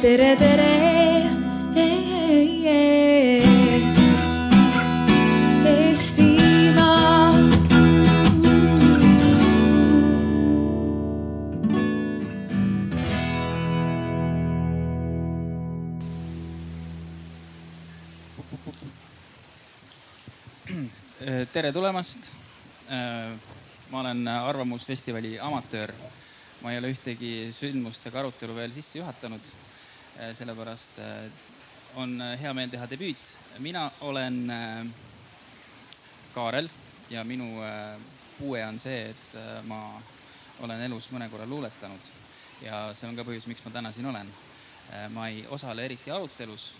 tere, tere. Tere tulemast. ma olen Arvamusfestivali amatöör. ma ei ole ühtegi sündmust ega arutelu veel sisse juhatanud. Sellepärast äh, on hea meel teha debüüt. mina olen Kaarel ja minu puue on see, et ma olen elus mõne korra luuletanud ja see on ka põhjus, miks ma täna siin olen. ma ei osale eriti arutelus,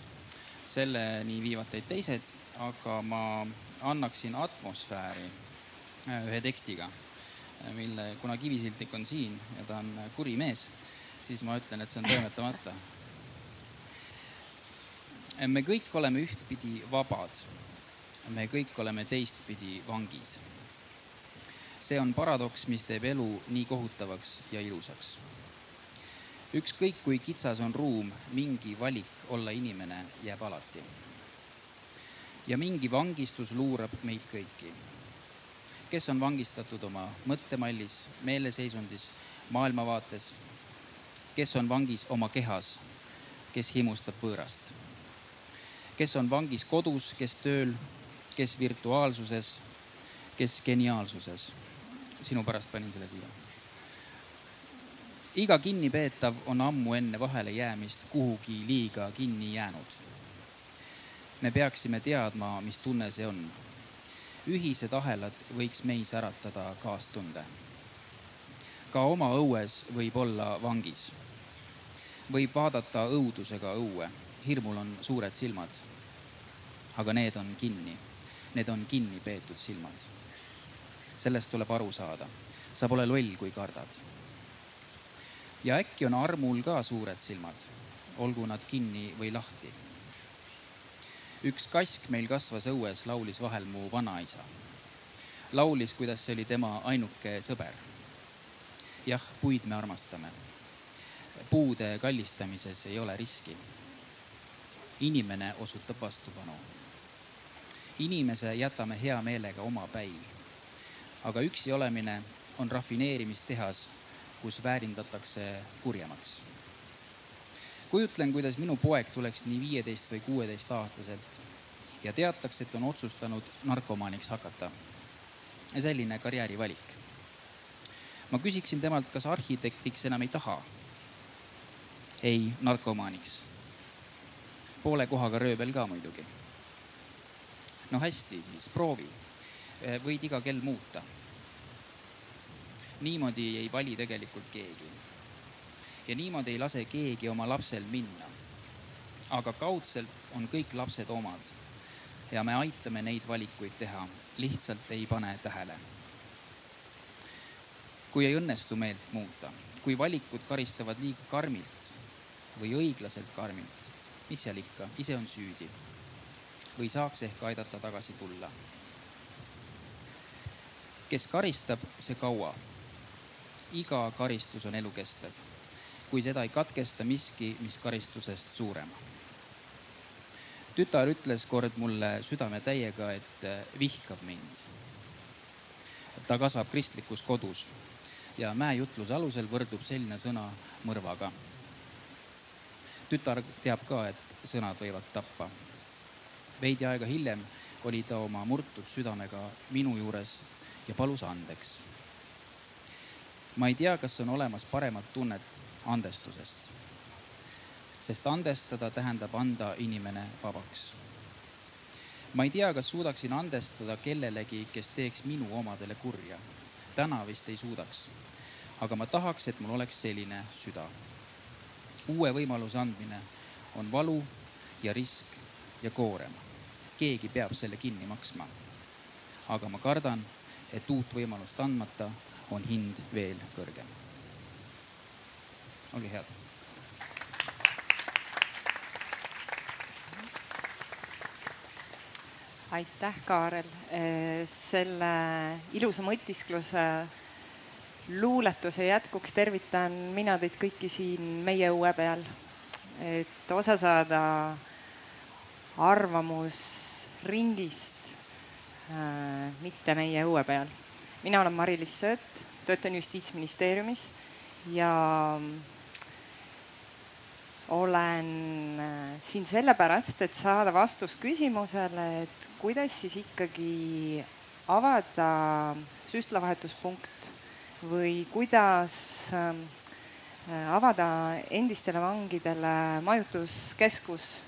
selleni viivad teid teised, aga ma annaksin atmosfääri ühe tekstiga, mille, kuna Kivisildik on siin ja ta on kuri mees, siis ma ütlen, et see on toimetamata. Me kõik oleme ühtpidi vabad. me kõik oleme teistpidi vangid. see on paradoks, mis teeb elu nii kohutavaks ja ilusaks. ükskõik kui kitsas on ruum, mingi valik olla inimene jääb alati ja mingi vangistus luurab meid kõiki. kes on vangistatud oma mõttemallis, meeleseisundis, maailmavaates, kes on vangis oma kehas, kes himustab võõrast, kes on vangis kodus, kes tööl, kes virtuaalsuses, kes geniaalsuses. sinu pärast panin selle siia. iga kinnipeetav on ammu enne vahelejäämist kuhugi liiga kinni jäänud me peaksime teadma, mis tunne see on. ühised ahelad võiks meis äratada kaastunde. ka oma õues võib olla vangis. võib vaadata õudusega õue, hirmul on suured silmad. Aga need on kinni, need on kinni peetud silmad. sellest tuleb aru saada. sa pole loll, kui kardad. ja äkki on armul ka suured silmad, olgu nad kinni või lahti üks kask meil kasvas õues, laulis vahel mu vanaisa. laulis, kuidas see oli tema ainuke sõber. jah, puid me armastame. puude kallistamises ei ole riski. inimene osutab vastupanu. Inimese jätame hea meelega omapäi. aga üksi olemine on rafineerimistehas, kus väärindatakse kurjemaks kujutlen, kuidas minu poeg tuleks nii viieteist või kuueteistaastaselt ja teataks, et on otsustanud narkomaaniks hakata. selline karjäärivalik. ma küsiksin temalt, kas arhitektiks enam ei taha. ei, narkomaaniks. poole kohaga rööbel ka muidugi. No hästi, siis proovi. võid iga kell muuta. niimoodi ei vali tegelikult keegi ja niimoodi ei lase keegi oma lapsel minna. aga kaudselt on kõik lapsed omad ja me aitame neid valikuid teha, lihtsalt ei pane tähele. kui ei õnnestu meelt muuta, kui valikud karistavad liiga karmilt või õiglaselt karmilt, mis seal ikka, ise on süüdi. Või saaks ehk aidata tagasi tulla. kes karistab, see kaua. iga karistus on elukestev kui seda ei katkesta miski, mis karistusest suurem. tütar ütles kord mulle südametäiega, et vihkab mind. ta kasvab kristlikus kodus ja mäejutluse alusel võrdub selline sõna mõrvaga. tütar teab ka, et sõnad võivad tappa. Veidi aega hiljem oli ta oma murtud südamega minu juures ja palus andeks. ma ei tea, kas on olemas paremat tunnet andestusest. sest andestada tähendab anda inimene vabaks. ma ei tea, kas suudaksin andestada kellelegi, kes teeks minu omadele kurja. täna vist ei suudaks. aga ma tahaks, et mul oleks selline süda. uue võimaluse andmine on valu ja risk ja koorem. Keegi peab selle kinni maksma. aga ma kardan, et uut võimalust andmata on hind veel kõrgem olge head. aitäh, Kaarel, selle ilusa mõtiskluse luuletuse jätkuks tervitan mina teid kõiki siin meie õue peal. et osa saada arvamusringist, äh, mitte meie õue peal. mina olen Mari-Liis Sööt, töötan Justiitsministeeriumis ja olen äh, siin sellepärast, et saada vastus küsimusele, et kuidas siis ikkagi avada süstlavahetuspunkt või kuidas äh, avada endistele vangidele majutuskeskus,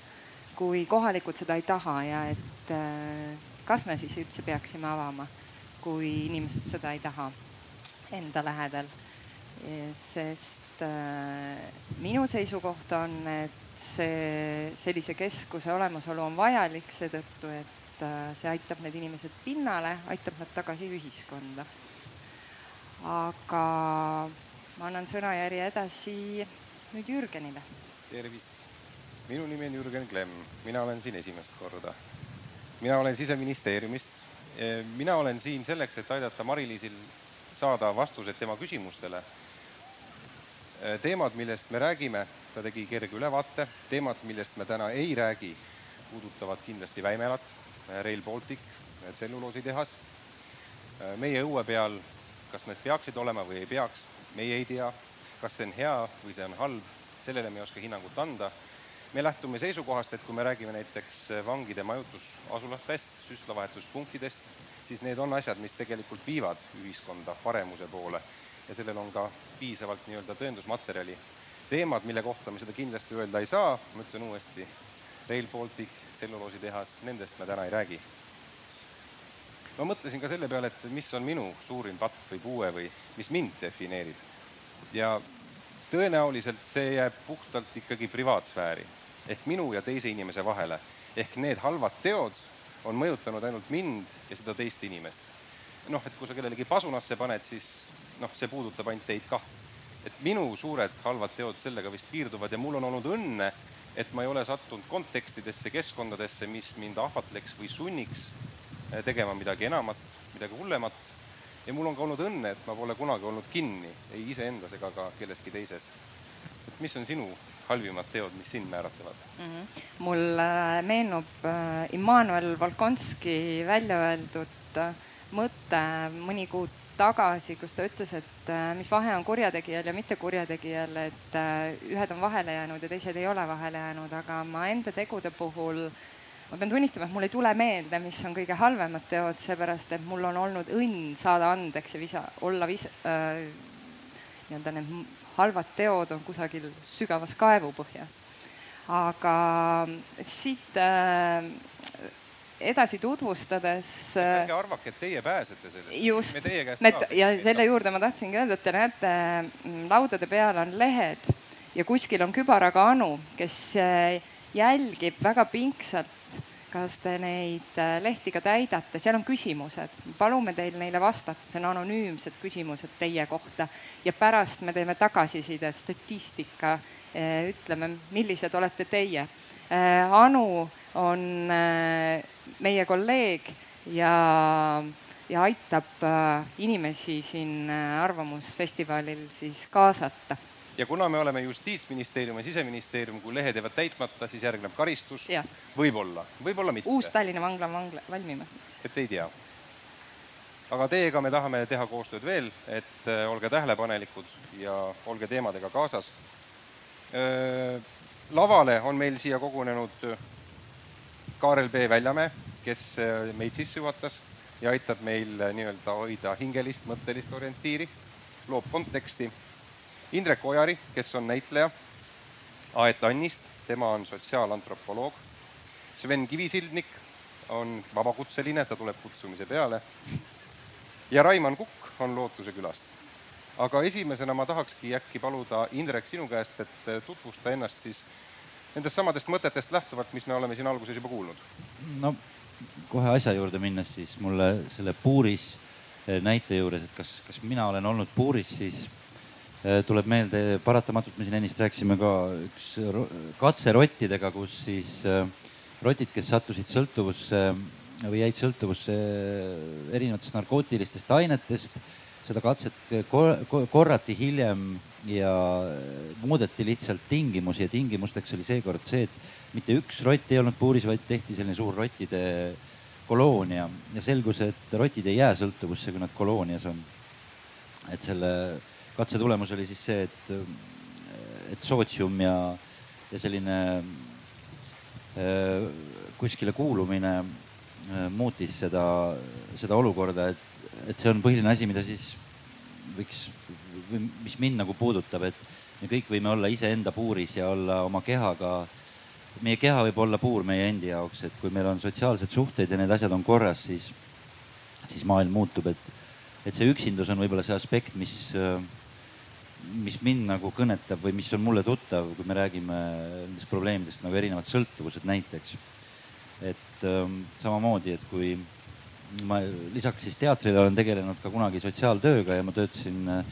kui kohalikud seda ei taha ja et äh, kas me siis üldse peaksime avama, kui inimesed seda ei taha enda lähedal sest äh, minu seisukoht on, et see, sellise keskuse olemasolu on vajalik seetõttu, et äh, see aitab need inimesed pinnale, aitab nad tagasi ühiskonda. aga ma annan sõnajärje edasi nüüd Jürgenile. tervist, minu nimi on Jürgen Klemm, mina olen siin esimest korda. mina olen siseministeeriumist. mina olen siin selleks, et aidata Mari-Liisil saada vastused tema küsimustele teemad, millest me räägime, ta tegi kerge ülevaate, teemad, millest me täna ei räägi, puudutavad kindlasti Väimelat, Rail Baltic, tselluloositehas. meie õue peal, kas need peaksid olema või ei peaks, meie ei tea. kas see on hea või see on halb, sellele me ei oska hinnangut anda. Me lähtume seisukohast, et kui me räägime näiteks vangide majutusasulatest, süstlavahetuspunktidest, siis need on asjad, mis tegelikult viivad ühiskonda paremuse poole ja sellel on ka piisavalt nii-öelda tõendusmaterjali. teemad, mille kohta me seda kindlasti öelda ei saa, ma ütlen uuesti, Rail Baltic, tselluloositehas, nendest me täna ei räägi. ma mõtlesin ka selle peale, et mis on minu suurim patt või puue või mis mind defineerib. ja tõenäoliselt see jääb puhtalt ikkagi privaatsfääri ehk minu ja teise inimese vahele. ehk need halvad teod on mõjutanud ainult mind ja seda teist inimest. noh, et kui sa kellelegi pasunasse paned, siis noh, see puudutab ainult teid kah. et minu suured halvad teod sellega vist piirduvad ja mul on olnud õnne, et ma ei ole sattunud kontekstidesse, keskkondadesse, mis mind ahvatleks või sunniks eh, tegema midagi enamat, midagi hullemat. ja mul on ka olnud õnne, et ma pole kunagi olnud kinni ei iseendas ega ka kelleski teises. et mis on sinu halvimad teod, mis sind määratlevad mm? -hmm. mul äh, meenub äh, Immanuel Volkonski välja öeldud äh, mõte mõni kuud tagasi, kus ta ütles, et mis vahe on kurjategijal ja mittekurjategijal, et ühed on vahele jäänud ja teised ei ole vahele jäänud, aga ma enda tegude puhul ma pean tunnistama, et mul ei tule meelde, mis on kõige halvemad teod, seepärast et mul on olnud õnn saada andeks ja visa, olla vis- äh,, nii-öelda need halvad teod on kusagil sügavas kaevupõhjas. aga siit äh, edasi tutvustades. ärge arvake, et teie pääsete sellest. just, me ja selle juurde ma tahtsingi öelda, et te näete, mm, laudade peal on lehed ja kuskil on kübaraga Anu, kes äh, jälgib väga pingsalt, kas te neid äh, lehti ka täidate, seal on küsimused, palume teil neile vastata, see on anonüümsed küsimused teie kohta. Ja pärast me teeme tagasiside, statistika, äh, ütleme, millised olete teie. Anu on meie kolleeg ja, ja aitab äh, inimesi siin äh, Arvamusfestivalil siis kaasata ja kuna me oleme Justiitsministeerium ja Siseministeerium, kui lehed jäävad täitmata, siis järgneb karistus. võib-olla, võib-olla mitte. uus Tallinna vangla on vangla valmimas. et ei tea. aga teiega me tahame teha koostööd veel, et äh, olge tähelepanelikud ja olge teemadega kaasas. lavale on meil siia kogunenud Kaarel B Väljamäe kes äh, meid sisse juhatas ja aitab meil äh, nii-öelda hoida hingelist, mõttelist orientiiri, loob konteksti. Indrek Ojari, kes on näitleja Aet Annist, tema on sotsiaalantropoloog. Sven Kivisildnik on vabakutseline, ta tuleb kutsumise peale. ja Raimann Kukk on Lootuse külast. aga esimesena ma tahakski äkki paluda, Indrek, sinu käest, et äh, tutvusta ennast siis nendest samadest mõtetest lähtuvalt, mis me oleme siin alguses juba kuulnud. no kohe asja juurde minnes, siis mulle selle puuris eh, näite juures, et kas, kas mina olen olnud puuris, siis tuleb meelde paratamatult, me siin ennist rääkisime ka üks katse rottidega, kus siis eh, rotid, kes sattusid sõltuvusse või jäid sõltuvusse erinevatest narkootilistest ainetest, seda katset korrati hiljem ja muudeti lihtsalt tingimusi ja tingimusteks oli seekord see, et mitte üks rott ei olnud puuris, vaid tehti selline suur rottide koloonia ja selgus, et rotid ei jää sõltuvusse, kui nad koloonias on. et selle katse tulemus oli siis see, et, et sootsium ja, ja selline äh, kuskile kuulumine äh, muutis seda, seda olukorda, et, et see on põhiline asi, mida siis võiks või mis mind nagu puudutab, et me kõik võime olla iseenda puuris ja olla oma kehaga. meie keha võib olla puur meie endi jaoks, et kui meil on sotsiaalsed suhted ja need asjad on korras, siis, siis maailm muutub, et, et see üksindus on võib-olla see aspekt, mis, mis mind nagu kõnetab või mis on mulle tuttav, kui me räägime nendest probleemidest nagu erinevad sõltuvused näiteks. et ähm, samamoodi, et kui ma lisaks siis teatrile olen tegelenud ka kunagi sotsiaaltööga ja ma töötasin äh,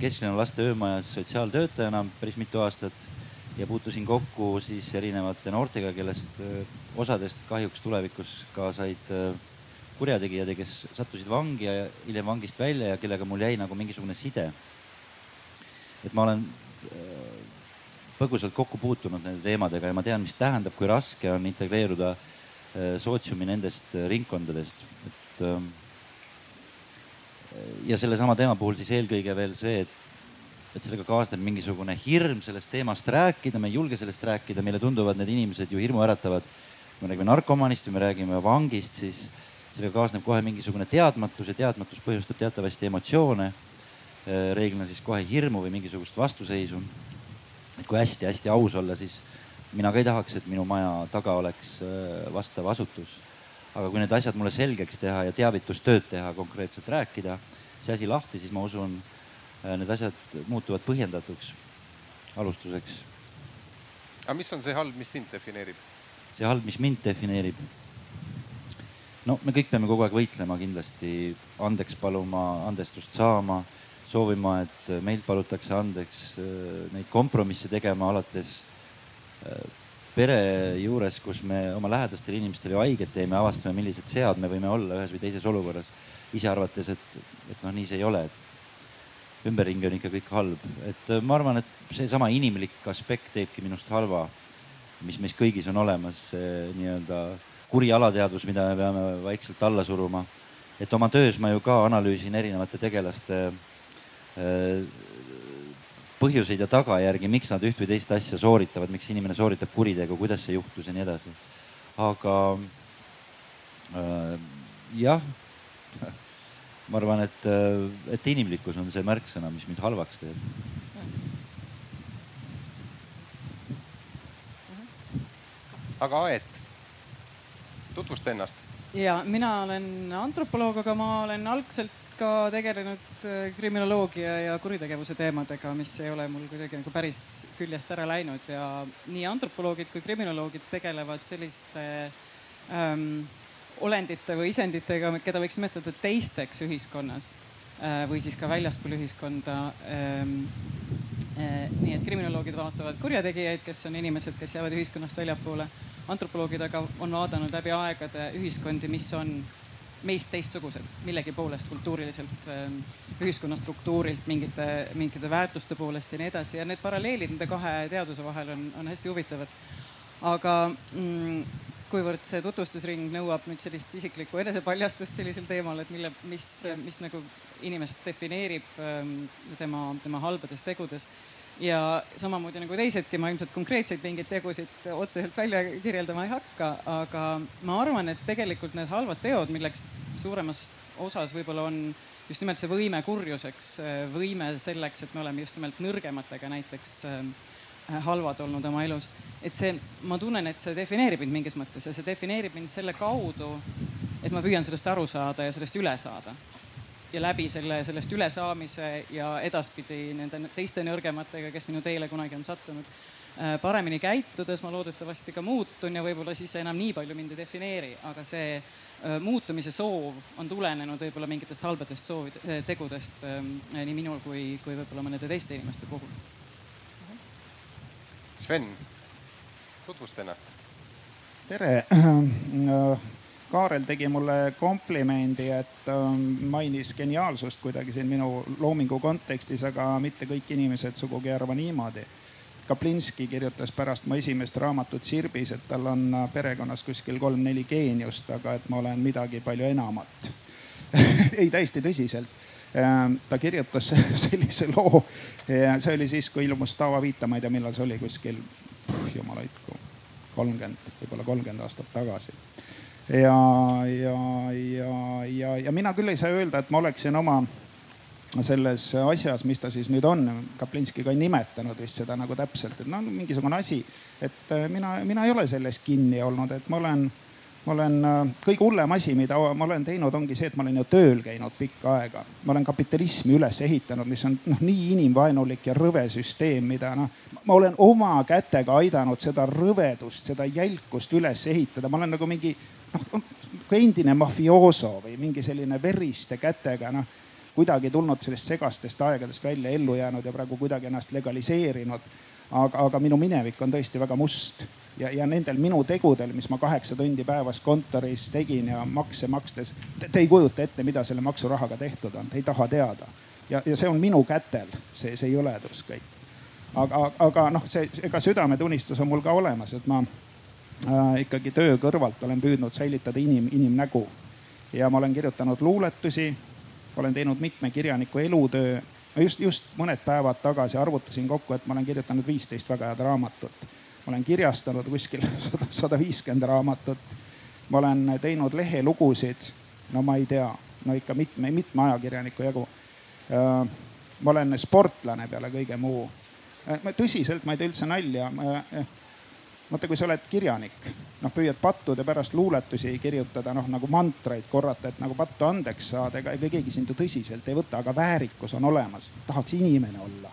kesklinna laste öömajas sotsiaaltöötajana päris mitu aastat ja puutusin kokku siis erinevate noortega, kellest äh, osadest kahjuks tulevikus ka said äh, kurjategijad ja kes sattusid vangi ja hiljem vangist välja ja kellega mul jäi nagu mingisugune side. Et ma olen põgusalt kokku puutunud nende teemadega ja ma tean, mis tähendab, kui raske on integreeruda sootsiumi nendest ringkondadest, et ja sellesama teema puhul siis eelkõige veel see, et, et sellega kaasneb mingisugune hirm sellest teemast rääkida, me ei julge sellest rääkida, meile tunduvad need inimesed ju hirmuäratavad. kui me räägime narkomaanist või me räägime vangist, siis sellega kaasneb kohe mingisugune teadmatus ja teadmatus põhjustab teatavasti emotsioone. Reeglina siis kohe hirmu või mingisugust vastuseisu. et kui hästi-hästi aus olla, siis mina ka ei tahaks, et minu maja taga oleks äh, vastav asutus aga kui need asjad mulle selgeks teha ja teavitustööd teha, konkreetselt rääkida, see asi lahti, siis ma usun, äh, need asjad muutuvad põhjendatuks alustuseks. aga mis on see halb, mis sind defineerib? see halb, mis mind defineerib? no me kõik peame kogu aeg võitlema kindlasti, andeks paluma, andestust saama, soovima, et meilt palutakse andeks, äh, neid kompromisse tegema alates äh, pere juures, kus me oma lähedastele inimestele ju haiget teeme, avastame, millised sead me võime olla ühes või teises olukorras, ise arvates, et, et noh, nii see ei ole, et ümberringi on ikka kõik halb, et äh, ma arvan, et seesama inimlik aspekt teebki minust halva, mis meis kõigis on olemas, see nii-öelda kuri alateadvus, mida me peame vaikselt alla suruma. et oma töös ma ju ka analüüsin erinevate tegelaste äh, põhjuseid ja tagajärgi, miks nad üht või teist asja sooritavad, miks inimene sooritab kuritegu, kuidas see juhtus ja nii edasi. aga äh, jah, ma arvan, et, äh, et inimlikkus on see märksõna, mis mind halvaks teeb. aga Aet, tutvusta ennast. ja mina olen antropoloog, aga ma olen algselt ka tegelenud äh, kriminoloogia ja kuritegevuse teemadega, mis ei ole mul kuidagi nagu päris küljest ära läinud ja nii antropoloogid kui kriminoloogid tegelevad selliste ähm, olendite või isenditega, keda võiks nimetada teisteks ühiskonnas äh, või siis ka väljaspool ühiskonda ähm,. Äh, nii et kriminoloogid vaatavad kurjategijaid, kes on inimesed, kes jäävad ühiskonnast väljapoole. antropoloogid aga on vaadanud läbi aegade ühiskondi, mis on meist teistsugused millegi poolest kultuuriliselt, ähm, ühiskonna struktuurilt, mingite, mingite väärtuste poolest ja nii edasi ja need paralleelid nende kahe teaduse vahel on, on hästi huvitavad. aga mm, kuivõrd see tutvustusring nõuab nüüd sellist isiklikku enesepaljastust sellisel teemal, et mille, mis, mis nagu inimest defineerib ähm, tema, tema halbades tegudes ja samamoodi nagu teisedki, ma ilmselt konkreetseid mingeid tegusid otseselt välja kirjeldama ei hakka, aga ma arvan, et tegelikult need halvad teod, milleks suuremas osas võib-olla on just nimelt see võime kurjuseks, võime selleks, et me oleme just nimelt nõrgematega näiteks äh, halvad olnud oma elus. et see, ma tunnen, et see defineerib mind mingis mõttes ja see defineerib mind selle kaudu, et ma püüan sellest aru saada ja sellest üle saada ja läbi selle, sellest ülesaamise ja edaspidi nende teiste nõrgematega, kes minu teele kunagi on sattunud, äh, paremini käitudes ma loodetavasti ka muutun ja võib-olla siis enam nii palju mind ei defineeri, aga see äh, muutumise soov on tulenenud võib-olla mingitest halbadest soovid, äh, tegudest nii minul kui, kui võib-olla mõnede teiste inimeste puhul. Sven, tutvusta ennast. tere Kaarel tegi mulle komplimendi, et mainis geniaalsust kuidagi siin minu loomingu kontekstis, aga mitte kõik inimesed sugugi ei arva niimoodi. Kaplinski kirjutas pärast mu esimest raamatut Sirbis, et tal on perekonnas kuskil kolm-neli geeniust, aga et ma olen midagi palju enamat. Ei, täiesti tõsiselt. Ta kirjutas sellise loo see oli siis, kui ilmus Taava Viita, ma ei tea, millal see oli, kuskil jumal hoidku, kolmkümmend, võib-olla kolmkümmend aastat tagasi ja, ja, ja, ja, ja mina küll ei saa öelda, et ma oleksin oma selles asjas, mis ta siis nüüd on, Kaplinski ka ei nimetanud vist seda nagu täpselt, et no mingisugune asi, et mina, mina ei ole selles kinni olnud, et ma olen ma olen, äh, kõige hullem asi, mida ma olen teinud, ongi see, et ma olen ju tööl käinud pikka aega. ma olen kapitalismi üles ehitanud, mis on noh, nii inimvaenulik ja rõve süsteem, mida noh, ma olen oma kätega aidanud seda rõvedust, seda jälkust üles ehitada, ma olen nagu mingi noh, endine mafiooso või mingi selline veriste kätega noh, kuidagi tulnud sellest segastest aegadest välja, ellu jäänud ja praegu kuidagi ennast legaliseerinud. Aga, aga minu minevik on tõesti väga must ja, ja nendel minu tegudel, mis ma kaheksa tundi päevas kontoris tegin ja makse makstes, te ei kujuta ette, mida selle maksurahaga tehtud on, te ei taha teada. ja, ja see on minu kätel, see, see jõledus kõik. aga, aga noh, see, ega südametunnistus on mul ka olemas, et ma äh, ikkagi töö kõrvalt olen püüdnud säilitada inim, inimnägu. ja ma olen kirjutanud luuletusi, olen teinud mitme kirjaniku elutöö. Just, just mõned päevad tagasi arvutasin kokku, et ma olen kirjutanud viisteist väga head raamatut ma olen kirjastanud kuskil sada viiskümmend raamatut. ma olen teinud lehelugusid, no ma ei tea, no ikka mitme, mitme ajakirjaniku jagu. Äh, ma olen sportlane peale kõige muu. Äh, tõsiselt, ma ei tee üldse nalja. Vaata, kui sa oled kirjanik, noh püüad pattude pärast luuletusi kirjutada, noh nagu mantraid korrata, et nagu pattu andeks saada, ega, ega keegi sind ju tõsiselt ei võta, aga väärikus on olemas, tahaks inimene olla.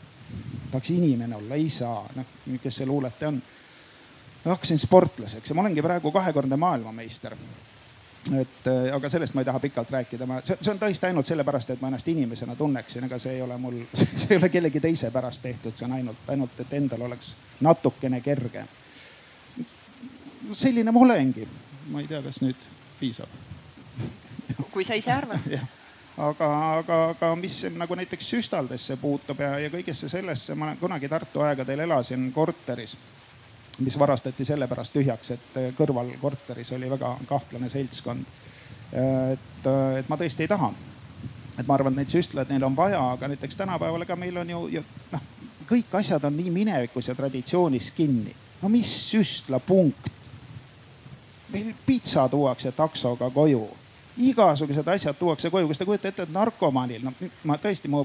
Tahaks inimene olla, ei saa, noh, kes see luuletaja on? Hakkasin sportlaseks ja ma olengi praegu kahekordne maailmameister. Et äh, aga sellest ma ei taha pikalt rääkida, ma, see on tõesti ainult sellepärast, et ma ennast inimesena tunneksin, ega see ei ole mul, see ei ole kellegi teise pärast tehtud, see on ainult, ainult, et endal oleks natukene kerge. Selline ma olengi, ma ei tea, kas nüüd piisab. kui sa ise arvad aga, aga, aga mis nagu näiteks süstaldesse puutub ja, ja kõigesse sellesse, ma kunagi Tartu aegadel elasin korteris mis varastati sellepärast tühjaks, et äh, kõrval korteris oli väga kahtlane seltskond. Et, äh, et ma tõesti ei taha. et ma arvan, et neid süstlaid neil on vaja, aga näiteks tänapäeval, ega meil on ju, ju noh, kõik asjad on nii minevikus ja traditsioonis kinni. no mis süstlapunkt? Meil pitsa tuuakse taksoga koju igasugused asjad tuuakse koju, kas te kujutate ette, et narkomaanil, no ma tõesti, mu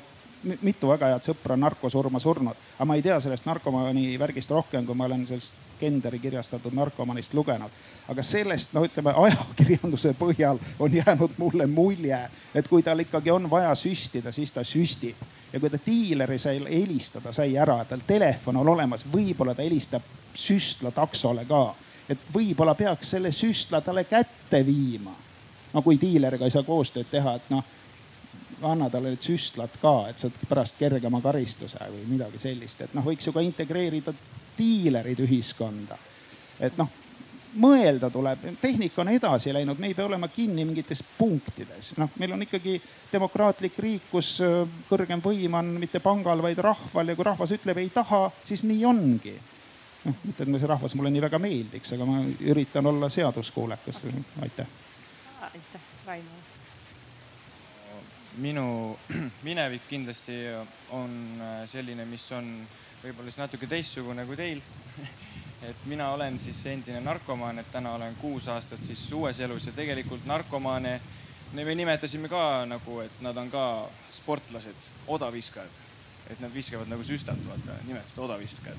mitu väga head sõpra on narkosurma surnud, aga ma ei tea sellest narkomaani värgist rohkem, kui ma olen sellest Kenderi kirjastatud narkomanist lugenud. aga sellest, no ütleme ajakirjanduse põhjal on jäänud mulle mulje, et kui tal ikkagi on vaja süstida, siis ta süstib. ja kui ta diileri sai helistada, sai ära, tal telefon on olemas, võib-olla ta helistab süstla taksole ka. Et võib-olla peaks selle süstla talle kätte viima. no kui diileriga ei saa koostööd teha, et noh anna talle need süstlad ka, et saad pärast kergema karistuse või midagi sellist, et noh, võiks ju ka integreerida diilerid ühiskonda. et noh, mõelda tuleb, tehnika on edasi läinud, me ei pea olema kinni mingites punktides, noh, meil on ikkagi demokraatlik riik, kus äh, kõrgem võim on mitte pangal, vaid rahval ja kui rahvas ütleb ei taha, siis nii ongi. Noh, mitte et see rahvas mulle nii väga meeldiks, aga ma üritan olla seaduskuulekas, aitäh. aitäh, Raimo minu minevik kindlasti on äh, selline, mis on võib-olla siis natuke teistsugune kui teil et mina olen siis endine narkomaan, et täna olen kuus aastat siis uues elus ja tegelikult narkomaane me nimetasime ka nagu, et nad on ka sportlased, odaviskajad. et nad viskavad nagu süstat, vaata, nimetasid odaviskajad.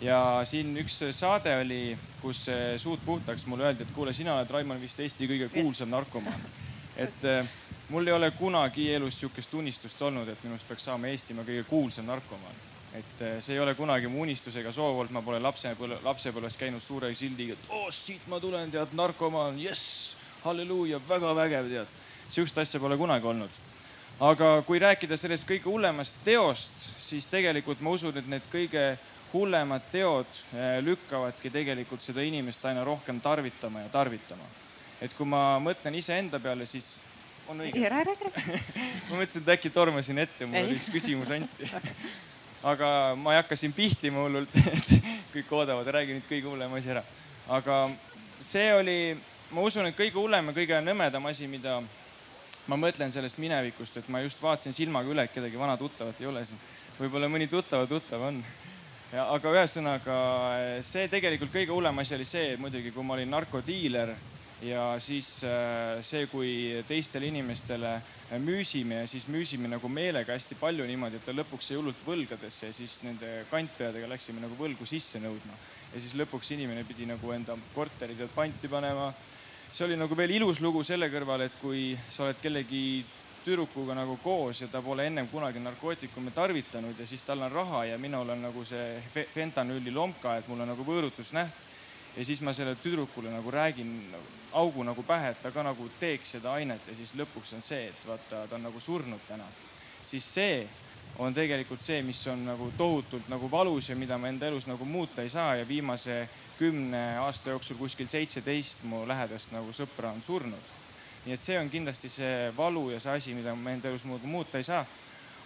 Ja siin üks saade oli, kus suud puhtaks mulle öeldi, et kuule, sina oled, Raimond, vist Eesti kõige kuulsam narkomaan. et äh, mul ei ole kunagi elus sihukest unistust olnud, et minust peaks saama Eestimaa kõige kuulsam narkomaan. et eh, see ei ole kunagi mu unistus ega soov olnud, ma pole lapsepõlve, lapsepõlves käinud suure sildiga, et oh, siit ma tulen, tead, narkomaan, jess, halleluuja, väga vägev, tead. sihukest asja pole kunagi olnud. aga kui rääkida sellest kõige hullemast teost, siis tegelikult ma usun, et need kõige hullemad teod eh, lükkavadki tegelikult seda inimest aina rohkem tarvitama ja tarvitama et kui ma mõtlen iseenda peale, siis on õige? ma mõtlesin, et äkki tormasin ette, mul oli üks küsimus anti. aga ma ei hakka siin pihtima hullult, et kõik oodavad, räägi nüüd kõige hullem asi ära. aga see oli, ma usun, et kõige hullem ja kõige nõmedam asi, mida ma mõtlen sellest minevikust, et ma just vaatasin silmaga üle, et kedagi vana tuttavat ei ole siin. võib-olla mõni tuttava tuttav on. Ja, aga ühesõnaga see tegelikult kõige hullem asi oli see, muidugi kui ma olin narkodiiler ja siis äh, see, kui teistele inimestele müüsime ja siis müüsime nagu meelega hästi palju niimoodi, et ta lõpuks jäi hullult võlgadesse ja siis nende kantpeadega läksime nagu võlgu sisse nõudma. ja siis lõpuks inimene pidi nagu enda korterid panti panema. see oli nagu veel ilus lugu selle kõrval, et kui sa oled kellegi tüdrukuga nagu koos ja ta pole ennem kunagi narkootikume tarvitanud ja siis tal on raha ja minul on nagu see fentanüüli lomka, et mul on nagu võõrutusnäht ja siis ma sellele tüdrukule nagu räägin augu nagu pähe, et ta ka nagu teeks seda ainet ja siis lõpuks on see, et vaata, ta on nagu surnud täna. siis see on tegelikult see, mis on nagu tohutult nagu valus ja mida ma enda elus nagu muuta ei saa ja viimase kümne aasta jooksul kuskil seitseteist mu lähedast nagu sõpra on surnud. Nii et see on kindlasti see valu ja see asi, mida ma enda elus muuta ei saa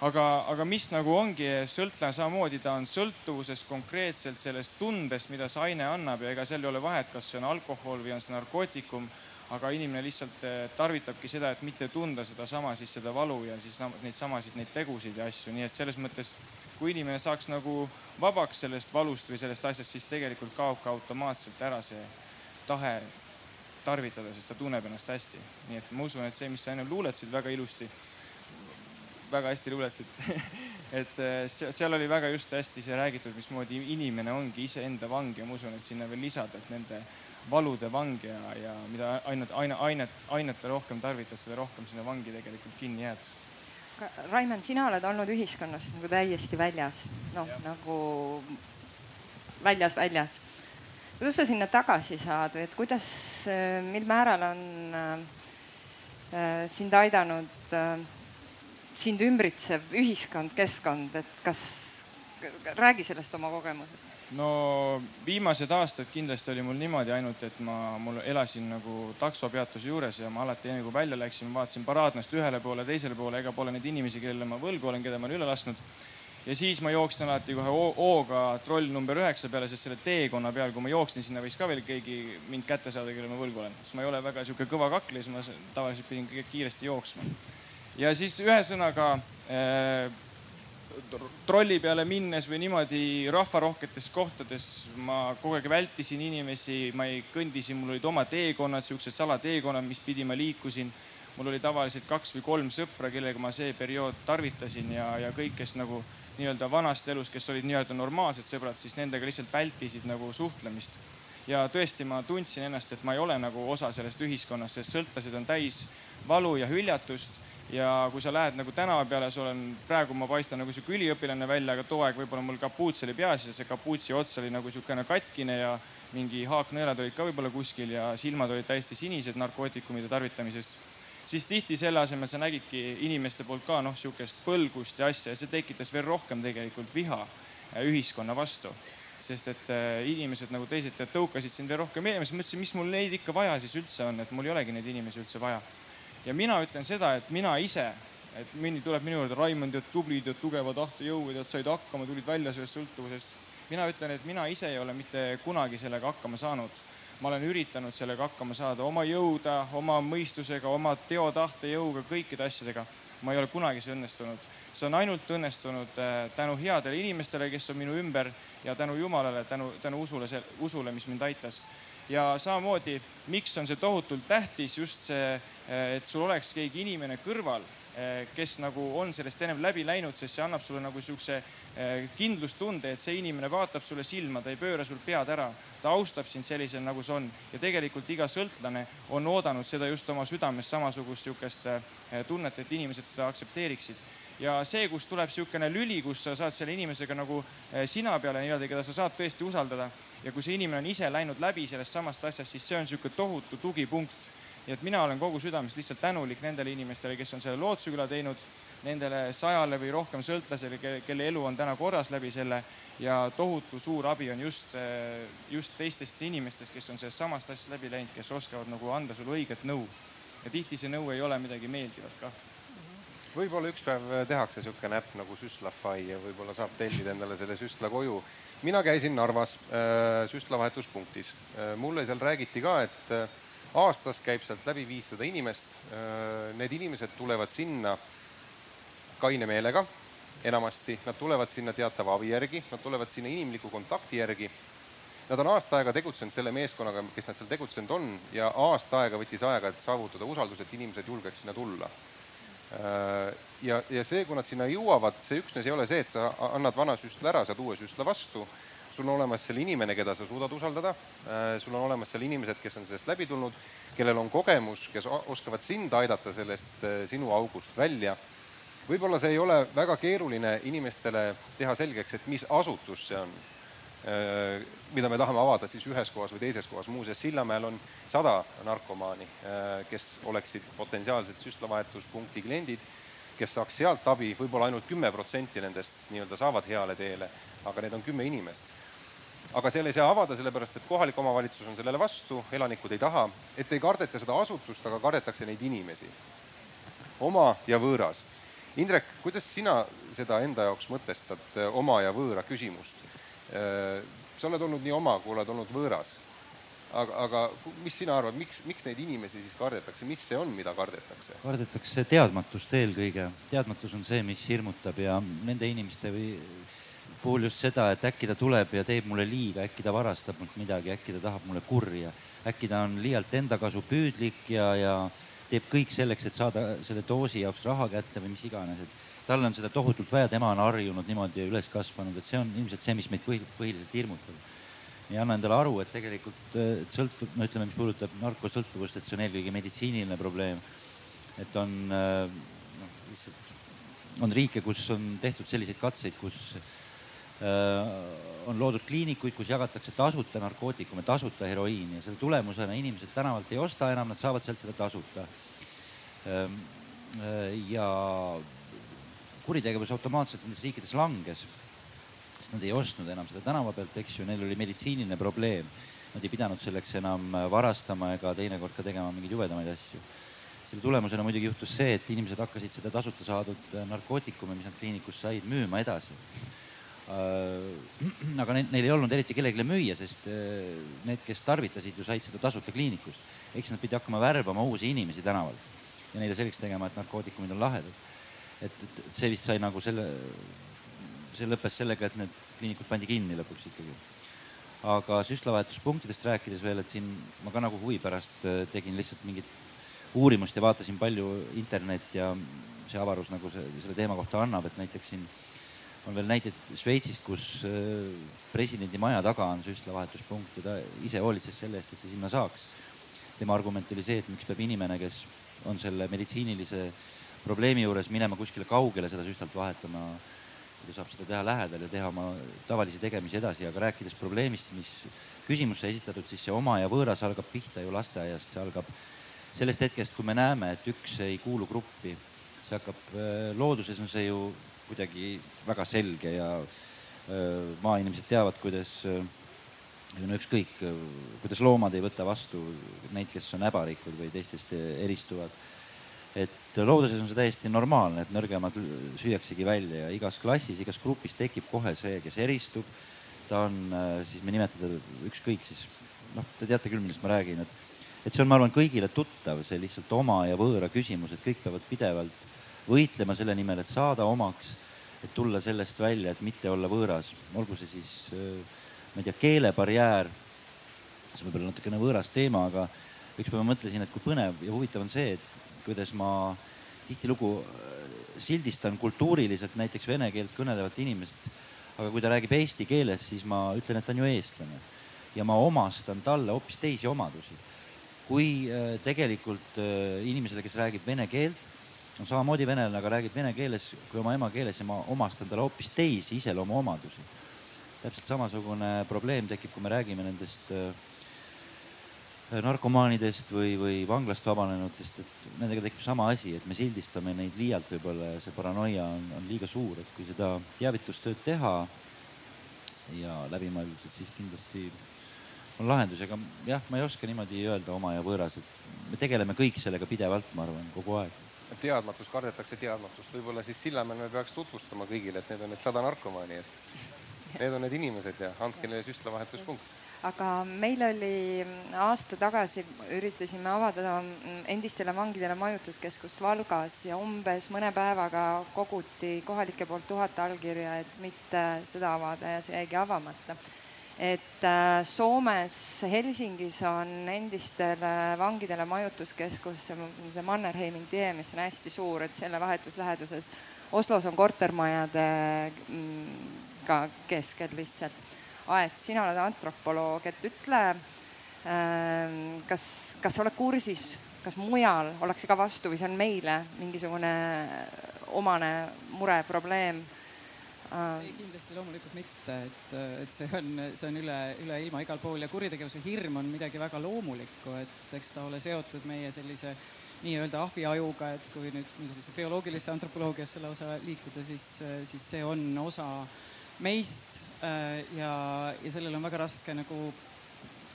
aga, aga mis nagu ongi sõltlane samamoodi, ta on sõltuvuses konkreetselt sellest tundest, mida see aine annab ja ega seal ei ole vahet, kas see on alkohol või on see narkootikum. aga inimene lihtsalt eh, tarvitabki seda, et mitte tunda sedasama siis seda valu ja siis neid samasid, neid tegusid ja asju, nii et selles mõttes kui inimene saaks nagu vabaks sellest valust või sellest asjast, siis tegelikult kaob ka automaatselt ära see tahe tarvitada, sest ta tunneb ennast hästi. nii et ma usun, et see, mis sa ennem luuletasid väga ilusti väga hästi luuletasid et äh, seal oli väga just hästi see räägitud, mismoodi inimene ongi iseenda vang ja ma usun, et sinna veel lisada, et nende valude vang ja, ja mida ainult aine, ainet, ainet rohkem tarvitad, seda rohkem sinna vangi tegelikult kinni jääd. Raimond, sina oled olnud ühiskonnast nagu täiesti väljas, noh nagu väljas, väljas. Kuidas sa sinna tagasi saad või et kuidas, äh, mil määral on äh, äh, sind aidanud äh, sind ümbritsev ühiskond, keskkond, et kas, räägi sellest oma kogemusest. no viimased aastad kindlasti oli mul niimoodi ainult, et ma, mul elasin nagu taksopeatuse juures ja ma alati enne kui välja läksin, vaatasin paraadnast ühele poole, teisele poole, ega pole neid inimesi, kellele ma võlgu olen, keda ma olen üle lasknud ja siis ma jooksin alati kohe hooga troll number üheksa peale, sest selle teekonna peal, kui ma jooksin, sinna võis ka veel keegi mind kätte saada, kellele ma võlgu olen, sest ma ei ole väga sihuke kõva kakli, siis ma tavaliselt pidin kiiresti jooksma ja siis ühesõnaga äh, trolli peale minnes või niimoodi rahvarohketes kohtades ma kogu aeg vältisin inimesi, ma ei kõndisin, mul olid oma teekonnad, siuksed salateekonnad, mis pidi ma liikusin. mul oli tavaliselt kaks või kolm sõpra, kellega ma see periood tarvitasin ja, ja kõik, kes nagu nii-öelda vanast elust, kes olid nii-öelda normaalsed sõbrad, siis nendega lihtsalt vältisid nagu suhtlemist. ja tõesti, ma tundsin ennast, et ma ei ole nagu osa sellest ühiskonnast, sest sõltlased on täis valu ja hüljatust ja kui sa lähed nagu tänava peale, sul on, praegu ma paistan nagu sihuke üliõpilane välja, aga too aeg võib-olla mul kapuuts oli peas ja see kapuutsi ots oli nagu siukene katkine ja mingi haaknõelad olid ka võib-olla kuskil ja silmad olid täiesti sinised narkootikumide tarvitamisest. Siis tihti selle asemel sa nägidki inimeste poolt ka noh, sihukest põlgust ja asja ja see tekitas veel rohkem tegelikult viha äh, ühiskonna vastu sest et äh, inimesed nagu teised tõukasid sind veel rohkem minema, siis mõtlesin, mis mul neid ikka vaja siis üldse on, et mul ei olegi neid inimesi üldse vaja ja mina ütlen seda, et mina ise, et mõni tuleb minu juurde, Raimond, tead tublid ja tugeva tahtejõu, tead said hakkama, tulid välja sellest sõltuvusest. mina ütlen, et mina ise ei ole mitte kunagi sellega hakkama saanud. Ma olen üritanud sellega hakkama saada oma jõuda, oma mõistusega, oma teotahtejõuga, kõikide asjadega. ma ei ole kunagi see õnnestunud. see on ainult õnnestunud äh, tänu headele inimestele, kes on minu ümber ja tänu Jumalale, tänu, tänu usule, usule, mis mind aitas ja samamoodi, miks on see tohutult tähtis, just see, eh, et sul oleks keegi inimene kõrval, eh, kes nagu on sellest ennem läbi läinud, sest see annab sulle nagu siukse kindlustunde, et see inimene vaatab sulle silma, ta ei pööra sul pead ära, ta austab sind sellisel, nagu see on. ja tegelikult iga sõltlane on oodanud seda just oma südames samasugust sihukest tunnet, et inimesed teda aktsepteeriksid ja see, kus tuleb niisugune lüli, kus sa saad selle inimesega nagu sina peale nii-öelda, keda sa saad tõesti usaldada ja kui see inimene on ise läinud läbi sellest samast asjast, siis see on niisugune tohutu tugipunkt. nii et mina olen kogu südamest lihtsalt tänulik nendele inimestele, kes on selle Lootsiküla teinud. Nendele sajale või rohkem sõltlasele, kelle elu on täna korras läbi selle ja tohutu suur abi on just, just teistest inimestest, kes on sellest samast asjast läbi läinud, kes oskavad nagu anda sulle õiget nõu. ja tihti see nõu ei ole midagi meeldivat kah võib-olla üks päev tehakse niisugune äpp nagu Süstlafy ja võib-olla saab tellida endale selle süstla koju. mina käisin Narvas äh, süstlavahetuspunktis mulle seal räägiti ka, et aastas käib sealt läbi viissada inimest. Need inimesed tulevad sinna kaine meelega enamasti, nad tulevad sinna teatava avi järgi, nad tulevad sinna inimliku kontakti järgi. Nad on aasta aega tegutsenud selle meeskonnaga, kes nad seal tegutsenud on ja aasta aega võttis aega, et saavutada usaldus, et inimesed julgeks sinna tulla Äh, ja, ja see, kui nad sinna jõuavad, see üksnes ei ole see, et sa annad vana süstla ära, saad uue süstla vastu. sul on olemas seal inimene, keda sa suudad usaldada. Äh, sul on olemas seal inimesed, kes on sellest läbi tulnud, kellel on kogemus, kes oskavad sind aidata sellest äh, sinu august välja. Võib-olla see ei ole väga keeruline inimestele teha selgeks, et mis asutus see on Äh, mida me tahame avada siis ühes kohas või teises kohas. muuseas, Sillamäel on sada narkomaani, äh, kes oleksid potentsiaalsed süstlavahetuspunkti kliendid, kes saaks sealt abi, võib-olla ainult kümme protsenti nendest nii-öelda saavad heale teele, aga need on kümme inimest. aga seal ei saa avada, sellepärast et kohalik omavalitsus on sellele vastu, elanikud ei taha, et ei kardeta seda asutust, aga kardetakse neid inimesi, oma ja võõras. Indrek, kuidas sina seda enda jaoks mõtestad, oma ja võõra küsimust? Äh, sa oled olnud nii oma, kui oled olnud võõras. aga, aga mis sina arvad, miks, miks neid inimesi siis kardetakse, mis see on, mida kardetakse? kardetakse teadmatust eelkõige. teadmatus on see, mis hirmutab ja nende inimeste või puhul just seda, et äkki ta tuleb ja teeb mulle liiga, äkki ta varastab mult midagi, äkki ta tahab mulle kurja, äkki ta on liialt enda kasu püüdlik ja, ja teeb kõik selleks, et saada selle doosi jaoks raha kätte või mis iganes, et tal on seda tohutult vaja, tema on harjunud niimoodi üles kasvanud, et see on ilmselt see, mis meid põhi, põhiliselt hirmutab. ei anna endale aru, et tegelikult et sõltub, no ütleme, mis puudutab narkosõltuvust, et see on eelkõige meditsiiniline probleem. et on noh, lihtsalt on riike, kus on tehtud selliseid katseid, kus äh, on loodud kliinikuid, kus jagatakse tasuta narkootikume, tasuta heroiini ja selle tulemusena inimesed tänavalt ei osta enam, nad saavad sealt seda tasuta. Ähm, äh, ja kuritegevus automaatselt nendes riikides langes, sest nad ei ostnud enam seda tänava pealt, eks ju, neil oli meditsiiniline probleem. Nad ei pidanud selleks enam varastama ega teinekord ka tegema mingeid jubedamaid asju. selle tulemusena muidugi juhtus see, et inimesed hakkasid seda tasuta saadud narkootikume, mis nad kliinikus said, müüma edasi äh, aga neil, neil ei olnud eriti kellelegi müüa, sest äh, need, kes tarvitasid ju said seda tasuta kliinikust. eks nad pidi hakkama värbama uusi inimesi tänavalt ja neile selgeks tegema, et narkootikumid on lahedad et, et see vist sai nagu selle, see lõppes sellega, et need kliinikud pandi kinni lõpuks ikkagi. aga süstlavahetuspunktidest rääkides veel, et siin ma ka nagu huvi pärast äh, tegin lihtsalt mingit uurimust ja vaatasin palju internet ja see avarus nagu see, selle teema kohta annab, et näiteks siin on veel näiteid Šveitsist, kus äh, presidendi maja taga on süstlavahetuspunkt ja ta ise hoolitses selle eest, et see sinna saaks. tema argument oli see, et miks peab inimene, kes on selle meditsiinilise probleemi juures minema kuskile kaugele seda süstalt vahetama, ta saab seda teha lähedal ja teha oma tavalisi tegemisi edasi, aga rääkides probleemist, mis küsimusse esitatud, siis see oma ja võõras algab pihta ju lasteaiast, see algab sellest hetkest, kui me näeme, et üks ei kuulu gruppi. see hakkab, äh, looduses on see ju kuidagi väga selge ja maainimesed teavad, kuidas no ükskõik, kuidas loomad ei võta vastu neid, kes on äbarikud või teistest eristuvad et looduses on see täiesti normaalne, et nõrgemad süüaksegi välja ja igas klassis, igas grupis tekib kohe see, kes eristub. ta on siis, me nimetada ükskõik siis, noh, te teate küll, millest ma räägin, et, et see on, ma arvan, kõigile tuttav, see lihtsalt oma ja võõra küsimus, et kõik peavad pidevalt võitlema selle nimel, et saada omaks, et tulla sellest välja, et mitte olla võõras, olgu see siis, äh, ma ei tea, keelebarjäär, see võib olla natukene võõras teema, aga ükspäev ma mõtlesin, et kui põnev ja huvitav on see, et kuidas ma tihtilugu äh, sildistan kultuuriliselt näiteks vene keelt kõnelevat inimest. aga kui ta räägib eesti keeles, siis ma ütlen, et ta on ju eestlane ja ma omastan talle hoopis teisi omadusi. kui äh, tegelikult inimesele, kes räägib vene keelt, on samamoodi venelane, aga räägib vene keeles kui oma emakeeles ja ma omastan talle hoopis teisi iseloomuomadusi. täpselt samasugune probleem tekib, kui me räägime nendest narkomaanidest või, või vanglast vabanenutest, et nendega tekib sama asi, et me sildistame neid liialt võib-olla ja see paranoia on, on liiga suur, et kui seda teavitustööd teha ja läbimõeldult, siis kindlasti on lahendusi, aga jah, ma ei oska niimoodi öelda oma ja võõras, et me tegeleme kõik sellega pidevalt, ma arvan, kogu aeg. Teadmatus, kardetakse teadmatust, võib-olla siis Sillamäel me peaks tutvustama kõigile, et need on need sada narkomaani, et need on need inimesed ja andke neile süstlavahetuspunkt. Aga meil oli aasta tagasi, üritasime avada endistele vangidele majutuskeskust Valgas ja umbes mõne päevaga koguti kohalike poolt tuhat allkirja, et mitte seda avada ja see jäigi avamata et äh, Soomes Helsingis on endistele vangidele majutuskeskus, see Mannerheiming tie, mis on hästi suur, et selle vahetusläheduses Oslos on kortermajade mm, keskel lihtsalt Aet, sina oled antropoloog, et ütle, ähm, kas, kas sa oled kursis, kas mujal ollakse ka vastu või see on meile mingisugune omane mure, probleem? Ei, kindlasti loomulikult mitte, et, et see on, see on üle, üle ilma igal pool ja kuritegevuse hirm on midagi väga loomulikku, et eks ta ole seotud meie sellise nii-öelda ahviajuga, et kui nüüd sellisesse bioloogilisse antropoloogiasse lausa liikuda, siis, siis see on osa meist Äh, ja, ja sellele on väga raske nagu,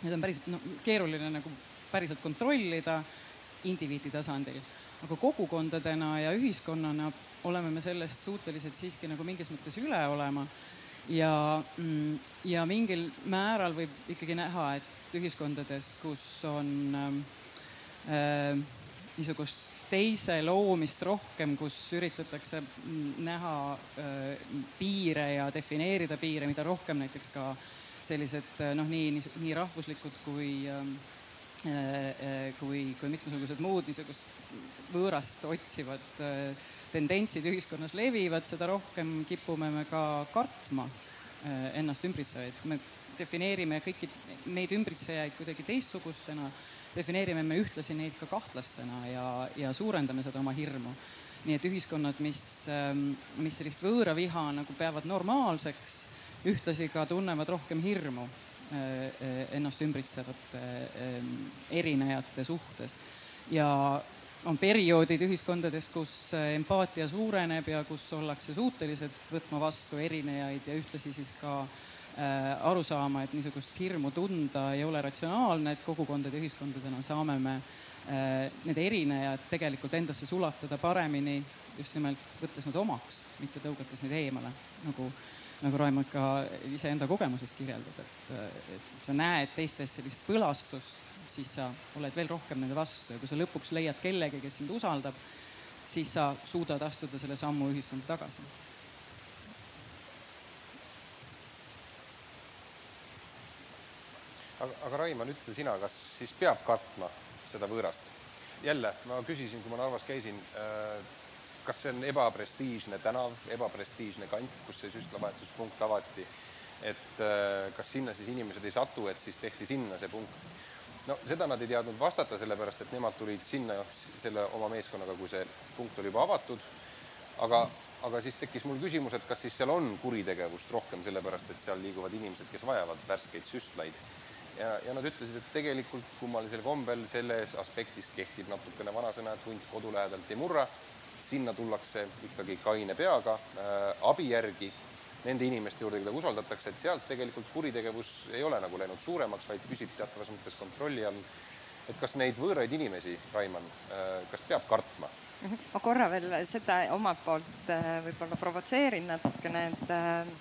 need on päris no, keeruline nagu päriselt kontrollida indiviidi tasandil. aga kogukondadena ja ühiskonnana oleme me sellest suutelised siiski nagu mingis mõttes üle olema. ja, mm, ja mingil määral võib ikkagi näha, et ühiskondades, kus on äh, niisugust teise loomist rohkem, kus üritatakse näha äh, piire ja defineerida piire, mida rohkem näiteks ka sellised äh, noh, nii, nii rahvuslikud kui ähm, äh, kui, kui mitmesugused muud niisugust võõrast otsivad tendentsid ühiskonnas levivad, seda rohkem kipume me ka kartma ennast ümbritsevaid. me defineerime kõiki meid ümbritsejaid kuidagi teistsugustena defineerime me ühtlasi neid ka kahtlastena ja, ja suurendame seda oma hirmu. nii et ühiskonnad, mis, ähm, mis sellist võõraviha nagu peavad normaalseks, ühtlasi ka tunnevad rohkem hirmu äh, äh, ennast ümbritsevate ähm, erinejate suhtes. ja on perioodid ühiskondades, kus äh, empaatia suureneb ja kus ollakse suutelised võtma vastu erinejaid ja ühtlasi siis ka äh, Äh, aru saama, et niisugust hirmu tunda ei ole ratsionaalne, et kogukondade, ühiskondadena saame me äh, need erinejad tegelikult endasse sulatada paremini, just nimelt võttes nad omaks, mitte tõugates neid eemale, nagu, nagu Raimond ka iseenda kogemusest kirjeldab, et, et sa näed teistes sellist põlastust, siis sa oled veel rohkem nende vastu ja kui sa lõpuks leiad kellegi, kes sind usaldab, siis sa suudad astuda selle sammu ühiskonda tagasi aga, aga Raimond, ütle sina, kas siis peab kartma seda võõrast? jälle, ma küsisin, kui ma Narvas käisin, äh, kas see on ebaprestiižne tänav, ebaprestiižne kant, kus see süstlavahetuspunkt avati, et äh, kas sinna siis inimesed ei satu, et siis tehti sinna see punkt. No seda nad ei teadnud vastata, sellepärast et nemad tulid sinna selle oma meeskonnaga, kui see punkt oli juba avatud. aga, aga siis tekkis mul küsimus, et kas siis seal on kuritegevust rohkem, sellepärast et seal liiguvad inimesed, kes vajavad värskeid süstlaid ja, ja nad ütlesid, et tegelikult kummalisel kombel selles aspektist kehtib natukene vanasõna, et hunt kodu lähedalt ei murra. sinna tullakse ikkagi kaine peaga äh, abi järgi nende inimeste juurde, keda usaldatakse, et sealt tegelikult kuritegevus ei ole nagu läinud suuremaks, vaid püsib teatavas mõttes kontrolli all. et kas neid võõraid inimesi, Raimann äh,, kas peab kartma? Ma korra veel seda omalt poolt äh, võib-olla provotseerin natukene, et äh,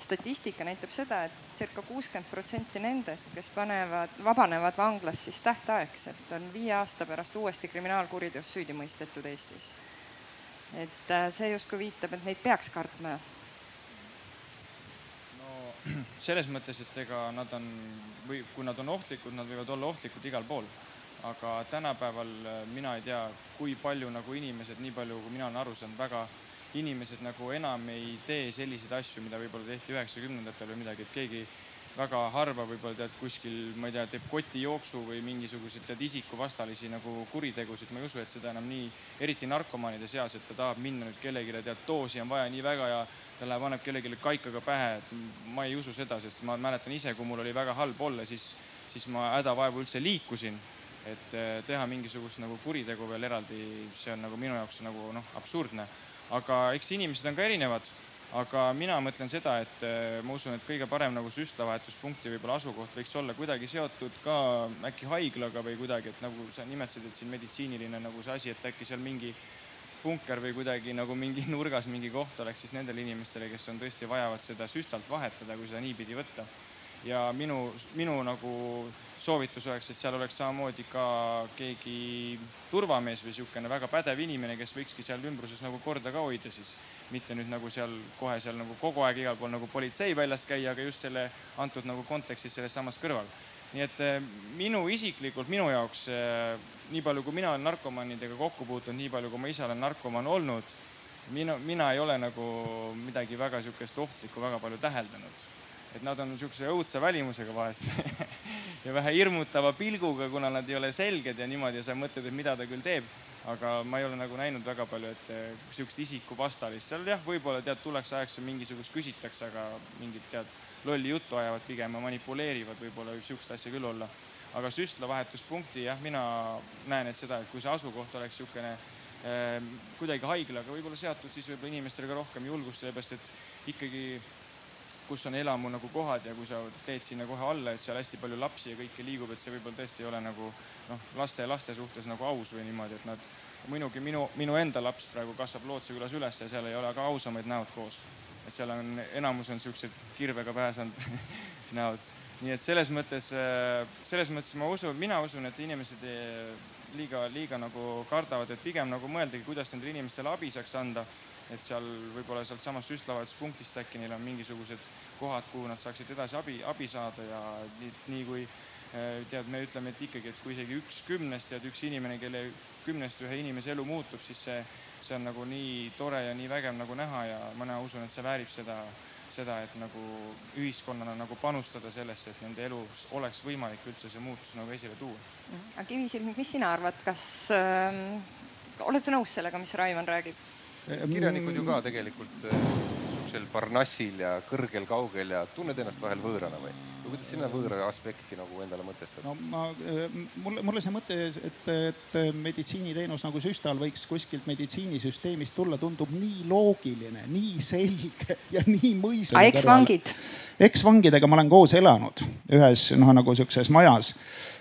statistika näitab seda, et circa kuuskümmend protsenti nendest, kes panevad, vabanevad vanglast siis tähtaegselt, on viie aasta pärast uuesti kriminaalkuriteos süüdi mõistetud Eestis. et see justkui viitab, et neid peaks kartma. selles mõttes, et ega nad on või kui nad on ohtlikud, nad võivad olla ohtlikud igal pool. Aga tänapäeval äh, mina ei tea, kui palju nagu inimesed, nii palju kui mina olen aru saanud, väga inimesed nagu enam ei tee selliseid asju, mida võib-olla tehti üheksakümnendatel või midagi, et keegi väga harva võib-olla tead kuskil, ma ei tea, teeb kotijooksu või mingisuguseid tead isikuvastalisi nagu kuritegusid, ma ei usu, et seda enam nii, eriti narkomaanide seas, et ta tahab minna nüüd kellelegi, tead doosi on vaja nii väga ja ta läheb, annab kellelegi kaikaga pähe, et ma ei usu seda, sest ma mäletan ise, kui mul oli väga halb olla, siis siis ma hädavaevu üldse liikusin, et äh, teha mingisugust nagu kuritegu veel eraldi, see on nagu minu jaoks nagu noh, absurdne. aga eks inimesed on ka erinevad aga mina mõtlen seda, et äh, ma usun, et kõige parem nagu süstlavahetuspunkti võib-olla asukoht võiks olla kuidagi seotud ka äkki haiglaga või kuidagi, et nagu sa nimetasid, et siin meditsiiniline nagu see asi, et äkki seal mingi punker või kuidagi nagu mingi nurgas mingi koht oleks siis nendele inimestele, kes on tõesti vajavad seda süstalt vahetada, kui seda niipidi võtta. ja minu, minu nagu soovitus oleks, et seal oleks samamoodi ka keegi turvamees või niisugune väga pädev inimene, kes võikski seal ümbruses nagu korda ka hoida siis mitte nüüd nagu seal kohe seal nagu kogu aeg igal pool nagu politsei väljas käia, aga just selle antud nagu kontekstis selles samas kõrval. nii et eh, minu isiklikult, minu jaoks eh, nii palju, kui mina olen narkomaanidega kokku puutunud, nii palju, kui ma ise olen narkomaan olnud, minu, mina ei ole nagu midagi väga sihukest ohtlikku väga palju täheldanud. et nad on niisuguse õudse välimusega vahest ja vähe hirmutava pilguga, kuna nad ei ole selged ja niimoodi ja sa mõtled, et mida ta küll teeb aga ma ei ole nagu näinud väga palju, et eh, sihukest isikuvastalist, seal jah, võib-olla tead, tullakse ajasse mingisugust küsitakse, aga mingit tead lolli juttu ajavad pigem ja manipuleerivad, võib-olla võib sihukest asja küll olla. Aga süstlavahetuspunkti jah, mina näen, et seda, et kui see asukoht oleks sihukene eh, kuidagi haiglaga võib-olla seatud, siis võib-olla inimestele ka rohkem julgust, sellepärast et ikkagi kus on elamu nagu kohad ja kui sa teed sinna kohe alla, et seal hästi palju lapsi ja kõike liigub, et see võib-olla tõesti ei ole nagu noh, laste ja laste suhtes nagu aus või niimoodi, et nad, muidugi minu, minu enda laps praegu kasvab Lootse külas üles ja seal ei ole ka ausamaid näod koos. et seal on, enamus on siuksed kirvega pääsenud näod. Nii et selles mõttes, selles mõttes ma usun, mina usun, et inimesed liiga, liiga nagu kardavad, et pigem nagu mõeldagi, kuidas nendele inimestele abi saaks anda. Et seal võib-olla sealtsamast süstlavahetuspunktist äkki neil on mingisugused kohad, kuhu nad saaksid edasi abi, abi saada ja nii, nii kui eh, tead, me ütleme, et ikkagi, et kui isegi üks kümnest tead üks inimene, kelle kümnest ühe inimese elu muutub, siis see, see on nagu nii tore ja nii vägev nagu näha ja mina usun, et see väärib seda, seda, et nagu ühiskonnana nagu panustada sellesse, et nende elus oleks võimalik üldse see muutus nagu esile tuua. aga Kivisilm, mis sina arvad, kas äh, oled sa nõus sellega, mis Raimond räägib? kirjanikud ju ka tegelikult niisugusel äh, parnassil ja kõrgel kaugel ja tunned ennast vahel võõrana või? Või kuidas sinna võõra aspekti nagu endale mõtestad? no ma, mulle, mulle see mõte, et, et meditsiiniteenus nagu süstal võiks kuskilt meditsiinisüsteemist tulla, tundub nii loogiline, nii selge ja nii mõistlik. aga eksvangid? eksvangidega ma olen koos elanud ühes noh, nagu sihukeses majas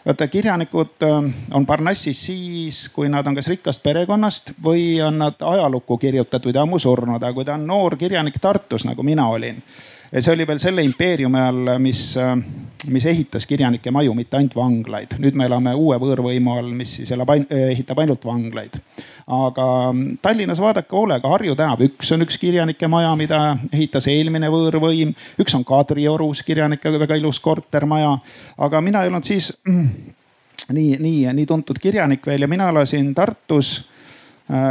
vaata kirjanikud äh, on Parnassis siis, kui nad on kas rikkast perekonnast või on nad ajalukku kirjutatud ja ammu surnud, aga kui ta on noor kirjanik Tartus, nagu mina olin see oli veel selle impeeriumi all, mis, mis ehitas kirjanike maju, mitte ainult vanglaid. nüüd me elame uue võõrvõimu all, mis siis elab, ehitab ainult vanglaid. aga Tallinnas vaadake hoolega, Harju tänav üks on üks kirjanike maja, mida ehitas eelmine võõrvõim. üks on Kadriorus kirjanike väga ilus kortermaja. aga mina ei olnud siis nii, nii, nii tuntud kirjanik veel ja mina elasin Tartus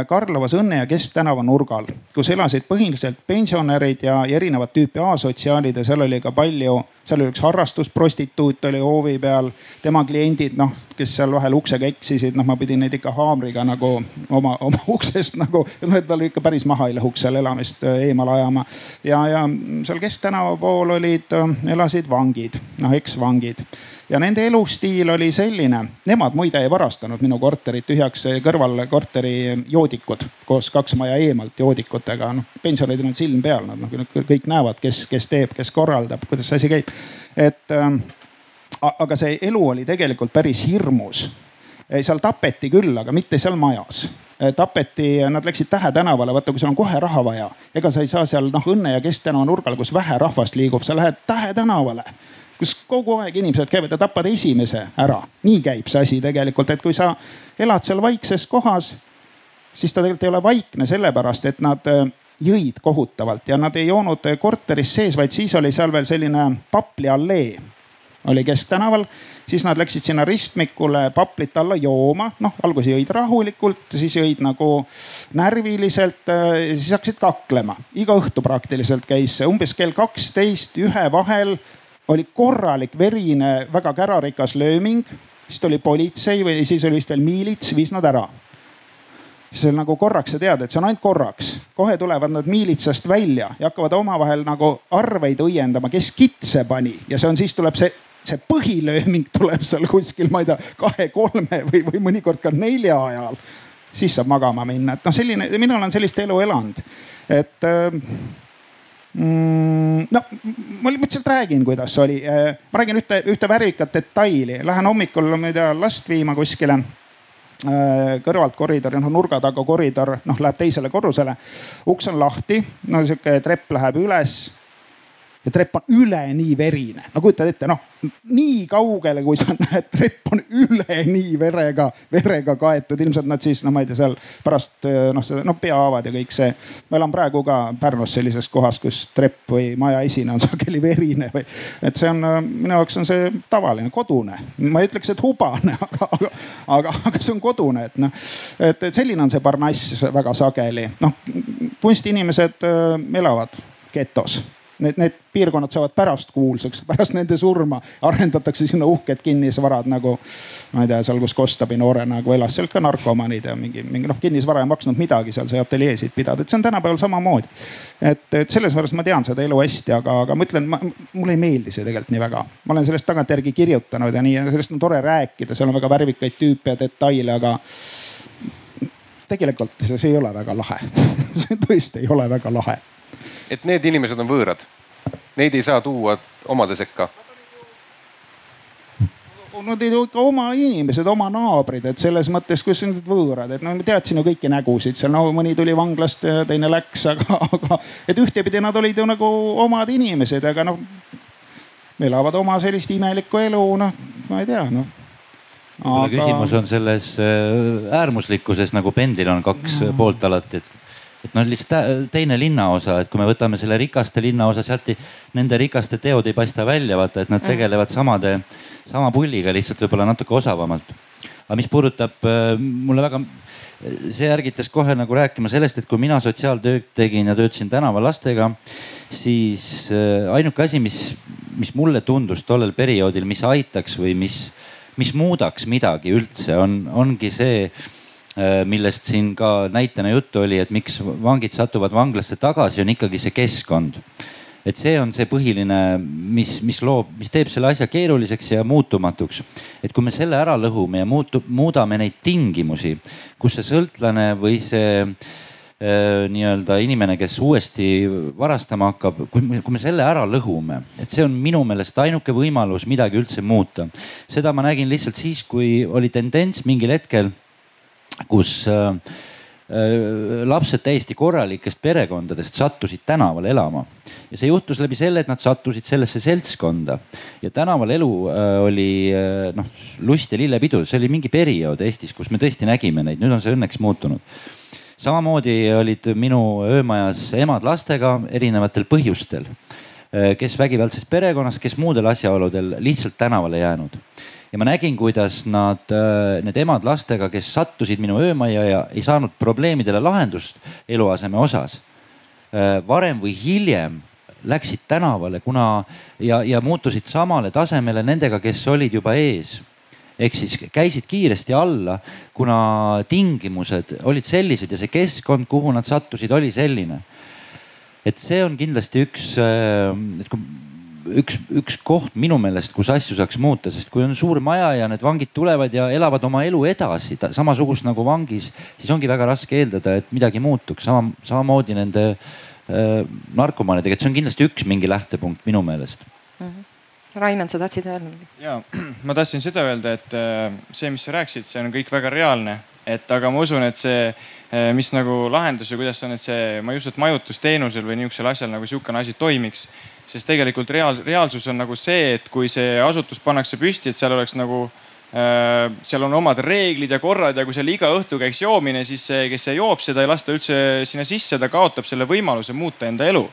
Karlovas Õnne ja Kesktänava nurgal, kus elasid põhiliselt pensionärid ja, ja erinevat tüüpi asotsiaalid ja seal oli ka palju, seal oli üks harrastusprostituut oli hoovi peal. tema kliendid, noh, kes seal vahel uksega eksisid, noh, ma pidin neid ikka haamriga nagu oma, oma uksest nagu, et tal ikka päris maha ei lõhuks seal elamist äh, eemale ajama. ja, ja seal Kesktänava pool olid, äh, elasid vangid, noh eksvangid ja nende elustiil oli selline, nemad muide ei varastanud minu korterit tühjaks, kõrval korteri joodikud koos kaks maja eemalt joodikutega, noh pensionäridel on silm peal, nad noh kõik näevad, kes, kes teeb, kes korraldab, kuidas see asi käib. et ähm, aga see elu oli tegelikult päris hirmus. seal tapeti küll, aga mitte seal majas. Tapeti, nad läksid Tähe tänavale, vaata kui sul on kohe raha vaja, ega sa ei saa seal noh Õnne ja Kesktänava nurgal, kus vähe rahvast liigub, sa lähed Tähe tänavale kus kogu aeg inimesed käivad ja tapavad esimese ära. nii käib see asi tegelikult, et kui sa elad seal vaikses kohas, siis ta tegelikult ei ole vaikne sellepärast, et nad äh, jõid kohutavalt ja nad ei joonud korteris sees, vaid siis oli seal veel selline papliallee oli Kesktänaval, siis nad läksid sinna ristmikule paplit alla jooma, noh alguses jõid rahulikult, siis jõid nagu närviliselt, äh, siis hakkasid kaklema. iga õhtu praktiliselt käis see umbes kell kaksteist ühe vahel oli korralik verine, väga kärarikas lööming. siis tuli politsei või siis oli vist veel miilits, viis nad ära. siis nagu korraks sa tead, et see on ainult korraks, kohe tulevad nad miilitsast välja ja hakkavad omavahel nagu arveid õiendama, kes kitse pani ja see on, siis tuleb see see põhilööming tuleb seal kuskil, ma ei tea, kahe-kolme või, või mõnikord ka nelja ajal. siis saab magama minna, et noh, selline, mina olen sellist elu elanud, et äh, no ma lihtsalt räägin, kuidas oli. Äh, ma räägin ühte, ühte värvikat detaili, lähen hommikul, ma ei tea, last viima kuskile äh, kõrvalt koridori, noh nurga taga koridor, noh läheb teisele korrusele. uks on lahti, no sihuke trepp läheb üles ja trepp on üleni verine. no kujutad ette, noh nii kaugele, kui sa näed, trepp on üleni verega, verega kaetud, ilmselt nad siis, no ma ei tea, seal pärast noh, see noh peahaavad ja kõik see. ma elan praegu ka Pärnus sellises kohas, kus trepp või maja esine on sageli verine või. et see on minu jaoks on see tavaline, kodune. ma ei ütleks, et hubane, aga, aga, aga, aga see on kodune, et noh. et, selline on see Parnass väga sageli, noh kunstiinimesed elavad getos need, need piirkonnad saavad pärast kuulsaks, pärast nende surma arendatakse sinna uhked kinnisvarad nagu ma ei tea, seal, kus Kostabi noore nagu elas, seal ka narkomaanid ja mingi, mingi noh, kinnisvara ei maksnud midagi seal sai ateljeesid pidada, et see on tänapäeval samamoodi. et, et selles mõttes ma tean seda elu hästi, aga, aga ma ütlen, mulle ei meeldi see tegelikult nii väga. ma olen sellest tagantjärgi kirjutanud ja nii ja sellest on tore rääkida, seal on väga värvikaid tüüpe ja detaile, aga tegelikult see ei ole väga lahe see tõesti ei ole väga lahe et need inimesed on võõrad. Neid ei saa tuua omade sekka Nad olid ju ikka oma inimesed, oma naabrid, et selles mõttes, kus need võõrad, et no ma teadsin ju kõiki nägusid seal, no mõni tuli vanglast ja teine läks, aga, aga et ühtepidi nad olid ju nagu omad inimesed, aga noh. elavad oma sellist imelikku elu, noh, ma ei tea, noh aga.... küsimus on selles äh, äärmuslikkuses nagu pendlil on kaks no. poolt alati, et et noh, lihtsalt teine linnaosa, et kui me võtame selle rikaste linnaosa, sealt ei, nende rikaste teod ei paista välja, vaata, et nad mm. tegelevad samade, sama pulliga lihtsalt võib-olla natuke osavamalt. aga mis puudutab äh, mulle väga, see ärgitas kohe nagu rääkima sellest, et kui mina sotsiaaltööd tegin ja töötasin tänavalastega, siis äh, ainuke asi, mis, mis mulle tundus tollel perioodil, mis aitaks või mis, mis muudaks midagi üldse, on, ongi see millest siin ka näitena juttu oli, et miks vangid satuvad vanglasse tagasi, on ikkagi see keskkond. et see on see põhiline, mis, mis loob, mis teeb selle asja keeruliseks ja muutumatuks. et kui me selle ära lõhume ja muutu, muudame neid tingimusi, kus see sõltlane või see äh, nii-öelda inimene, kes uuesti varastama hakkab, kui me, kui me selle ära lõhume, et see on minu meelest ainuke võimalus midagi üldse muuta. seda ma nägin lihtsalt siis, kui oli tendents mingil hetkel kus äh, äh, lapsed täiesti korralikest perekondadest sattusid tänavale elama. Ja see juhtus läbi selle, et nad sattusid sellesse seltskonda. Ja tänaval elu äh, oli noh lust ja lillepidu, see oli mingi periood Eestis, kus me tõesti nägime neid, nüüd on see õnneks muutunud. samamoodi olid minu öömajas emad lastega erinevatel põhjustel, kes vägivaldses perekonnas, kes muudel asjaoludel lihtsalt tänavale jäänud ja ma nägin, kuidas nad, äh, need emad lastega, kes sattusid minu öömajja ja ei saanud probleemidele lahendust eluaseme osas. Äh, varem või hiljem läksid tänavale, kuna ja, ja muutusid samale tasemele nendega, kes olid juba ees ehk siis käisid kiiresti alla, kuna tingimused olid sellised ja see keskkond, kuhu nad sattusid, oli selline. et see on kindlasti üks, äh, et kui üks, üks koht minu meelest, kus asju saaks muuta, sest kui on suur maja ja need vangid tulevad ja elavad oma elu edasi samasugust nagu vangis, siis ongi väga raske eeldada, et midagi muutuks. sama, samamoodi nende äh, narkomaanidega, et see on kindlasti üks mingi lähtepunkt minu meelest mm. -hmm. Raimond, sa tahtsid öelda midagi? ja ma tahtsin seda öelda, et äh, see, mis sa rääkisid, see on kõik väga reaalne, et aga ma usun, et see äh, mis nagu lahendus ja kuidas on, et see, ma ei usu, et majutusteenusel või niisugusel asjal nagu sihukene asi toimiks sest tegelikult reaal, reaalsus on nagu see, et kui see asutus pannakse püsti, et seal oleks nagu äh,, seal on omad reeglid ja korrad ja kui seal iga õhtu käiks joomine, siis see, kes joob, seda ei lasta üldse sinna sisse, ta kaotab selle võimaluse muuta enda elu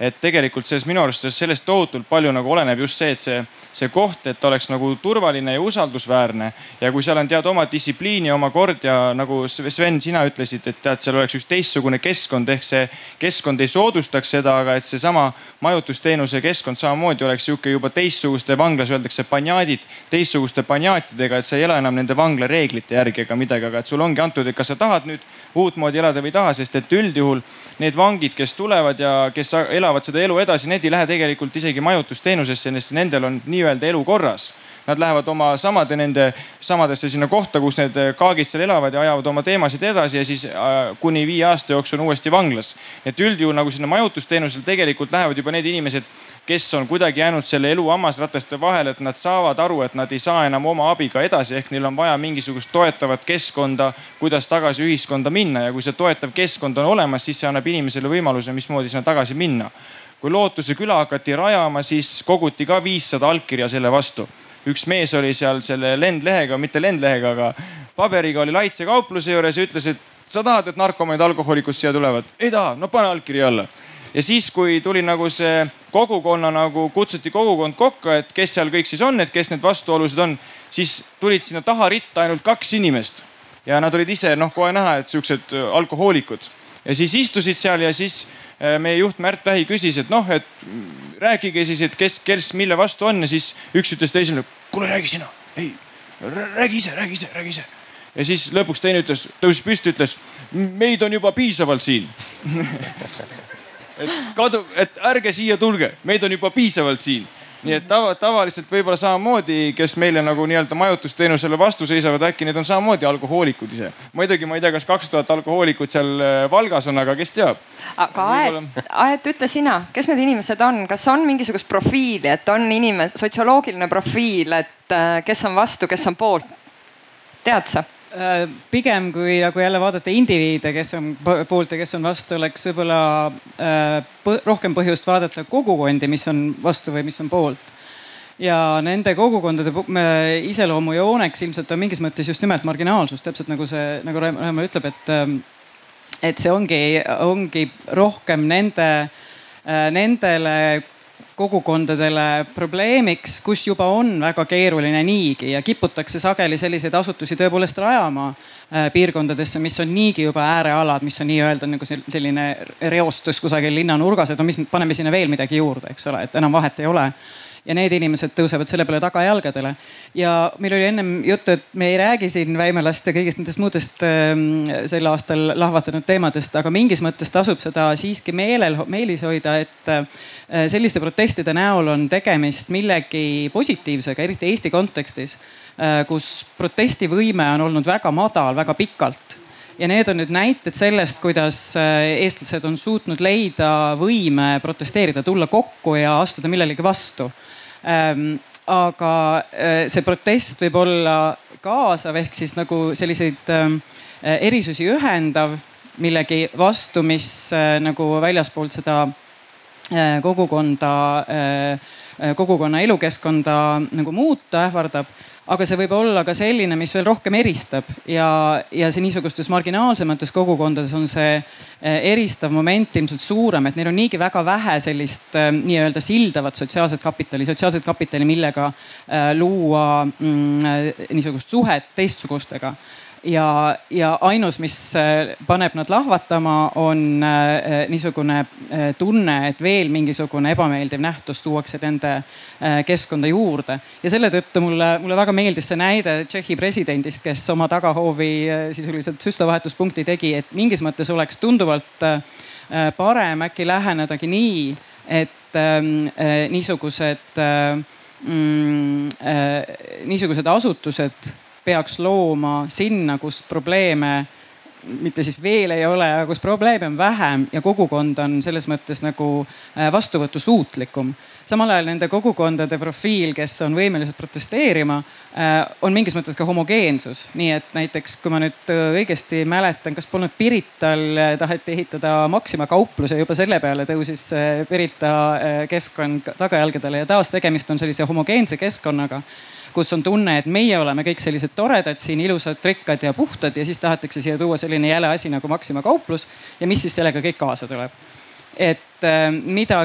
et tegelikult selles minu arust sellest tohutult palju nagu oleneb just see, et see, see koht, et oleks nagu turvaline ja usaldusväärne. ja kui seal on tead oma distsipliin ja oma kord ja nagu Sven, sina ütlesid, et tead, seal oleks üks teistsugune keskkond ehk see keskkond ei soodustaks seda, aga et seesama majutusteenuse keskkond samamoodi oleks sihuke juba teistsuguste vanglas öeldakse banjaadid, teistsuguste banjaatidega, et sa ei ela enam nende vangla reeglite järgi ega midagi, aga et sul ongi antud, et kas sa tahad nüüd uutmoodi elada või ei taha, sest et üldjuhul need vangid, kes tulevad ja kes elavad elavad seda elu edasi, need ei lähe tegelikult isegi majutusteenusesse, sest nendel on nii-öelda elu korras Nad lähevad oma samade nende, samadesse sinna kohta, kus need kaagid seal elavad ja ajavad oma teemasid edasi ja siis äh, kuni viie aasta jooksul on uuesti vanglas. et üldjuhul nagu sinna majutusteenusel tegelikult lähevad juba need inimesed, kes on kuidagi jäänud selle elu hammasrataste vahele, et nad saavad aru, et nad ei saa enam oma abiga edasi, ehk neil on vaja mingisugust toetavat keskkonda, kuidas tagasi ühiskonda minna. Ja kui see toetav keskkond on olemas, siis see annab inimesele võimaluse, mismoodi sinna tagasi minna. Kui Lootuse küla hakati rajama, siis koguti ka viissada allkirja selle vastu üks mees oli seal selle lendlehega, mitte lendlehega, aga paberiga oli Laitse kaupluse juures ja ütles, et sa tahad, et narkomaanid, alkohoolikud siia tulevad? ei taha, no pane allkiri alla. ja siis, kui tuli nagu see kogukonna nagu kutsuti kogukond kokku, et kes seal kõik siis on, et kes need vastuolusid on, siis tulid sinna taha ritta ainult kaks inimest ja nad olid ise noh, kohe näha, et siuksed alkohoolikud ja siis istusid seal ja siis meie juht Märt Vähi küsis, et noh, et rääkige siis, et kes, kes mille vastu on ja siis üks ütles teisele, kuule räägi sina, ei räägi ise, räägi ise, räägi ise. ja siis lõpuks teine ütles, tõusis püsti, ütles meid on juba piisavalt siin. Et kadu, et ärge siia tulge, meid on juba piisavalt siin nii et tava, tavaliselt võib-olla samamoodi, kes meile nagu nii-öelda majutusteenusele vastu seisavad, äkki need on samamoodi alkohoolikud ise. muidugi ma ei tea, kas kaks tuhat alkohoolikut seal äh, Valgas on, aga kes teab. aga Aet, Aet, ütle sina, kes need inimesed on, kas on mingisugust profiili, et on inimese sotsioloogiline profiil, et äh, kes on vastu, kes on poolt? tead sa? Äh, pigem kui nagu jälle vaadata indiviide, kes on poolt ja kes on vastu, oleks võib-olla äh, rohkem põhjust vaadata kogukondi, mis on vastu või mis on poolt. ja nende kogukondade iseloomujooneks ilmselt on mingis mõttes just nimelt marginaalsus, täpselt nagu see, nagu Raimo ütleb, et, ähm, et see ongi, ongi rohkem nende, äh, nendele kogukondadele probleemiks, kus juba on väga keeruline niigi ja kiputakse sageli selliseid asutusi tõepoolest rajama äh, piirkondadesse, mis on niigi juba äärealad, mis on nii-öelda nagu selline reostus kusagil linnanurgas, et no mis paneme sinna veel midagi juurde, eks ole, et enam vahet ei ole ja need inimesed tõusevad selle peale tagajalgadele. ja meil oli ennem juttu, et me ei räägi siin Väimelast ja kõigist nendest muudest ähm, sel aastal lahvatanud teemadest, aga mingis mõttes tasub seda siiski meelel, meelis hoida, et äh, selliste protestide näol on tegemist millegi positiivsega, eriti Eesti kontekstis, äh, kus protestivõime on olnud väga madal väga pikalt ja need on nüüd näited sellest, kuidas äh, eestlased on suutnud leida võime protesteerida, tulla kokku ja astuda millelegi vastu aga äh, see protest võib olla kaasav ehk siis nagu selliseid äh, erisusi ühendav millegi vastu, mis äh, nagu väljaspoolt seda kogukonda, kogukonna elukeskkonda nagu muuta ähvardab aga see võib olla ka selline, mis veel rohkem eristab. Ja, ja see niisugustes marginaalsemates kogukondades on see eh, eristav moment ilmselt suurem, et neil on niigi väga vähe sellist eh, nii-öelda sildavat sotsiaalset kapitali, sotsiaalset kapitali, millega eh, luua mm, niisugust suhet teistsugustega ja, ja ainus, mis äh, paneb nad lahvatama, on äh, niisugune äh, tunne, et veel mingisugune ebameeldiv nähtus tuuakse nende keskkonda juurde. ja selle tõttu mulle, mulle väga meeldis see näide Tšehhi presidendist, kes oma tagahoovi sisuliselt süstlavahetuspunkti tegi, et mingis mõttes oleks tunduvalt parem äkki lähenedagi nii, et ähm, niisugused mm, niisugused asutused peaks looma sinna, kus probleeme mitte siis veel ei ole, aga kus probleeme on vähem ja kogukond on selles mõttes nagu äh, vastuvõtusuutlikum. samal ajal nende kogukondade profiil, kes on võimelised protesteerima, äh, on mingis mõttes ka homogeensus. nii et näiteks, kui ma nüüd äh, õigesti mäletan, kas polnud Pirital taheti ehitada Maxima kauplus ja juba selle peale tõusis Pirita keskkond tagajalgadele ja taas tegemist on sellise homogeense keskkonnaga kus on tunne, et meie oleme kõik sellised toredad siin, ilusad, rikkad ja puhtad ja siis tahetakse siia tuua selline jäle asi nagu Maxima kauplus ja mis siis sellega kõik kaasa tuleb? Et äh, mida,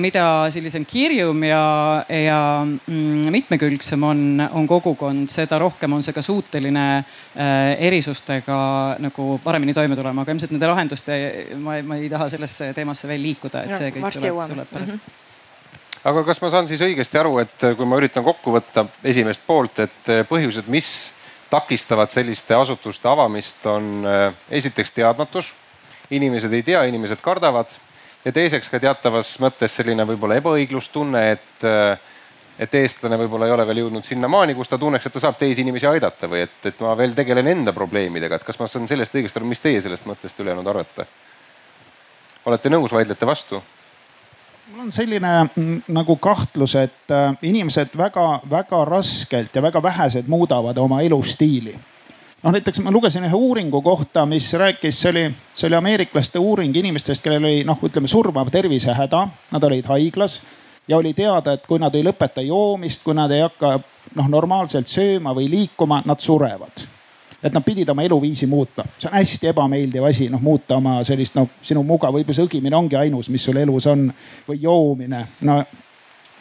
mida sellisem kirjum ja, ja mm, mitmekülgsem on, on kogukond, seda rohkem on see ka suuteline äh, erisustega nagu paremini toime tulema, aga ilmselt nende lahenduste, ma, ma ei taha sellesse teemasse veel liikuda, et see kõik tuleb, tuleb pärast. Mm. -hmm aga kas ma saan siis õigesti aru, et äh, kui ma üritan kokku võtta esimest poolt, et äh, põhjused, mis takistavad selliste asutuste avamist, on äh, esiteks teadmatus. inimesed ei tea, inimesed kardavad ja teiseks ka teatavas mõttes selline võib-olla ebaõiglustunne, et, et eestlane võib-olla ei ole veel jõudnud sinnamaani, kus ta tunneks, et ta saab teisi inimesi aidata või et, et ma veel tegelen enda probleemidega, et kas ma saan sellest õigesti aru, mis teie sellest mõttest ülejäänud arvate? olete nõus, vaidlete vastu? Mul on selline mm, nagu kahtlus, et äh, inimesed väga-väga raskelt ja väga vähesed muudavad oma elustiili. Noh, näiteks ma lugesin ühe uuringu kohta, mis rääkis, see oli, see oli ameeriklaste uuring inimestest, kellel oli noh, ütleme surmav tervisehäda, nad olid haiglas ja oli teada, et kui nad ei lõpeta joomist, kui nad ei hakka noh normaalselt sööma või liikuma, nad surevad et nad pidid oma eluviisi muutma, see on hästi ebameeldiv asi, noh muuta oma sellist noh, sinu mugav, võib-olla see õgimine ongi ainus, mis sul elus on või joomine. no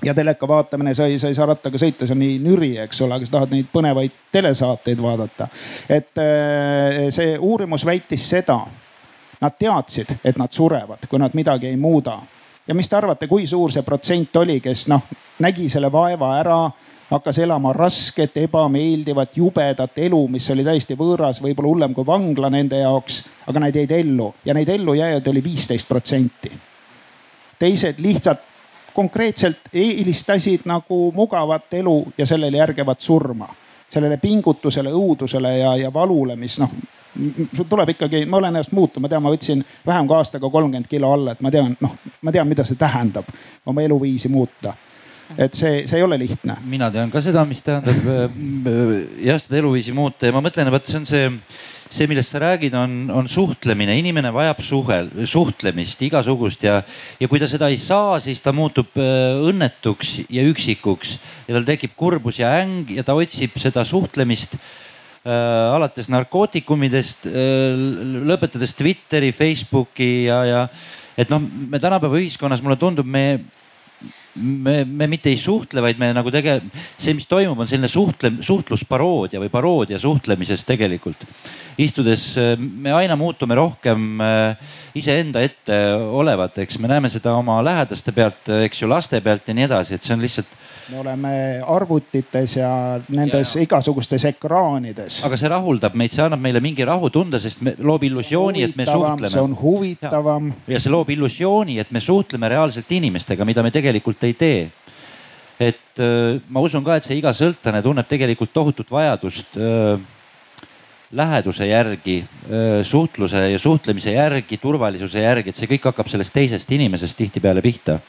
ja teleka vaatamine, sa ei, sa ei saa rattaga sõita, see on nii nüri, eks ole, aga sa tahad neid põnevaid telesaateid vaadata. et äh, see uurimus väitis seda, nad teadsid, et nad surevad, kui nad midagi ei muuda. ja mis te arvate, kui suur see protsent oli, kes noh nägi selle vaeva ära hakkas elama rasket, ebameeldivat, jubedat elu, mis oli täiesti võõras, võib-olla hullem kui vangla nende jaoks, aga nad jäid ellu ja neid ellujääjaid oli viisteist protsenti. teised lihtsalt konkreetselt eelistasid nagu mugavat elu ja sellele järgevat surma. sellele pingutusele, õudusele ja, ja valule, mis noh, sul tuleb ikkagi, ma olen ennast muutnud, ma tean, ma võtsin vähem kui aastaga kolmkümmend kilo alla, et ma tean, noh, ma tean, mida see tähendab oma eluviisi muuta et see, see ei ole lihtne. mina tean ka seda, mis tähendab äh, jah, seda eluviisi muuta. Ja ma mõtlen, vot see on see, see, millest sa räägid, on, on suhtlemine, inimene vajab suhel, suhtlemist igasugust. Ja, ja kui ta seda ei saa, siis ta muutub äh, õnnetuks ja üksikuks. Ja tal tekib kurbus ja äng ja ta otsib seda suhtlemist äh, alates narkootikumidest äh,, lõpetades Twitteri, Facebooki ja, ja et noh, me tänapäeva ühiskonnas, mulle tundub, me me, me mitte ei suhtle, vaid me nagu tege-, see, mis toimub, on selline suhtle, suhtlusparoodia või paroodia suhtlemisest tegelikult. istudes me aina muutume rohkem äh, iseenda ette olevateks, me näeme seda oma lähedaste pealt, eks ju, laste pealt ja nii edasi, et see on lihtsalt me oleme arvutites ja nendes ja, ja. igasugustes ekraanides. aga see rahuldab meid, see annab meile mingi rahutunde, sest me loob illusiooni, et me suhtleme. see on huvitavam. ja see loob illusiooni, et me suhtleme reaalselt inimestega, mida me tegelikult ei tee et äh, ma usun ka, et see iga sõltlane tunneb tegelikult tohutut vajadust äh, läheduse järgi äh,, suhtluse ja suhtlemise järgi, turvalisuse järgi, et see kõik hakkab sellest teisest inimesest tihtipeale pihta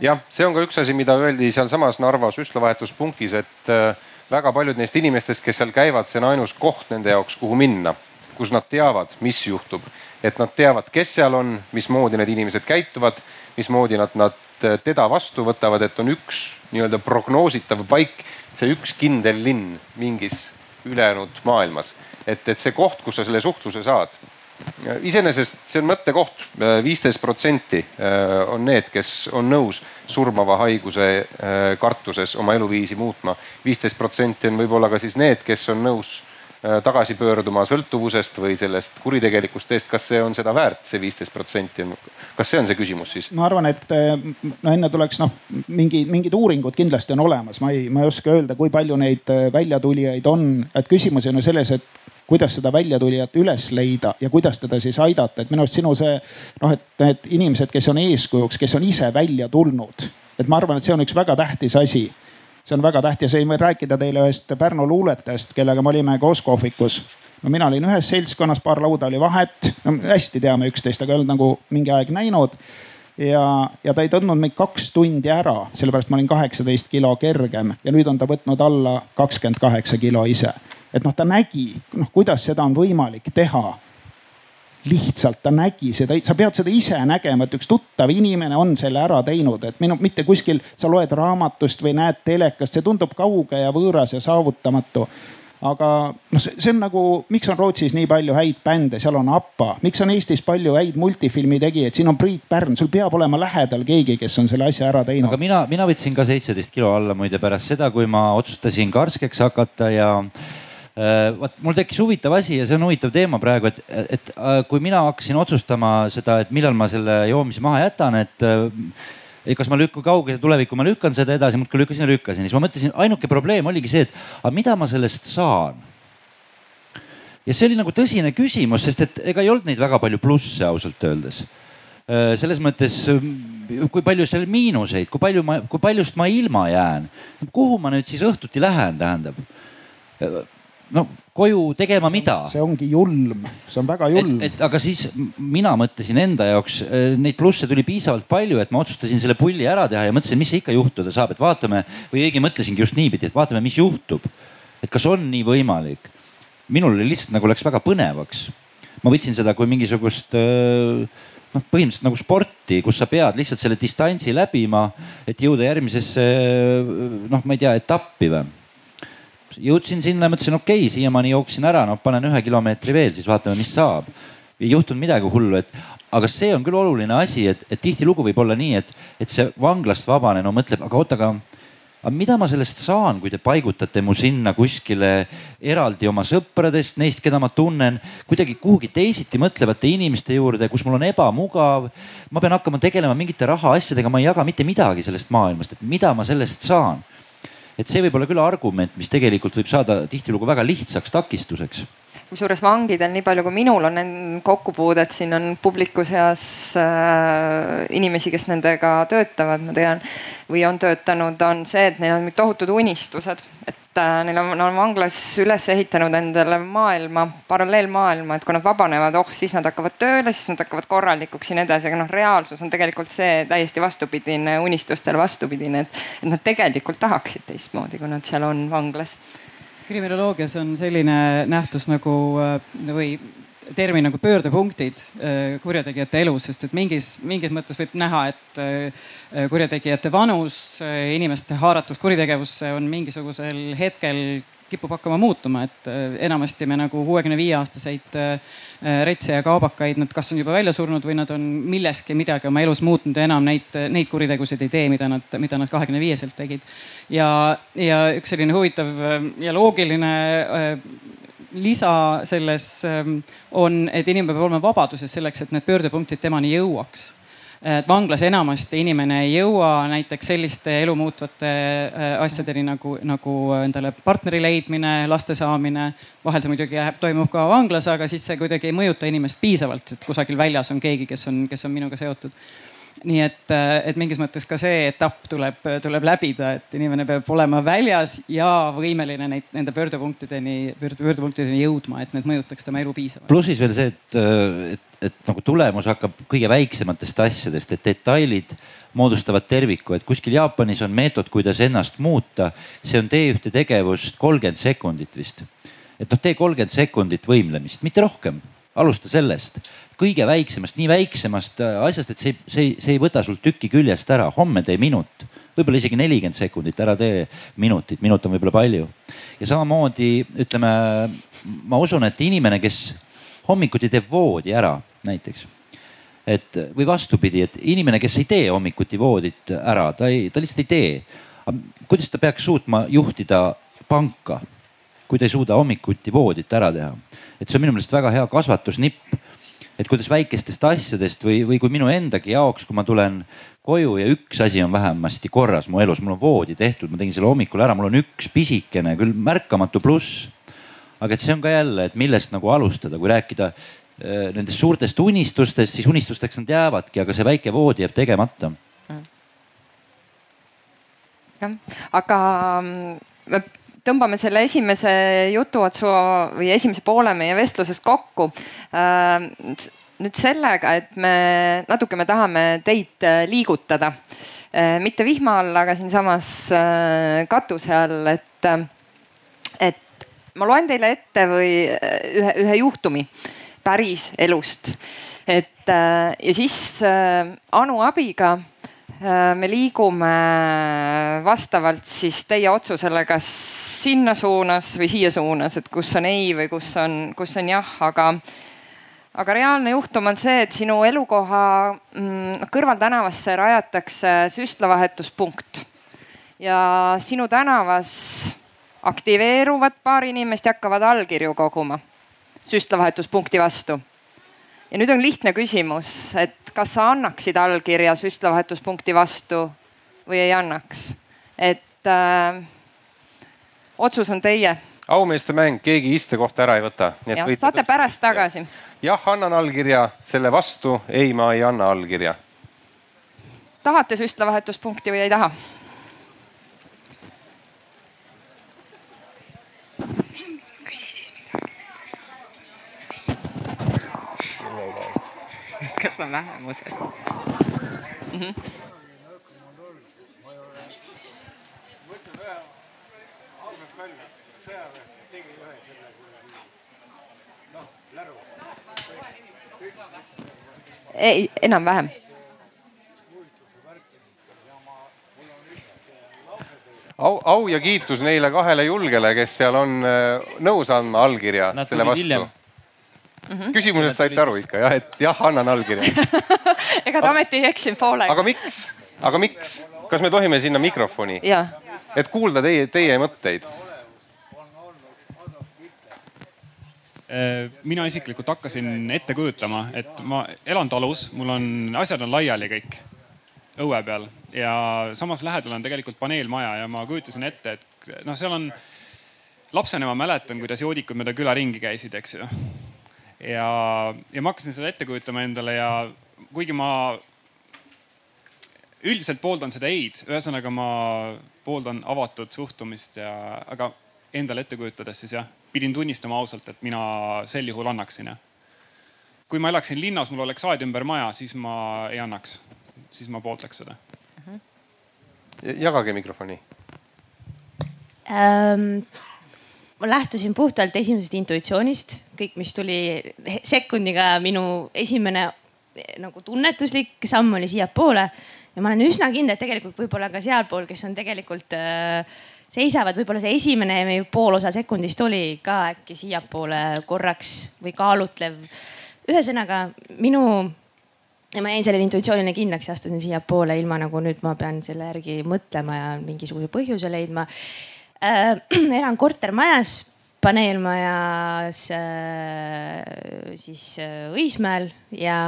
jah, see on ka üks asi, mida öeldi sealsamas Narva süstlavahetuspunktis, et äh, väga paljud neist inimestest, kes seal käivad, see on ainus koht nende jaoks, kuhu minna, kus nad teavad, mis juhtub, et nad teavad, kes seal on, mismoodi need inimesed käituvad, mismoodi nad, nad äh, teda vastu võtavad, et on üks nii-öelda prognoositav paik, see üks kindel linn mingis ülejäänud maailmas. et, et see koht, kus sa selle suhtluse saad iseenesest see on mõttekoht, viisteist protsenti äh, on need, kes on nõus surmava haiguse äh, kartuses oma eluviisi muutma. viisteist protsenti on võib-olla ka siis need, kes on nõus äh, tagasi pöörduma sõltuvusest või sellest kuritegelikust teest, kas see on seda väärt, see viisteist protsenti on, kas see on see küsimus siis? ma arvan, et no enne tuleks noh, mingi, mingid uuringud kindlasti on olemas, ma ei, ma ei oska öelda, kui palju neid väljatulijaid on, et küsimus on ju selles, et kuidas seda väljatulijat üles leida ja kuidas teda siis aidata, et minu arust sinu see noh, et need inimesed, kes on eeskujuks, kes on ise välja tulnud, et ma arvan, et see on üks väga tähtis asi. see on väga tähtis, võin rääkida teile ühest Pärnu luuletajast, kellega me olime koos kohvikus. No mina olin ühes seltskonnas, paar lauda oli vahet, no hästi teame üksteist, aga ei olnud nagu mingi aeg näinud. ja, ja ta ei tundnud meid kaks tundi ära, sellepärast ma olin kaheksateist kilo kergem ja nüüd on ta võtnud alla kakskümmend kaheksa kilo ise et noh, ta nägi, noh kuidas seda on võimalik teha. Lihtsalt ta nägi seda, sa pead seda ise nägema, et üks tuttav inimene on selle ära teinud, et minu, mitte kuskil sa loed raamatust või näed telekast, see tundub kauge ja võõras ja saavutamatu. aga noh, see on nagu, miks on Rootsis nii palju häid bände, seal on APA, miks on Eestis palju häid multifilmi tegijaid, siin on Priit Pärn, sul peab olema lähedal keegi, kes on selle asja ära teinud. aga mina, mina võtsin ka seitseteist kilo alla muide pärast seda, kui ma otsustasin karskeks hakata ja vot mul tekkis huvitav asi ja see on huvitav teema praegu, et, et äh, kui mina hakkasin otsustama seda, et millal ma selle joomise maha jätan, et äh, kas ma lükkan kaugesse tulevikku, ma lükkan seda edasi, muudkui lükkasin ja lükkasin, siis ma mõtlesin, ainuke probleem oligi see, et aga mida ma sellest saan. ja see oli nagu tõsine küsimus, sest et ega ei olnud neid väga palju plusse ausalt öeldes. Selles mõttes, kui palju seal miinuseid, kui palju ma, kui paljust ma ilma jään, kuhu ma nüüd siis õhtuti lähen, tähendab no koju tegema mida? see ongi julm, see on väga julm. et aga siis mina mõtlesin enda jaoks, äh, neid plusse tuli piisavalt palju, et ma otsustasin selle pulli ära teha ja mõtlesin, mis ikka juhtuda saab, et vaatame või õigemini mõtlesingi just niipidi, et vaatame, mis juhtub. et kas on nii võimalik. minul oli lihtsalt nagu läks väga põnevaks. ma võtsin seda kui mingisugust äh, noh, põhimõtteliselt nagu sporti, kus sa pead lihtsalt selle distantsi läbima, et jõuda järgmisesse noh, ma ei tea, etappi või jõudsin sinna, mõtlesin, okei okay,, siiamaani jooksin ära, noh panen ühe kilomeetri veel, siis vaatame, mis saab. ei juhtunud midagi hullu, et aga see on küll oluline asi, et, et tihtilugu võib olla nii, et, et see vanglast vabanenu mõtleb, aga oota, aga aga mida ma sellest saan, kui te paigutate mu sinna kuskile eraldi oma sõpradest, neist, keda ma tunnen, kuidagi kuhugi teisiti mõtlevate inimeste juurde, kus mul on ebamugav. ma pean hakkama tegelema mingite rahaasjadega, ma ei jaga mitte midagi sellest maailmast, et mida ma sellest saan et see võib olla küll argument, mis tegelikult võib saada tihtilugu väga lihtsaks takistuseks. Kusjuures vangidel, nii palju kui minul on kokkupuudet, siin on publiku seas äh, inimesi, kes nendega töötavad, ma tean, või on töötanud, on see, et neil on tohutud unistused, et et äh, neil on, nad on vanglas üles ehitanud endale maailma, paralleelmaailma, et kui nad vabanevad, oh siis nad hakkavad tööle, siis nad hakkavad korralikuks ja nii edasi, aga noh, reaalsus on tegelikult see täiesti vastupidine, unistustele vastupidine, et, et nad tegelikult tahaksid teistmoodi, kui nad seal on vanglas. Kriminoloogias on selline nähtus nagu äh, või termin nagu pöördepunktid äh, kurjategijate elus, sest et mingis, mingis mõttes võib näha, et äh, kurjategijate vanus, äh, inimeste haaratus kuritegevusse on mingisugusel hetkel kipub hakkama muutuma, et enamasti me nagu kuuekümne viie aastaseid retse ja kaabakaid, nad kas on juba välja surnud või nad on milleski midagi oma elus muutnud ja enam neid, neid kuritegusid ei tee, mida nad, mida nad kahekümne viieselt tegid. ja, ja üks selline huvitav ja loogiline lisa selles ähm, on, et inimene peab olema vabaduses selleks, et need pöördepunktid temani jõuaks et vanglas enamasti inimene ei jõua näiteks selliste elu muutvate äh, asjadeni nagu, nagu endale partneri leidmine, laste saamine. vahel see muidugi läheb, toimub ka vanglas, aga siis see kuidagi ei mõjuta inimest piisavalt, et kusagil väljas on keegi, kes on, kes on minuga seotud nii et, äh, et mingis mõttes ka see etapp tuleb, tuleb läbida, et inimene peab olema väljas ja võimeline neid, nende pöördepunktideni, pöördepunktideni jõudma, et need mõjutaks tema elu piisavalt. pluss siis veel see, et, et, et nagu tulemus hakkab kõige väiksematest asjadest, et detailid moodustavad terviku, et kuskil Jaapanis on meetod, kuidas ennast muuta. see on tee ühte tegevust kolmkümmend sekundit vist. et noh, tee kolmkümmend sekundit võimlemist, mitte rohkem alusta sellest kõige väiksemast, nii väiksemast äh, asjast, et see, see, see ei võta sul tükki küljest ära, homme tee minut, võib-olla isegi nelikümmend sekundit, ära tee minutit, minut on võib-olla palju. ja samamoodi ütleme, ma usun, et inimene, kes hommikuti teeb voodi ära näiteks et või vastupidi, et inimene, kes ei tee hommikuti voodit ära, ta ei, ta lihtsalt ei tee. kuidas ta peaks suutma juhtida panka, kui ta ei suuda hommikuti voodit ära teha? et see on minu meelest väga hea kasvatusnipp et kuidas väikestest asjadest või, või kui minu endagi jaoks, kui ma tulen koju ja üks asi on vähemasti korras mu elus, mul on voodi tehtud, ma tegin selle hommikul ära, mul on üks pisikene, küll märkamatu pluss. aga et see on ka jälle, et millest nagu alustada, kui rääkida äh, nendest suurtest unistustest, siis unistusteks nad jäävadki, aga see väike voodi jääb tegemata mm.. jah, aga mm, tõmbame selle esimese jutuotsu või esimese poole meie vestlusest kokku äh, nüüd sellega, et me natuke, me tahame teid äh, liigutada. Äh, mitte vihma all, aga siinsamas katuse all, et, et ma loen teile ette või ühe, ühe juhtumi päris elust. et ja siis Anu abiga me liigume vastavalt siis teie otsusele, kas sinna suunas või siia suunas, et kus on ei või kus on, kus on jah, aga, aga reaalne juhtum on see, et sinu elukoha mm, kõrvaltänavasse rajatakse süstlavahetuspunkt ja sinu tänavas aktiveeruvad paar inimest ja hakkavad allkirju koguma süstlavahetuspunkti vastu. Ja nüüd on lihtne küsimus, et kas sa annaksid allkirja süstlavahetuspunkti vastu või ei annaks? et äh, otsus on teie, aumeeste mäng, keegi istekohta ära ei võta. saate pärast tagasi. jah, annan allkirja, selle vastu ei, ma ei anna allkirja. tahate süstlavahetuspunkti või ei taha? Kas ma vähemuses mm? -hmm. ei, enam-vähem. au, au ja kiitus neile kahele julgele, kes seal on äh, nõus andma allkirja Nad selle vastu Mm -hmm. küsimusest saite aru ikka jah, et jah, annan allkirja ega ta ometi ei eksinud poolega. aga miks, aga miks, kas me tohime sinna mikrofoni? et kuulda teie, teie mõtteid Äh, mina isiklikult hakkasin ette kujutama, et ma elan talus, mul on, asjad on laiali kõik õue peal ja samas lähedal on tegelikult paneelmaja ja ma kujutasin ette, et noh, seal on, lapsena ma mäletan, kuidas joodikud mööda küla ringi käisid, eks ju. Ja, ja ma hakkasin seda ette kujutama endale ja kuigi ma üldiselt pooldan seda ei-d, ühesõnaga ma pooldan avatud suhtumist ja, aga endale ette kujutades siis jah pidin tunnistama ausalt, et mina sel juhul annaksin jah. kui ma elaksin linnas, mul oleks aed ümber maja, siis ma ei annaks, siis ma pooldaks seda uh. -huh. jagage mikrofoni ähm,. Ma lähtusin puhtalt esimesest intuitsioonist, kõik, mis tuli sekundiga minu esimene nagu tunnetuslik samm oli siiapoole. Ja ma olen üsna kindel, et tegelikult võib-olla ka sealpool, kes on tegelikult äh, seisavad, võib-olla see esimene pool osa sekundist oli ka äkki siiapoole korraks või kaalutlev. ühesõnaga minu ma jäin sellele intuitsioonile kindlaks ja astusin siiapoole ilma nagu nüüd ma pean selle järgi mõtlema ja mingisuguse põhjuse leidma äh,. elan kortermajas, paneelmajas äh, siis äh, Õismäel ja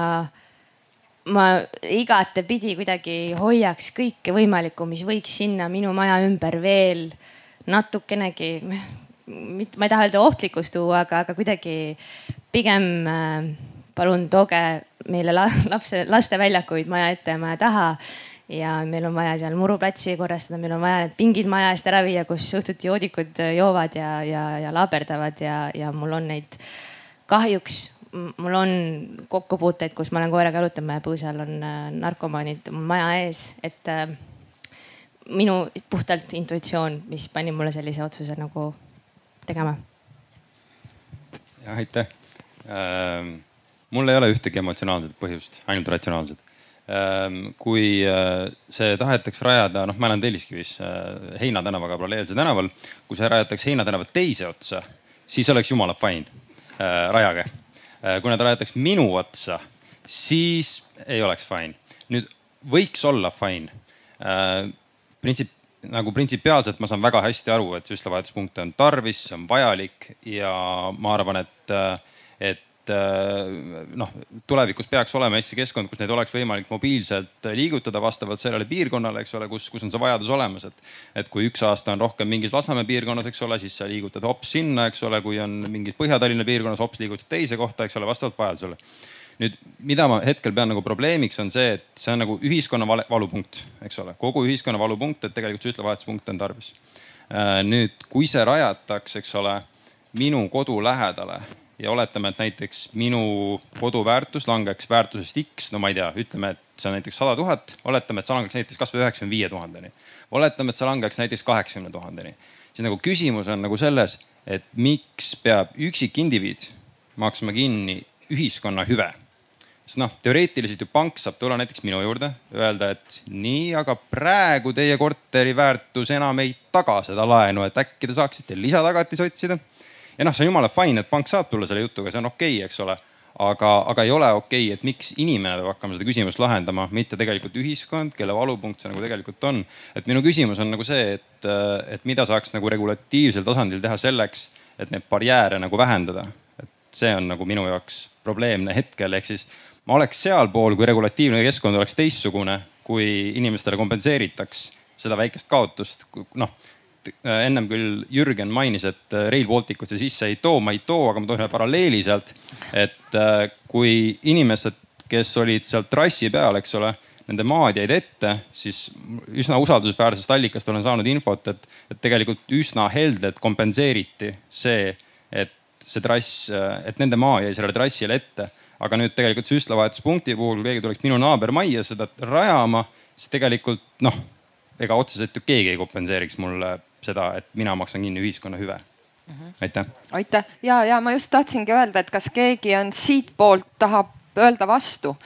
ma igatepidi kuidagi hoiaks kõike võimalikku, mis võiks sinna minu maja ümber veel natukenegi, ma ei taha öelda ohtlikuks tuua, aga, aga kuidagi pigem äh, palun tooge meile la, lapse, lasteväljakuid maja ette ja maja taha. Ja meil on vaja seal muruplatsi korrastada, meil on vaja need pingid maja eest ära viia, kus õhtuti joodikud joovad ja, ja, ja laaberdavad ja, ja mul on neid kahjuks mul on kokkupuuteid, kus ma olen koeraga jalutama ja põõsal on äh, narkomaanid maja ees, et äh, minu puhtalt intuitsioon, mis pani mulle sellise otsuse nagu tegema. jah, aitäh ähm,. mul ei ole ühtegi emotsionaalset põhjust, ainult ratsionaalset. Kui äh, see tahetakse rajada, noh, ma elan Telliskivis äh, Heina tänavaga paralleelse tänaval, kui see rajatakse Heina tänava teise otsa, siis oleks jumala fine äh,, rajage kui nad rajataks minu otsa, siis ei oleks fine. nüüd võiks olla fine. Printsiip, nagu printsipiaalselt ma saan väga hästi aru, et süstlavahetuspunkte on tarvis, see on vajalik ja ma arvan, et, et et äh, noh, tulevikus peaks olema Eestis keskkond, kus neid oleks võimalik mobiilselt liigutada vastavalt sellele piirkonnale, eks ole, kus, kus on see vajadus olemas, et. et kui üks aasta on rohkem mingis Lasnamäe piirkonnas, eks ole, siis sa liigutad hops sinna, eks ole, kui on mingis Põhja-Tallinna piirkonnas, hops liigutad teise kohta, eks ole, vastavalt vajadusele nüüd, mida ma hetkel pean nagu probleemiks, on see, et see on nagu ühiskonna valupunkt, eks ole, kogu ühiskonna valupunkt, et tegelikult süstlavahetuspunkte on tarvis. Äh, nüüd, kui see rajatakse, eks ole, minu kodu lähedale ja oletame, et näiteks minu koduväärtus langeks väärtusest X, no ma ei tea, ütleme, et see on näiteks sada tuhat, oletame, et see langeks näiteks kasvõi üheksakümne viie tuhandeni. oletame, et see langeks näiteks kaheksakümne tuhandeni. siis nagu küsimus on nagu selles, et miks peab üksikindiviid maksma kinni ühiskonna hüve sest noh, teoreetiliselt ju pank saab tulla näiteks minu juurde, öelda, et nii, aga praegu teie korteri väärtus enam ei taga seda laenu, et äkki te saaksite lisatagatisi otsida ja noh, see on jumala fine, et pank saab tulla selle jutuga, see on okei okay,, eks ole. aga, aga ei ole okei okay,, et miks inimene peab hakkama seda küsimust lahendama, mitte tegelikult ühiskond, kelle valupunkt see nagu tegelikult on. et minu küsimus on nagu see, et, et mida saaks nagu regulatiivsel tasandil teha selleks, et neid barjääre nagu vähendada. et see on nagu minu jaoks probleemne hetkel, ehk siis ma oleks sealpool, kui regulatiivne keskkond oleks teistsugune, kui inimestele kompenseeritaks seda väikest kaotust, noh et äh, ennem küll Jürgen mainis, et äh, Rail Baltic ut see sisse ei too, ma ei too, aga ma toon ühe paralleeli sealt. et äh, kui inimesed, kes olid seal trassi peal, eks ole, nende maad jäid ette, siis üsna usaldusväärsest allikast olen saanud infot, et, et tegelikult üsna heldelt kompenseeriti see, et see trass, et nende maa jäi sellele trassile ette. aga nüüd tegelikult süstlavahetuspunkti puhul, kui keegi tuleks minu naabermajja seda rajama, siis tegelikult noh, ega otseselt ju keegi ei kompenseeriks mulle seda, et mina maksan kinni ühiskonna hüve mm. -hmm. aitäh. aitäh ja, ja ma just tahtsingi öelda, et kas keegi on siitpoolt tahab öelda vastu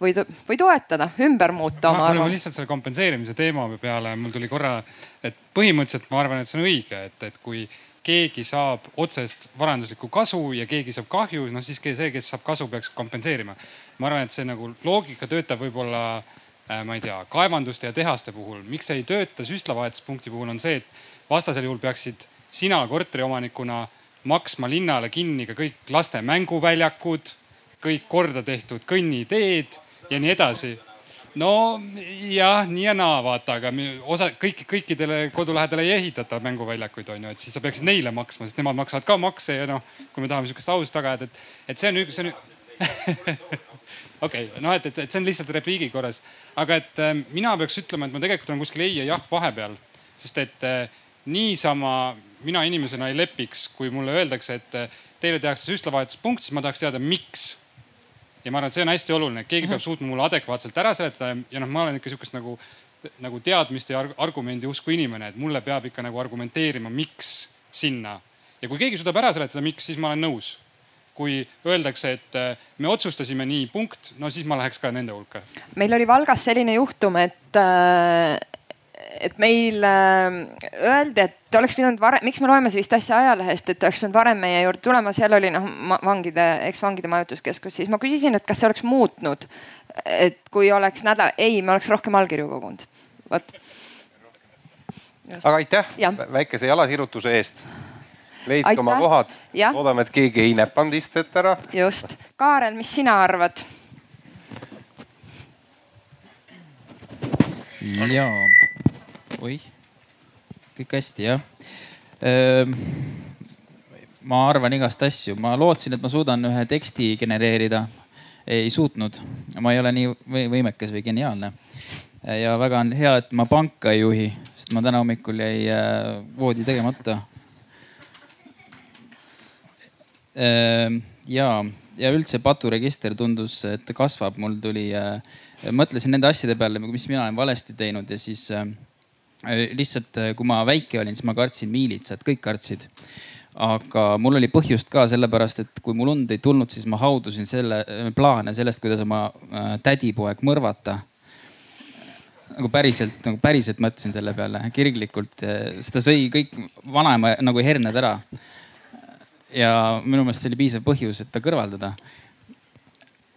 või, või toetada, ümber muuta oma arvamust. lihtsalt selle kompenseerimise teema peale mul tuli korra, et põhimõtteliselt ma arvan, et see on õige, et, et kui keegi saab otsest varanduslikku kasu ja keegi saab kahju, noh siis see, kes saab kasu, peaks kompenseerima. ma arvan, et see nagu loogika töötab võib-olla ma ei tea, kaevanduste ja tehaste puhul. miks see ei tööta süstlavahetuspunkti puhul on see, et vastasel juhul peaksid sina korteriomanikuna maksma linnale kinni ka kõik laste mänguväljakud, kõik korda tehtud kõnniteed ja nii edasi no jah, nii ja naa, vaata, aga osa kõik, kõikidele kodu lähedale ei ehitata mänguväljakuid, on ju, et siis sa peaksid neile maksma, sest nemad maksavad ka makse ja noh, kui me tahame sihukest ausust taga ajada, et, et see on, see on okei okay,, noh, et, et, et see on lihtsalt repliigi korras, aga et äh, mina peaks ütlema, et ma tegelikult olen kuskil ei ja jah vahepeal, sest et äh, niisama mina inimesena ei lepiks, kui mulle öeldakse, et äh, teile tehakse süstlavahetuspunkt, siis ma tahaks teada, miks ja ma arvan, et see on hästi oluline, et keegi -hmm. peab suutma mulle adekvaatselt ära seletada ja noh, ma olen ikka sihukest nagu, nagu teadmiste ja argumendi usku inimene, et mulle peab ikka nagu argumenteerima, miks sinna. ja kui keegi suudab ära seletada, miks, siis ma olen nõus. Kui öeldakse, et äh, me otsustasime nii, punkt, no siis ma läheks ka nende hulka. meil oli Valgas selline juhtum, et äh, et meil äh, öeldi, et oleks pidanud varem, miks me loeme sellist asja ajalehest, et oleks pidanud varem meie juurde tulema, seal oli noh vangide, eksvangide majutuskeskus, siis ma küsisin, et kas see oleks muutnud. et kui oleks nädal, ei, me oleks rohkem allkirju kogunud, vot. aga aitäh ja. väikese jalasirutuse eest. Leidke oma kohad, loodame, et keegi ei näpanud istet ära. just, Kaarel, mis sina arvad? jaa oih, kõik hästi jah. Ehm, ma arvan igast asju, ma lootsin, et ma suudan ühe teksti genereerida. ei suutnud, ma ei ole nii võimekas või geniaalne. ja väga on hea, et ma panka ei juhi, sest ma täna hommikul jäi äh, voodi tegemata. Ehm, ja, ja üldse paturegister tundus, et kasvab, mul tuli, äh, mõtlesin nende asjade peale, mis mina olen valesti teinud ja siis äh, Äh, lihtsalt, kui ma väike olin, siis ma kartsin miilitsat, kõik kartsid. aga mul oli põhjust ka sellepärast, et kui mul und ei tulnud, siis ma haudusin selle plaane sellest, kuidas oma tädipoeg mõrvata. nagu päriselt, nagu päriselt mõtlesin selle peale kirglikult, sest ta sõi kõik vanaema nagu herned ära. Ja minu meelest see oli piisav põhjus, et ta kõrvaldada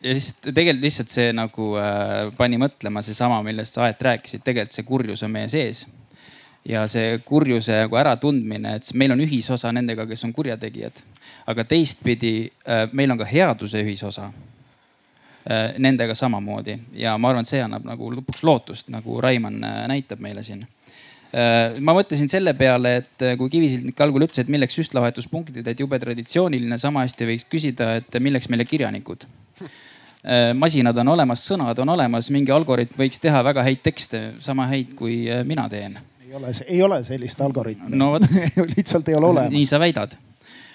ja siis tegelikult lihtsalt see nagu äh, pani mõtlema seesama, millest sa Aet rääkisid, tegelikult see kurjus on meie sees. ja see kurjuse nagu äratundmine, et meil on ühisosa nendega, kes on kurjategijad. aga teistpidi äh, meil on ka headuse ühisosa äh,. Nendega samamoodi ja ma arvan, et see annab nagu lõpuks lootust, nagu Raimann äh, näitab meile siin ma mõtlesin selle peale, et äh, kui Kivisildnik algul ütles, et milleks süstlavahetuspunktid, et jube traditsiooniline, sama hästi võiks küsida, et milleks meile kirjanikud Äh, masinad on olemas, sõnad on olemas, mingi algoritm võiks teha väga häid tekste, sama häid kui äh, mina teen. ei ole, ei ole sellist algoritmi no,. lihtsalt ei ole olemas. nii sa väidad?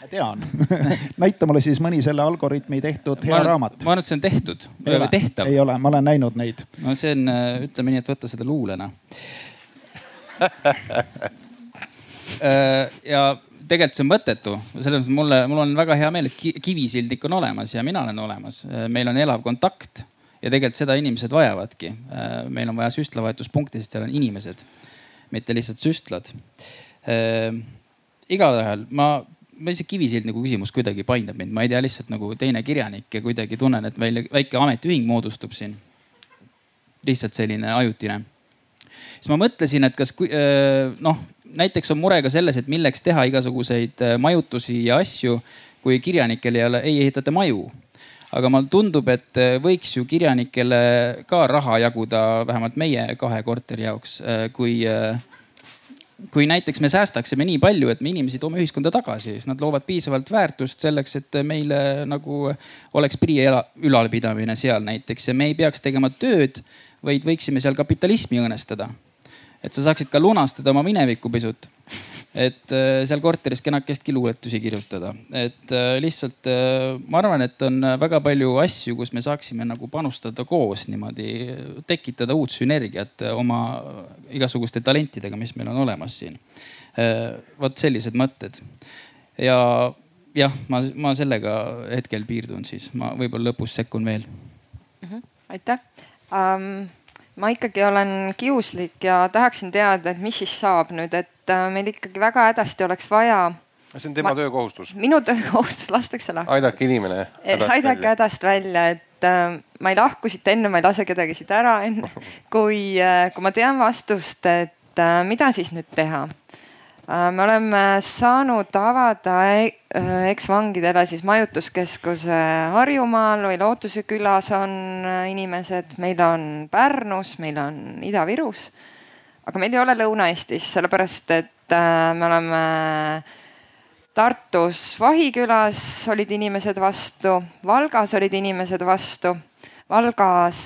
ma tean näita mulle siis mõni selle algoritmi tehtud hea ma, raamat. ma arvan, et see on tehtud tehtav. ei ole, ma olen näinud neid. no see on, äh, ütleme nii, et võtta seda luulena ja tegelikult see on mõttetu, selles mõttes mulle, mul on väga hea meel, et kivisildnik on olemas ja mina olen olemas. meil on elav kontakt ja tegelikult seda inimesed vajavadki. meil on vaja süstlavahetuspunkti, sest seal on inimesed, mitte lihtsalt süstlad. igatahes ma, ma lihtsalt kivisildniku küsimus kuidagi painab mind, ma ei tea, lihtsalt nagu teine kirjanik ja kuidagi tunnen, et meil väike ametiühing moodustub siin. lihtsalt selline ajutine. Siis ma mõtlesin, et kas noh näiteks on mure ka selles, et milleks teha igasuguseid majutusi ja asju, kui kirjanikel ei ole, ei ehitata maju. aga mulle tundub, et võiks ju kirjanikele ka raha jaguda, vähemalt meie kahe korteri jaoks, kui kui näiteks me säästaksime nii palju, et me inimesi toome ühiskonda tagasi, siis nad loovad piisavalt väärtust selleks, et meile nagu oleks prii ülalpidamine seal näiteks ja me ei peaks tegema tööd, vaid võiksime seal kapitalismi õõnestada. Et sa saaksid ka lunastada oma minevikku pisut et äh, seal korteris kenakestki luuletusi kirjutada, et äh, lihtsalt äh, ma arvan, et on väga palju asju, kus me saaksime nagu panustada koos niimoodi, tekitada uut sünergiat oma igasuguste talentidega, mis meil on olemas siin. vot sellised mõtted ja jah, ma, ma sellega hetkel piirdun siis, ma võib-olla lõpus sekkun veel mm. -hmm. aitäh um ma ikkagi olen kiuslik ja tahaksin teada, et mis siis saab nüüd, et äh, meil ikkagi väga hädasti oleks vaja. see on tema ma, töökohustus. minu töökohustus lastakse lahti. aidake inimene. aidake hädast välja, et äh, ma ei lahku siit enne, ma ei lase kedagi siit ära enne, kui äh,, kui ma tean vastust, et äh, mida siis nüüd teha me oleme saanud avada äh, eksvangidele siis majutuskeskuse Harjumaal või Lootuse külas on äh, inimesed, meil on Pärnus, meil on Ida-Virus. aga meil ei ole Lõuna-Eestis, sellepärast et me oleme Tartus Vahi külas olid inimesed vastu, Valgas olid inimesed vastu. Valgas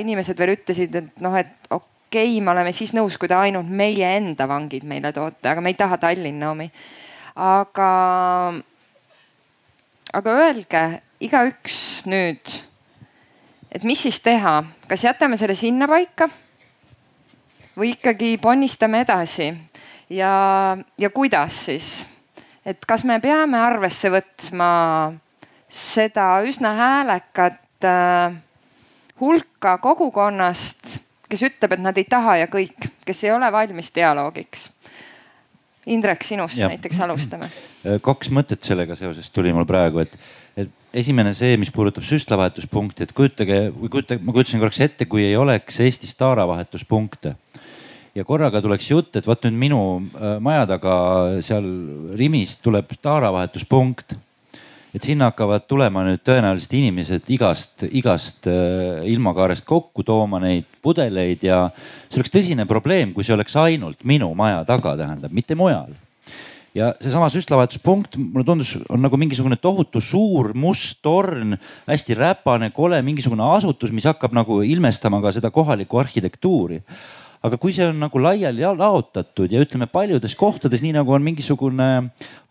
inimesed veel ütlesid, et noh, et okei okei okay,, me oleme siis nõus, kui te ainult meie enda vangid meile toote, aga me ei taha Tallinna omi. aga, aga öelge igaüks nüüd, et mis siis teha, kas jätame selle sinnapaika või ikkagi ponnistame edasi ja, ja kuidas siis? et kas me peame arvesse võtma seda üsna häälekat äh, hulka kogukonnast kes ütleb, et nad ei taha ja kõik, kes ei ole valmis dialoogiks. Indrek, sinust ja. näiteks alustame. Äh, kaks mõtet sellega seoses tuli mul praegu, et, et esimene see, mis puudutab süstlavahetuspunkti, et kujutage või kujutage, ma kujutasin korraks ette, kui ei oleks Eestis taaravahetuspunkte ja korraga tuleks jutt, et vot nüüd minu äh, maja taga seal Rimis tuleb taaravahetuspunkt et sinna hakkavad tulema nüüd tõenäoliselt inimesed igast, igast äh, ilmakaarest kokku tooma neid pudeleid ja see oleks tõsine probleem, kui see oleks ainult minu maja taga, tähendab, mitte mujal. Ja seesama süstlavahetuspunkt mulle tundus, on nagu mingisugune tohutu suur must torn, hästi räpane, kole, mingisugune asutus, mis hakkab nagu ilmestama ka seda kohalikku arhitektuuri aga kui see on nagu laiali laotatud ja ütleme paljudes kohtades, nii nagu on mingisugune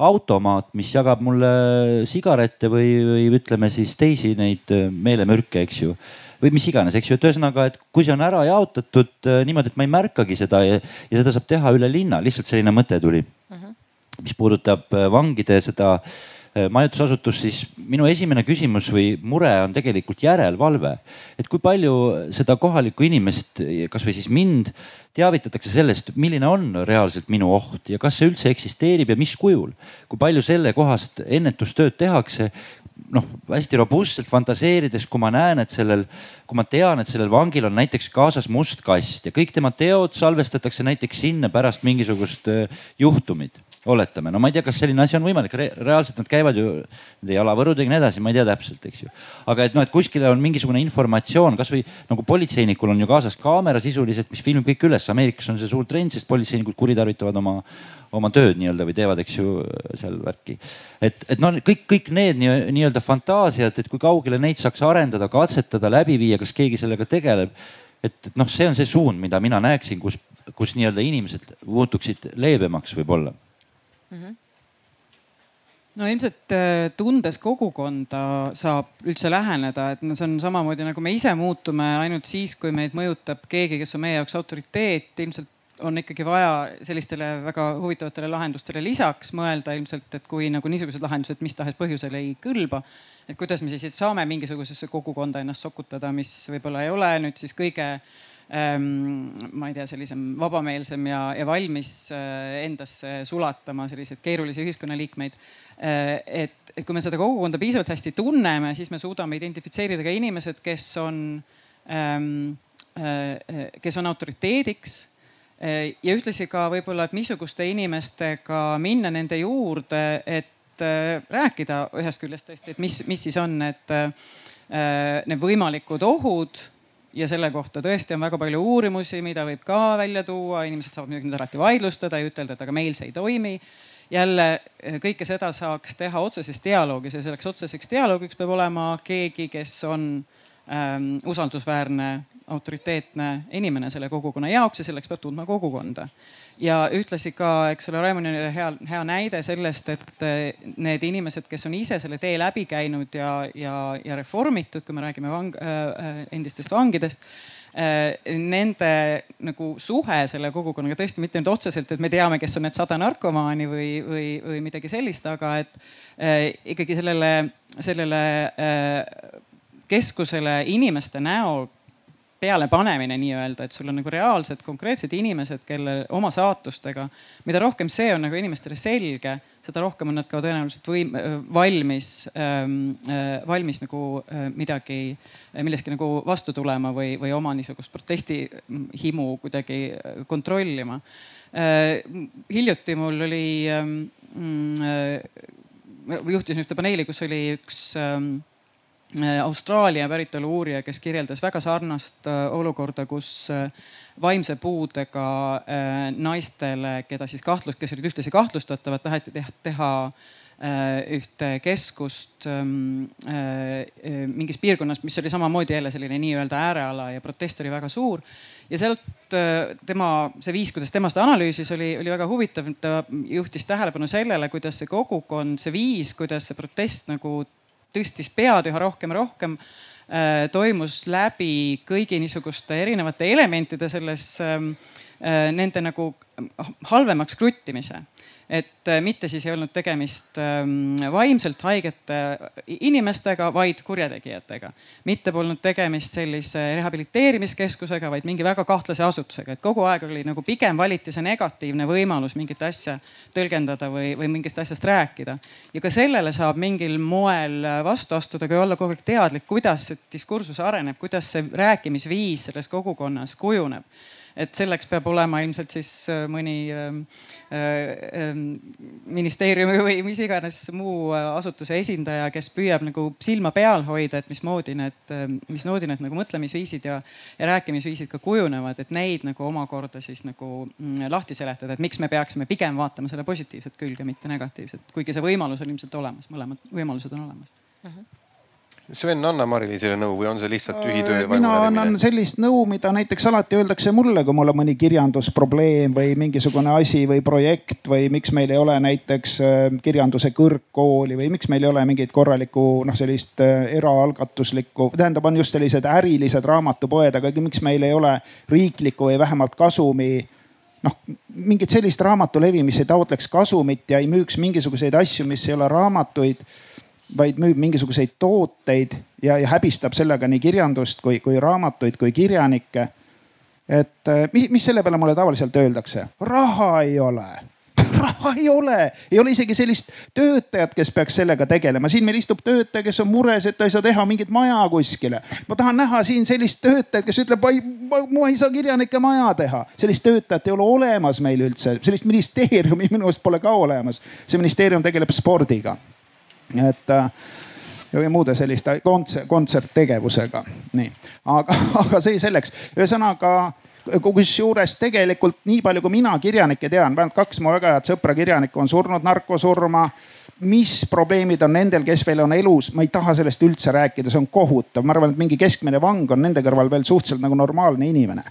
automaat, mis jagab mulle sigarette või, või ütleme siis teisi neid äh, meelemürke, eks ju või mis iganes, eks ju, et ühesõnaga, et kui see on ära jaotatud äh, niimoodi, et ma ei märkagi seda ja, ja seda saab teha üle linna, lihtsalt selline mõte tuli. Mhm. -huh. mis puudutab äh, vangide seda Äh, majutusasutus, siis minu esimene küsimus või mure on tegelikult järelevalve. et kui palju seda kohalikku inimest, kasvõi siis mind, teavitatakse sellest, milline on reaalselt minu oht ja kas see üldse eksisteerib ja mis kujul. kui palju sellekohast ennetustööd tehakse, noh hästi robustselt fantaseerides, kui ma näen, et sellel, kui ma tean, et sellel vangil on näiteks kaasas must kast ja kõik tema teod salvestatakse näiteks sinna pärast mingisugust äh, juhtumit oletame, no ma ei tea, kas selline asi on võimalik Re, reaalselt nad käivad ju nende jalavõrudega ja nii edasi, ma ei tea täpselt, eks ju. aga et noh, et kuskil on mingisugune informatsioon, kasvõi nagu politseinikul on ju kaasas kaamera sisuliselt, mis filmib kõik üles. Ameerikas on see suur trend, sest politseinikud kuritarvitavad oma, oma tööd nii-öelda või teevad, eks ju, seal värki. et, et noh, kõik, kõik need nii-öelda fantaasiad, et kui kaugele neid saaks arendada, katsetada, läbi viia, kas keegi sellega tegeleb et, et noh, see on see suund, mida mina näeksin, kus, kus nii-öelda inimesed muutuksid leebemaks võib-olla mm. -hmm. no ilmselt äh, tundes kogukonda saab üldse läheneda, et no see on samamoodi nagu me ise muutume ainult siis, kui meid mõjutab keegi, kes on meie jaoks autoriteet, ilmselt on ikkagi vaja sellistele väga huvitavatele lahendustele lisaks mõelda ilmselt, et kui nagu niisugused lahendused mis tahes põhjusel ei kõlba, et kuidas me siis saame mingisugusesse kogukonda ennast sokutada, mis võib-olla ei ole nüüd siis kõige Ehm, ma ei tea, sellisem vabameelsem ja, ja valmis äh, endasse sulatama selliseid keerulisi ühiskonnaliikmeid. Äh, et, et kui me seda kogukonda piisavalt hästi tunneme, siis me suudame identifitseerida ka inimesed, kes on, ähm, äh, kes on autoriteediks ja ühtlasi ka võib-olla, et missuguste inimestega minna nende juurde, et rääkida ühest küljest tõesti, et mis, mis siis on need, need võimalikud ohud ja selle kohta tõesti on väga palju uurimusi, mida võib ka välja tuua, inimesed saavad muidugi nüüd alati vaidlustada ja ütelda, et aga meil see ei toimi. jälle kõike seda saaks teha otseses dialoogis ja selleks otseseks dialoogiks peab olema keegi, kes on ähm, usaldusväärne, autoriteetne inimene selle kogukonna jaoks ja selleks peab tundma kogukonda ja ühtlasi ka, eks ole, Raimondil oli hea, hea näide sellest, et eh, need inimesed, kes on ise selle tee läbi käinud ja, ja, ja reformitud, kui me räägime vang, äh, endistest vangidest äh,. Nende nagu suhe selle kogukonnaga tõesti mitte nüüd otseselt, et me teame, kes on need sada narkomaani või, või, või midagi sellist, aga et äh, ikkagi sellele, sellele keskusele inimeste näol pealepanemine nii-öelda, et sul on nagu reaalsed konkreetsed inimesed, kelle oma saatustega, mida rohkem see on nagu inimestele selge, seda rohkem on nad ka tõenäoliselt võim-, valmis ähm,, äh, valmis nagu äh, midagi, millestki nagu vastu tulema või, või oma niisugust protestihimu kuidagi äh, kontrollima äh,. hiljuti mul oli ähm,, äh, juhtisin ühte paneeli, kus oli üks ähm, Äh, Austraalia päritolu uurija, kes kirjeldas väga sarnast äh, olukorda, kus äh, vaimse puudega naistele, keda siis kahtlus, kes olid ühtlasi kahtlustatavad, taheti teha, teha ühte keskust ähm, mingis piirkonnas, mis oli samamoodi jälle selline nii-öelda ääreala ja protest oli väga suur. ja sealt tema, see viis, kuidas tema seda analüüsis, oli, oli väga huvitav. ta juhtis tähelepanu sellele, kuidas see kogukond, see viis, kuidas see protest nagu tõstis pead üha rohkem ja rohkem äh, toimus läbi kõigi niisuguste erinevate elementide selles ähm, äh, nende nagu halvemaks kruttimise et äh, mitte siis ei olnud tegemist ähm, vaimselt haigete inimestega, vaid kurjategijatega. mitte polnud tegemist sellise rehabiliteerimiskeskusega, vaid mingi väga kahtlase asutusega, et kogu aeg oli nagu pigem valiti see negatiivne võimalus mingit asja tõlgendada või, või mingist asjast rääkida. ja ka sellele saab mingil moel vastu astuda, kui olla kogu aeg teadlik, kuidas see diskursus areneb, kuidas see rääkimisviis selles kogukonnas kujuneb et selleks peab olema ilmselt siis äh, mõni ähm, äh, ähm, ministeeriumi või mis iganes muu äh, asutuse esindaja, kes püüab nagu silma peal hoida, et mismoodi need, mismoodi need nagu mõtlemisviisid ja, ja rääkimisviisid ka kujunevad, et neid nagu omakorda siis nagu mm, lahti seletada, et miks me peaksime pigem vaatama selle positiivset külge, mitte negatiivset, kuigi see võimalus on ilmselt olemas, mõlemad võimalused on olemas. Mm. -hmm Sven, anna Mari-Liisile nõu või on see lihtsalt tühi töö? mina annan sellist nõu, mida näiteks alati öeldakse mulle, kui mul on mõni kirjandusprobleem või mingisugune asi või projekt või miks meil ei ole näiteks äh, kirjanduse kõrgkooli või miks meil ei ole mingit korralikku noh, sellist äh, eraalgatuslikku, tähendab, on just sellised ärilised raamatupoed, aga miks meil ei ole riiklikku või vähemalt kasumi noh, mingit sellist raamatulevi, mis ei taotleks kasumit ja ei müüks mingisuguseid asju, mis ei ole raamatuid vaid müüb mingisuguseid tooteid ja, ja häbistab sellega nii kirjandust kui, kui raamatuid kui kirjanikke. et eh, mis, mis selle peale mulle tavaliselt öeldakse? raha ei ole raha ei ole, ei ole isegi sellist töötajat, kes peaks sellega tegelema. siin meil istub töötaja, kes on mures, et ta ei saa teha mingit maja kuskile. ma tahan näha siin sellist töötajat, kes ütleb, ma ei saa kirjanike maja teha. sellist töötajat ei ole olemas meil üldse, sellist ministeeriumi minu arust pole ka olemas. see ministeerium tegeleb spordiga et äh, või muude selliste kontsert, kontserttegevusega, nii. aga, aga see selleks, ühesõnaga kusjuures tegelikult nii palju, kui mina kirjanikke tean, vähemalt kaks mu väga head sõpra kirjanikku on surnud narkosurma. mis probleemid on nendel, kes veel on elus, ma ei taha sellest üldse rääkida, see on kohutav, ma arvan, et mingi keskmine vang on nende kõrval veel suhteliselt nagu normaalne inimene.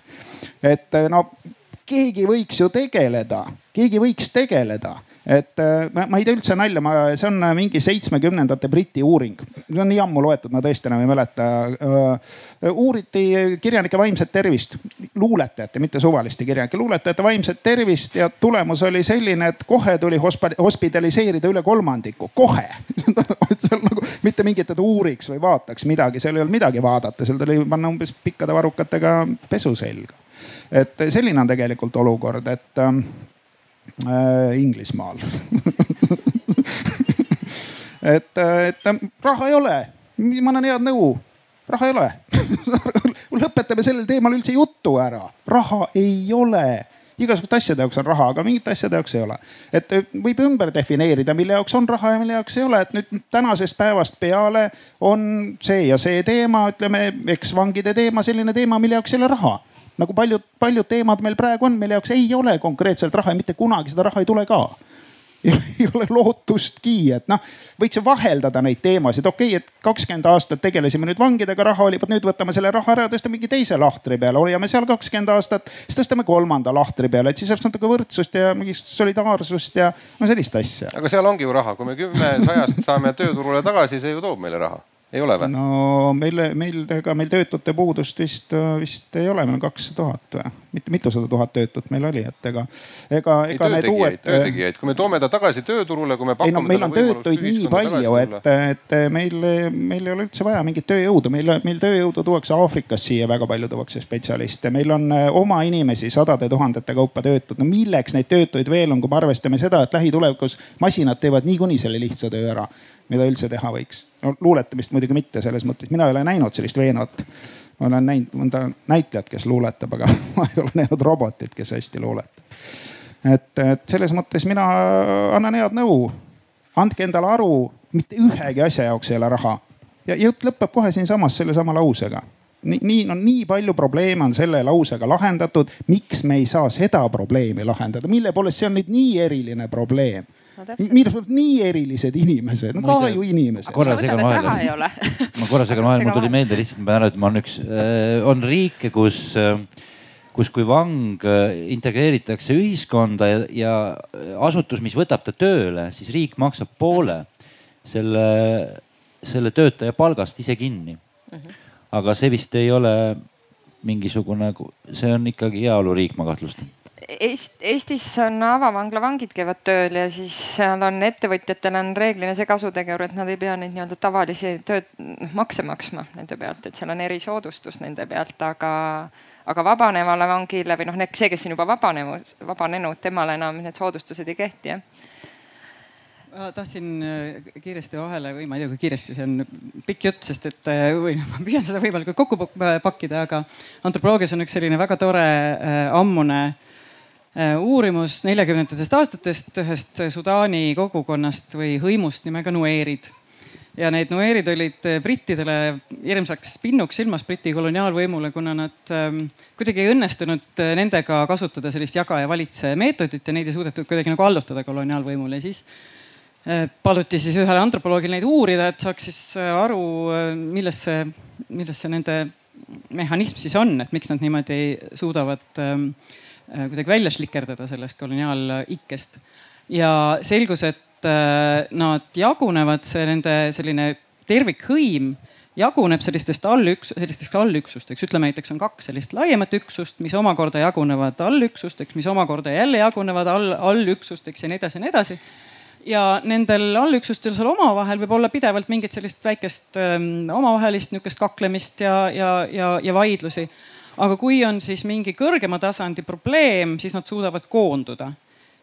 et no keegi võiks ju tegeleda, keegi võiks tegeleda et äh, ma, ma ei tee üldse nalja, ma, see on äh, mingi seitsmekümnendate Briti uuring. see on nii ammu loetud, ma tõesti enam ei mäleta. Äh, uuriti kirjanike vaimset tervist, luuletajate, mitte suvaliste kirjanike, luuletajate vaimset tervist ja tulemus oli selline, et kohe tuli hospitaliseerida üle kolmandiku, kohe seal nagu mitte mingit, et uuriks või vaataks midagi, seal ei olnud midagi vaadata, seal tuli panna umbes pikkade varrukatega pesu selga. Et selline on tegelikult olukord, et ähm, äh, Inglismaal. Et, et raha ei ole, ma annan head nõu, raha ei ole. Lõpetame sellel teemal üldse jutu ära, raha ei ole. Igasuguste asjade jaoks on raha, aga mingite asjade jaoks ei ole. et võib ümber defineerida, mille jaoks on raha ja mille jaoks ei ole, et nüüd tänasest päevast peale on see ja see teema, ütleme eksvangide teema, selline teema, mille jaoks ei ole raha nagu paljud, paljud teemad meil praegu on, mille jaoks ei ole konkreetselt raha ja mitte kunagi seda raha ei tule ka. Ei ole lootustki, et noh, võiks ju vaheldada neid teemasid, okei okay,, et kakskümmend aastat tegelesime nüüd vangidega, raha oli, vot nüüd võtame selle raha ära ja tõstame mingi teise lahtri peale, hoiame seal kakskümmend aastat, siis tõstame kolmanda lahtri peale, et siis oleks natuke võrdsust ja mingit solidaarsust ja no sellist asja. aga seal ongi ju raha, kui me kümme sajast saame tööturule tagasi, see ju toob meile raha ei ole või? no meil, meil, ega meil töötute puudust vist, vist ei ole, meil on kakssada tuhat või? mitte mitusada tuhat töötut meil oli, et ega, ega, ega need uued. töötegijaid, kui me toome ta tagasi tööturule, kui me pakume. ei no meil on töötuid nii palju, et, et meil, meil ei ole üldse vaja mingit tööjõudu, meil, meil tööjõudu tuuakse Aafrikast siia väga palju tuuakse spetsialiste, meil on äh, oma inimesi sadade tuhandete kaupa töötud. no milleks neid töötuid veel on, kui me arvestame seda, et lähitulevikus masinad teevad niikuinii selle lihtsa töö ära mida üldse teha võiks. no luuletamist muidugi mitte selles mõttes, mina ei ole näinud sellist veenvat. ma olen näinud mõnda näitlejat, kes luuletab, aga ma ei ole näinud robotit, kes hästi luuletab. et, et selles mõttes mina annan head nõu. andke endale aru, mitte ühegi asja jaoks ei ole raha. ja jutt lõpeb kohe siinsamas sellesama lausega nii, nii, no nii palju probleeme on selle lausega lahendatud. miks me ei saa seda probleemi lahendada, mille poolest see on nüüd nii eriline probleem mille pealt nii erilised inimesed, no ka ju inimesed. korra segan vahele. ma korra segan vahele, mul tuli meelde lihtsalt, ma pean ära ütlema, on üks, äh, on riike, kus, äh, kus kui vang äh, integreeritakse ühiskonda ja, ja asutus, mis võtab ta tööle, siis riik maksab poole selle, selle töötaja palgast ise kinni mm. -hmm. aga see vist ei ole mingisugune, see on ikkagi heaoluriik, ma kahtlustan Eest, Eestis on avavangla vangid käivad tööl ja siis seal on ettevõtjatel on reeglina see kasutegur, et nad ei pea neid nii-öelda tavalisi tööd, noh makse maksma nende pealt, et seal on erisoodustus nende pealt, aga, aga vabanevale vangile või noh, see, kes on juba vabanenud, vabanenud, temale enam need soodustused ei kehti jah. Ma tahtsin äh, kiiresti vahele või ma ei tea, kui kiiresti, see on pikk jutt, sest et äh, või ma püüan seda võimalikult kokku pakkida, aga antropoloogias on üks selline väga tore äh, ammune äh, uurimus neljakümnendatest aastatest ühest Sudaani kogukonnast või hõimust nimega nueerid. ja need nueerid olid äh, brittidele hirmsaks pinnuks silmas Briti koloniaalvõimule, kuna nad ähm, kuidagi ei õnnestunud äh, nendega kasutada sellist jaga ja valitse meetodit ja neid ei suudetud kuidagi nagu allutada koloniaalvõimule ja siis paluti siis ühele antropoloogil neid uurida, et saaks siis aru, milles see, milles see nende mehhanism siis on, et miks nad niimoodi suudavad ähm, Äh, kuidagi välja slikerdada sellest koloniaalikkest. ja selgus, et äh, nad jagunevad, see nende selline tervikhõim jaguneb sellistest allüks-, sellisteks allüksusteks, ütleme näiteks on kaks sellist laiemat üksust, mis omakorda jagunevad allüksusteks, mis omakorda jälle jagunevad all, allüksusteks ja nii edasi ja nii edasi. ja nendel allüksustel seal omavahel võib olla pidevalt mingit sellist väikest ähm, omavahelist nihukest kaklemist ja, ja, ja, ja vaidlusi aga kui on siis mingi kõrgema tasandi probleem, siis nad suudavad koonduda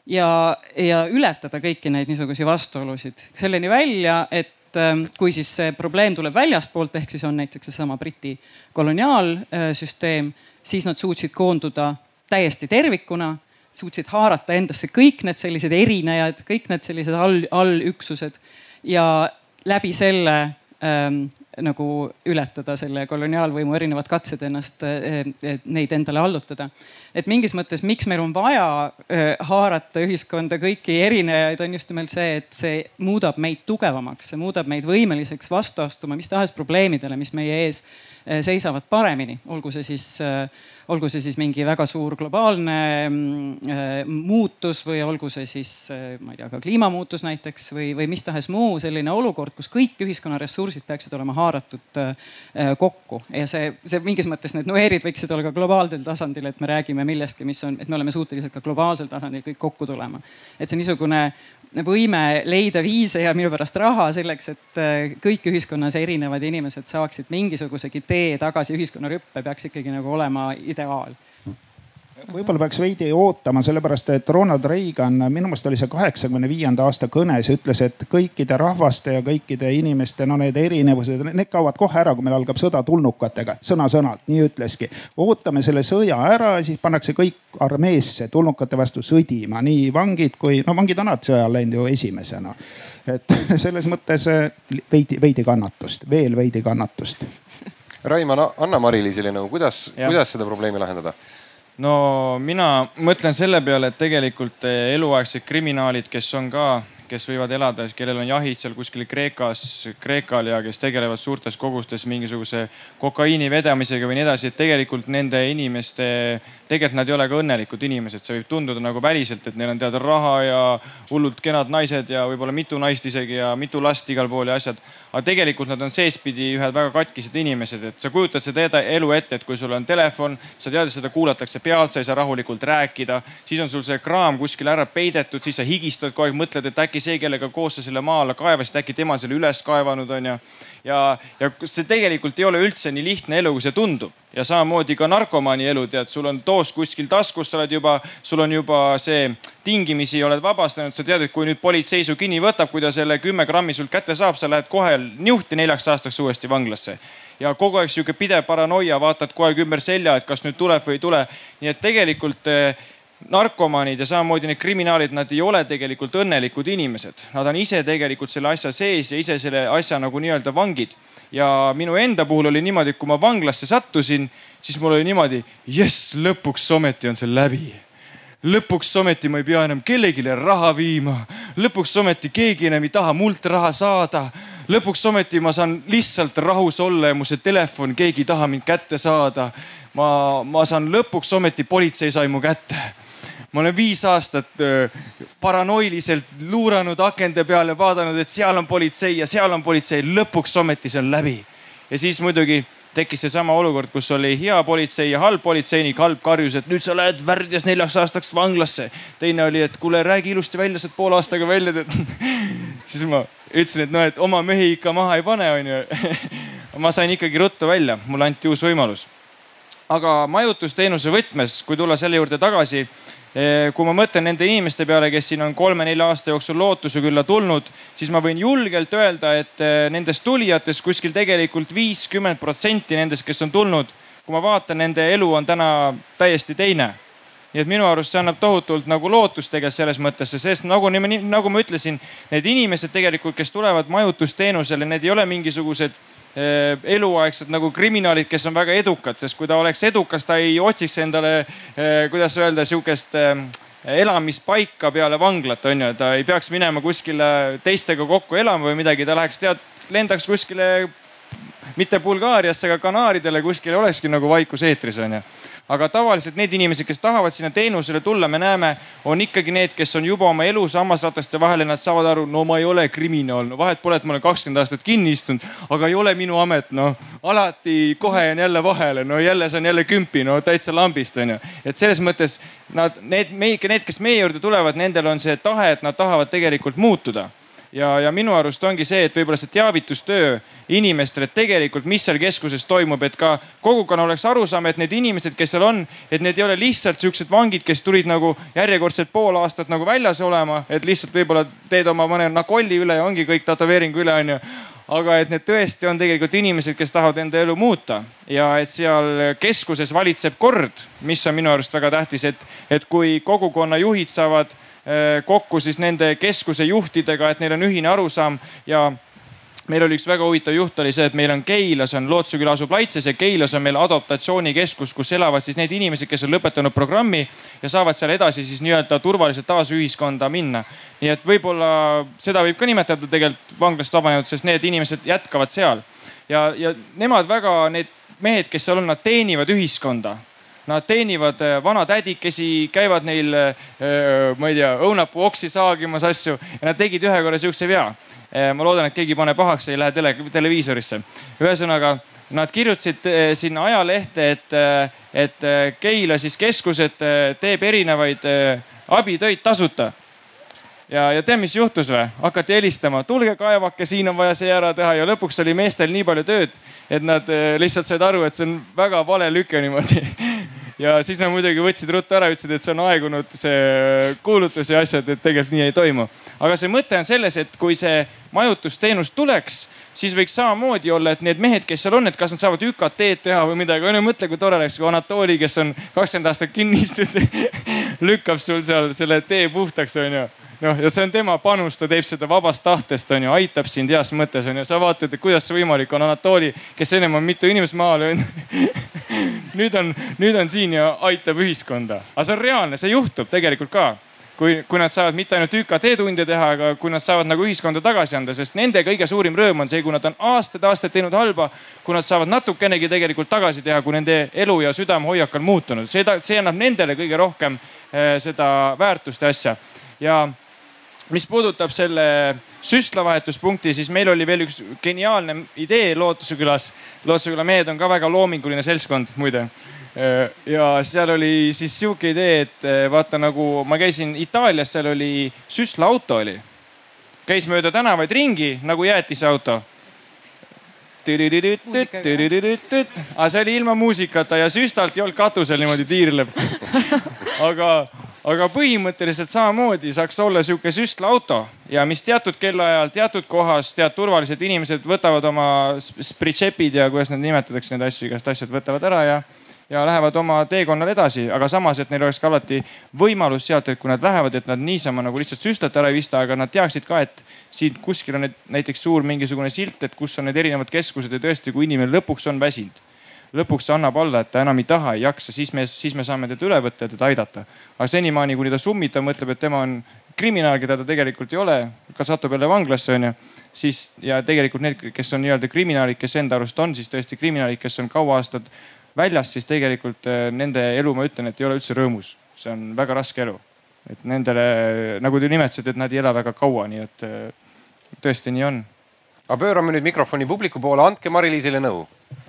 ja, ja ületada kõiki neid niisuguseid vastuolusid. Selleni välja, et ähm, kui siis see probleem tuleb väljastpoolt, ehk siis on näiteks seesama Briti koloniaalsüsteem, siis nad suutsid koonduda täiesti tervikuna, suutsid haarata endasse kõik need sellised erinejad, kõik need sellised all, allüksused ja läbi selle ähm, nagu ületada selle koloniaalvõimu erinevad katsed ennast, äh, neid endale allutada. et mingis mõttes, miks meil on vaja äh, haarata ühiskonda kõiki erinejaid, on just nimelt see, et see muudab meid tugevamaks, see muudab meid võimeliseks vastu astuma mis tahes probleemidele, mis meie ees seisavad paremini, olgu see siis äh, olgu see siis mingi väga suur globaalne mm, äh, muutus või olgu see siis, ma ei tea, ka kliimamuutus näiteks või, või mis tahes muu selline olukord, kus kõik ühiskonna ressursid peaksid olema haaratud kokku ja see, see mingis mõttes need nueerid võiksid olla ka globaalsel tasandil, et me räägime millestki, mis on, et me oleme suutelised ka globaalsel tasandil kõik kokku tulema. et see niisugune võime leida viise ja minu pärast raha selleks, et äh, kõik ühiskonnas erinevad inimesed saaksid mingisugusegi tee tagasi ühiskonnarüppe, peaks ikkagi nagu olema ideaal. Võib-olla peaks veidi ootama, sellepärast et Ronald Reagan, minu meelest oli see kaheksakümne viienda aasta kõnes, ütles, et kõikide rahvaste ja kõikide inimeste, no need erinevused, need kaovad kohe ära, kui meil algab sõda tulnukatega, sõna-sõnalt, nii ütleski. ootame selle sõja ära ja siis pannakse kõik armeesse tulnukate vastu sõdima, nii vangid kui, no vangid on alati sõjale läinud ju esimesena. et selles mõttes eh, veidi, veidi kannatust, veel veidi kannatust. Raimar, anna Mari-Liisile nõu, kuidas, kuidas seda probleemi lahendada? No mina mõtlen selle peale, et tegelikult eh, eluaegsed kriminaalid, kes on ka, kes võivad elada, kellel on jahid seal kuskil Kreekas, Kreekal ja kes tegelevad suurtes kogustes mingisuguse kokaiini vedamisega või nii edasi, et tegelikult nende inimeste, tegelikult nad ei ole ka õnnelikud inimesed, see võib tunduda nagu väliselt, et neil on teada raha ja hullult kenad naised ja võib-olla mitu naist isegi ja mitu last igal pool ja asjad aga tegelikult nad on seespidi ühed väga katkised inimesed, et sa kujutad seda elu ette, et kui sul on telefon, sa tead, et seda kuulatakse pealt, sa ei saa rahulikult rääkida, siis on sul see kraam kuskil ära peidetud, siis sa higistad kogu aeg, mõtled, et äkki see, kellega koos sa selle maa alla kaevasid, äkki tema on selle üles kaevanud, onju ja, ja see tegelikult ei ole üldse nii lihtne elu, kui see tundub. Ja samamoodi ka narkomaani elu, tead, sul on doos kuskil taskus, sa oled juba, sul on juba see tingimisi oled vabastanud, sa tead, et kui nüüd politsei su kinni võtab, kui ta selle kümme grammi sult kätte saab, sa lähed kohe niuhti neljaks aastaks uuesti vanglasse ja kogu aeg sihuke pidev paranoia, vaatad kogu aeg ümber selja, et kas nüüd tuleb või ei tule. nii et tegelikult eh, narkomaanid ja samamoodi need kriminaalid, nad ei ole tegelikult õnnelikud inimesed. Nad on ise tegelikult selle asja sees ja ise selle asja nagu nii-öelda vangid. Ja minu enda puhul oli niimoodi, et kui ma vanglasse sattusin, siis mul oli niimoodi, jess, lõpuks ometi on see läbi lõpuks ometi ma ei pea enam kellelegi raha viima. lõpuks ometi keegi enam ei taha mult raha saada. lõpuks ometi ma saan lihtsalt rahus olla ja mu see telefon, keegi ei taha mind kätte saada. ma, ma saan lõpuks ometi, politsei sai mu kätte ma olen viis aastat paranoiliselt luuranud akende peal ja vaadanud, et seal on politsei ja seal on politsei. lõpuks ometi see on läbi. ja siis muidugi tekkis seesama olukord, kus oli hea politsei ja halb politseinik. halb karjus, et nüüd sa lähed värdjas neljaks aastaks vanglasse. teine oli, et kuule, räägi ilusti välja, saad poole aastaga välja siis ma ütlesin, et noh, et oma mehi ikka maha ei pane, onju. ma sain ikkagi ruttu välja, mulle anti uus võimalus. aga majutusteenuse võtmes, kui tulla selle juurde tagasi kui ma mõtlen nende inimeste peale, kes siin on kolme-nelja aasta jooksul lootuse külla tulnud, siis ma võin julgelt öelda, et eh, nendest tulijatest kuskil tegelikult viiskümmend protsenti nendest, kes on tulnud, kui ma vaatan, nende elu on täna täiesti teine. Nii et minu arust see annab tohutult nagu lootust tegelikult selles mõttes, sest nagu, nagu ma ütlesin, need inimesed tegelikult, kes tulevad majutusteenusele, need ei ole mingisugused Eh, eluaegsed nagu kriminaalid, kes on väga edukad, sest kui ta oleks edukas, ta ei otsiks endale, eh, kuidas öelda, sihukest eh, elamispaika peale vanglat, on ju, ta ei peaks minema kuskile teistega kokku elama või midagi, ta läheks tead, lendaks kuskile mitte Bulgaariasse, aga Kanaaridele kuskile olekski nagu vaikus eetris on ju aga tavaliselt need inimesed, kes tahavad sinna teenusele tulla, me näeme, on ikkagi need, kes on juba oma elus hammasrataste vahel ja nad saavad aru, no ma ei ole kriminaal, no vahet pole, et ma olen kakskümmend aastat kinni istunud, aga ei ole minu amet, noh. alati kohe jään jälle vahele, no jälle saan jälle kümpi, no täitsa lambist onju. et selles mõttes nad, need, need, kes meie juurde tulevad, nendel on see tahe, et nad tahavad tegelikult muutuda ja, ja minu arust ongi see, et võib-olla see teavitustöö inimestele, et tegelikult, mis seal keskuses toimub, et ka kogukonna oleks arusaam, et need inimesed, kes seal on, et need ei ole lihtsalt siuksed vangid, kes tulid nagu järjekordselt pool aastat nagu väljas olema, et lihtsalt võib-olla teed oma mõne nakolli üle ja ongi kõik tätoveeringu üle onju. Aga et need tõesti on tegelikult inimesed, kes tahavad enda elu muuta. Ja et seal keskuses valitseb kord, mis on minu arust väga tähtis, et, et kui kogukonna juhid saavad kokku siis nende keskuse juhtidega, et neil on ühine arusaam. Ja meil oli üks väga huvitav juht oli see, et meil on Keilas on, Lootsu küla asub Laitses ja Keilas on meil adoptatsioonikeskus, kus elavad siis need inimesed, kes on lõpetanud programmi ja saavad seal edasi siis nii-öelda turvaliselt taas ühiskonda minna. nii et võib-olla seda võib ka nimetada tegelikult vanglast vabanenud, sest need inimesed jätkavad seal. Ja, ja nemad väga, need mehed, kes seal on, nad teenivad ühiskonda Nad teenivad äh, vanatädikesi, käivad neil, äh, ma ei tea, õunapuu oksi saagimas asju ja nad tegid ühe korra sihukese vea. Ma loodan, et keegi ei pane pahaks, ei lähe tele, televiisorisse. ühesõnaga, nad kirjutasid sinna ajalehte, et, et Keila siis keskused teeb erinevaid abitöid tasuta ja, ja tead, mis juhtus või? hakati helistama, tulge kaevake, siin on vaja see ära teha ja lõpuks oli meestel nii palju tööd, et nad lihtsalt said aru, et see on väga vale lüke niimoodi ja siis nad muidugi võtsid ruttu ära, ütlesid, et see on aegunud, see kuulutus ja asjad, et tegelikult nii ei toimu. aga see mõte on selles, et kui see majutusteenus tuleks siis võiks samamoodi olla, et need mehed, kes seal on, et kas nad saavad ÜKT-d teha või midagi. on ju, mõtle, kui tore oleks, kui Anatoli, kes on kakskümmend aastat kinni istunud lükkab sul seal selle tee puhtaks, on ju noh, ja see on tema panus, ta teeb seda vabast tahtest, on ju, aitab sind heas mõttes, on ju. sa vaatad, et kuidas see võimalik on, Anatoli, kes ennem on mitu inimest maha löönud nüüd on, nüüd on siin ja aitab ühiskonda. aga see on reaalne, see juhtub tegelikult ka kui, kui nad saavad mitte ainult ÜKT tunde teha, aga kui nad saavad nagu ühiskonda tagasi anda, sest nende kõige suurim rõõm on see, kui nad on aastaid-aastaid teinud halba. kui nad saavad natukenegi tegelikult tagasi teha, kui nende elu ja südamehoiak on muutunud, see, see annab nendele kõige rohkem eh, seda väärtust ja asja. ja mis puudutab selle süstlavahetuspunkti, siis meil oli veel üks geniaalne idee Lootuse külas. Lootuse küla mehed on ka väga loominguline seltskond muide Äh, ja seal oli siis sihuke idee, et äh, vaata nagu ma käisin Itaalias, seal oli süstlaauto oli. käis mööda tänavaid ringi nagu jäätisauto. aga see oli ilma muusikata ja süstalt ei olnud katusel niimoodi tiirleb. aga, aga põhimõtteliselt samamoodi saaks olla sihuke süstlauto. Ja mis teatud kellaajal, teatud kohas, tead turvalised inimesed võtavad oma spritšepid ja kuidas need nimetatakse, neid asju, igast asjad võtavad ära ja ja lähevad oma teekonnal edasi, aga samas, et neil oleks ka alati võimalus sealt, et kui nad lähevad, et nad niisama nagu lihtsalt süstlalt ära ei vista, aga nad teaksid ka, et siin kuskil on näiteks suur mingisugune silt, et kus on need erinevad keskused ja tõesti, kui inimene lõpuks on väsinud lõpuks annab alla, et ta enam ei taha, ei jaksa, siis me, siis me saame teda üle võtta ja teda aidata. aga senimaani, kuni ta summib, ta mõtleb, et tema on kriminaal, keda ta tegelikult ei ole, ka satub jälle vanglasse onju, siis ja tegelikult need, kes on nii-öelda kriminaalid, kes enda arust on siis tõesti kriminaalid, kes on kaua aastat väljas, siis tegelikult eh, nende elu, ma ütlen, et ei ole üldse rõõmus. see on väga raske elu. et nendele, nagu te nimetasite, et nad ei ela väga kaua, nii et eh, tõesti nii on. aga pöörame nüüd mikrofoni publiku poole, andke Mari-Liisile nõu.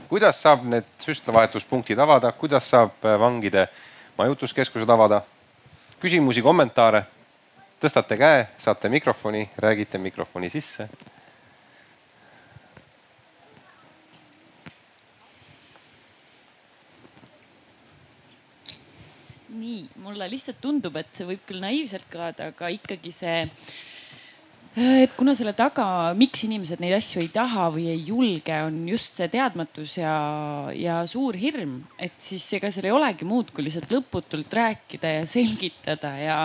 Kuidas saab need süstlavahetuspunktid avada, kuidas saab eh, vangide majutuskeskused avada? küsimusi, kommentaare? tõstate käe, saate mikrofoni, räägite mikrofoni sisse nii, mulle lihtsalt tundub, et see võib küll naiivselt kõlada, aga ikkagi see, et kuna selle taga, miks inimesed neid asju ei taha või ei julge, on just see teadmatus ja, ja suur hirm, et siis ega seal ei olegi muud, kui lihtsalt lõputult rääkida ja selgitada ja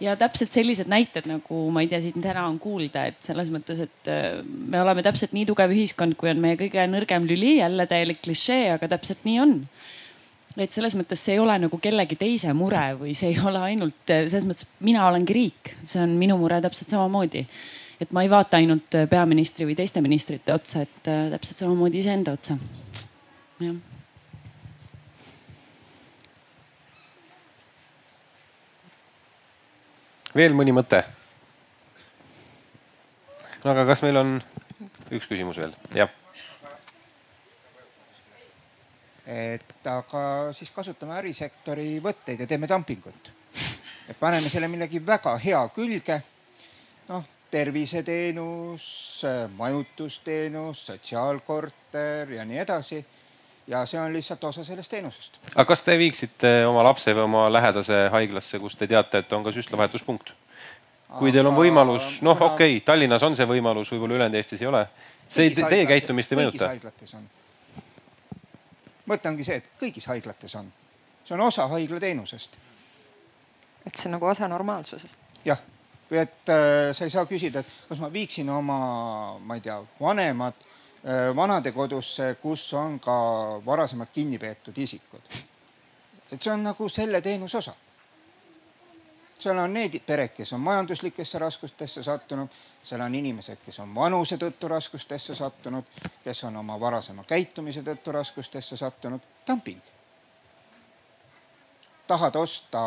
ja täpselt sellised näited nagu ma ei tea, siin täna on kuulda, et selles mõttes, et äh, me oleme täpselt nii tugev ühiskond, kui on meie kõige nõrgem lüli, jälle täielik klišee, aga täpselt nii on et selles mõttes see ei ole nagu kellegi teise mure või see ei ole ainult selles mõttes, mina olengi riik, see on minu mure täpselt samamoodi. et ma ei vaata ainult peaministri või teiste ministrite otsa, et äh, täpselt samamoodi iseenda otsa. jah. veel mõni mõte? no aga kas meil on üks küsimus veel? jah et aga siis kasutame ärisektori võtteid ja teeme dumpingut. et paneme selle millegi väga hea külge. noh, terviseteenus, majutusteenus, sotsiaalkorter ja nii edasi. ja see on lihtsalt osa sellest teenusest. aga kas te viiksite oma lapse või oma lähedase haiglasse, kus te teate, et on ka süstlavahetuspunkt? kui teil on võimalus, noh, okei okay,, Tallinnas on see võimalus, võib-olla ülejäänud Eestis ei ole. see teie käitumist ei mõjuta? kõigis haiglates on mõte ongi see, et kõigis haiglates on, see on osa haiglateenusest. et see on nagu osa normaalsusest. jah, või et äh, sa ei saa küsida, et kas ma viiksin oma, ma ei tea, vanemad äh, vanadekodusse, kus on ka varasemalt kinni peetud isikud. et see on nagu selle teenuse osa seal on need pered, kes on majanduslikesse raskustesse sattunud, seal on inimesed, kes on vanuse tõttu raskustesse sattunud, kes on oma varasema käitumise tõttu raskustesse sattunud. dumping. tahad osta,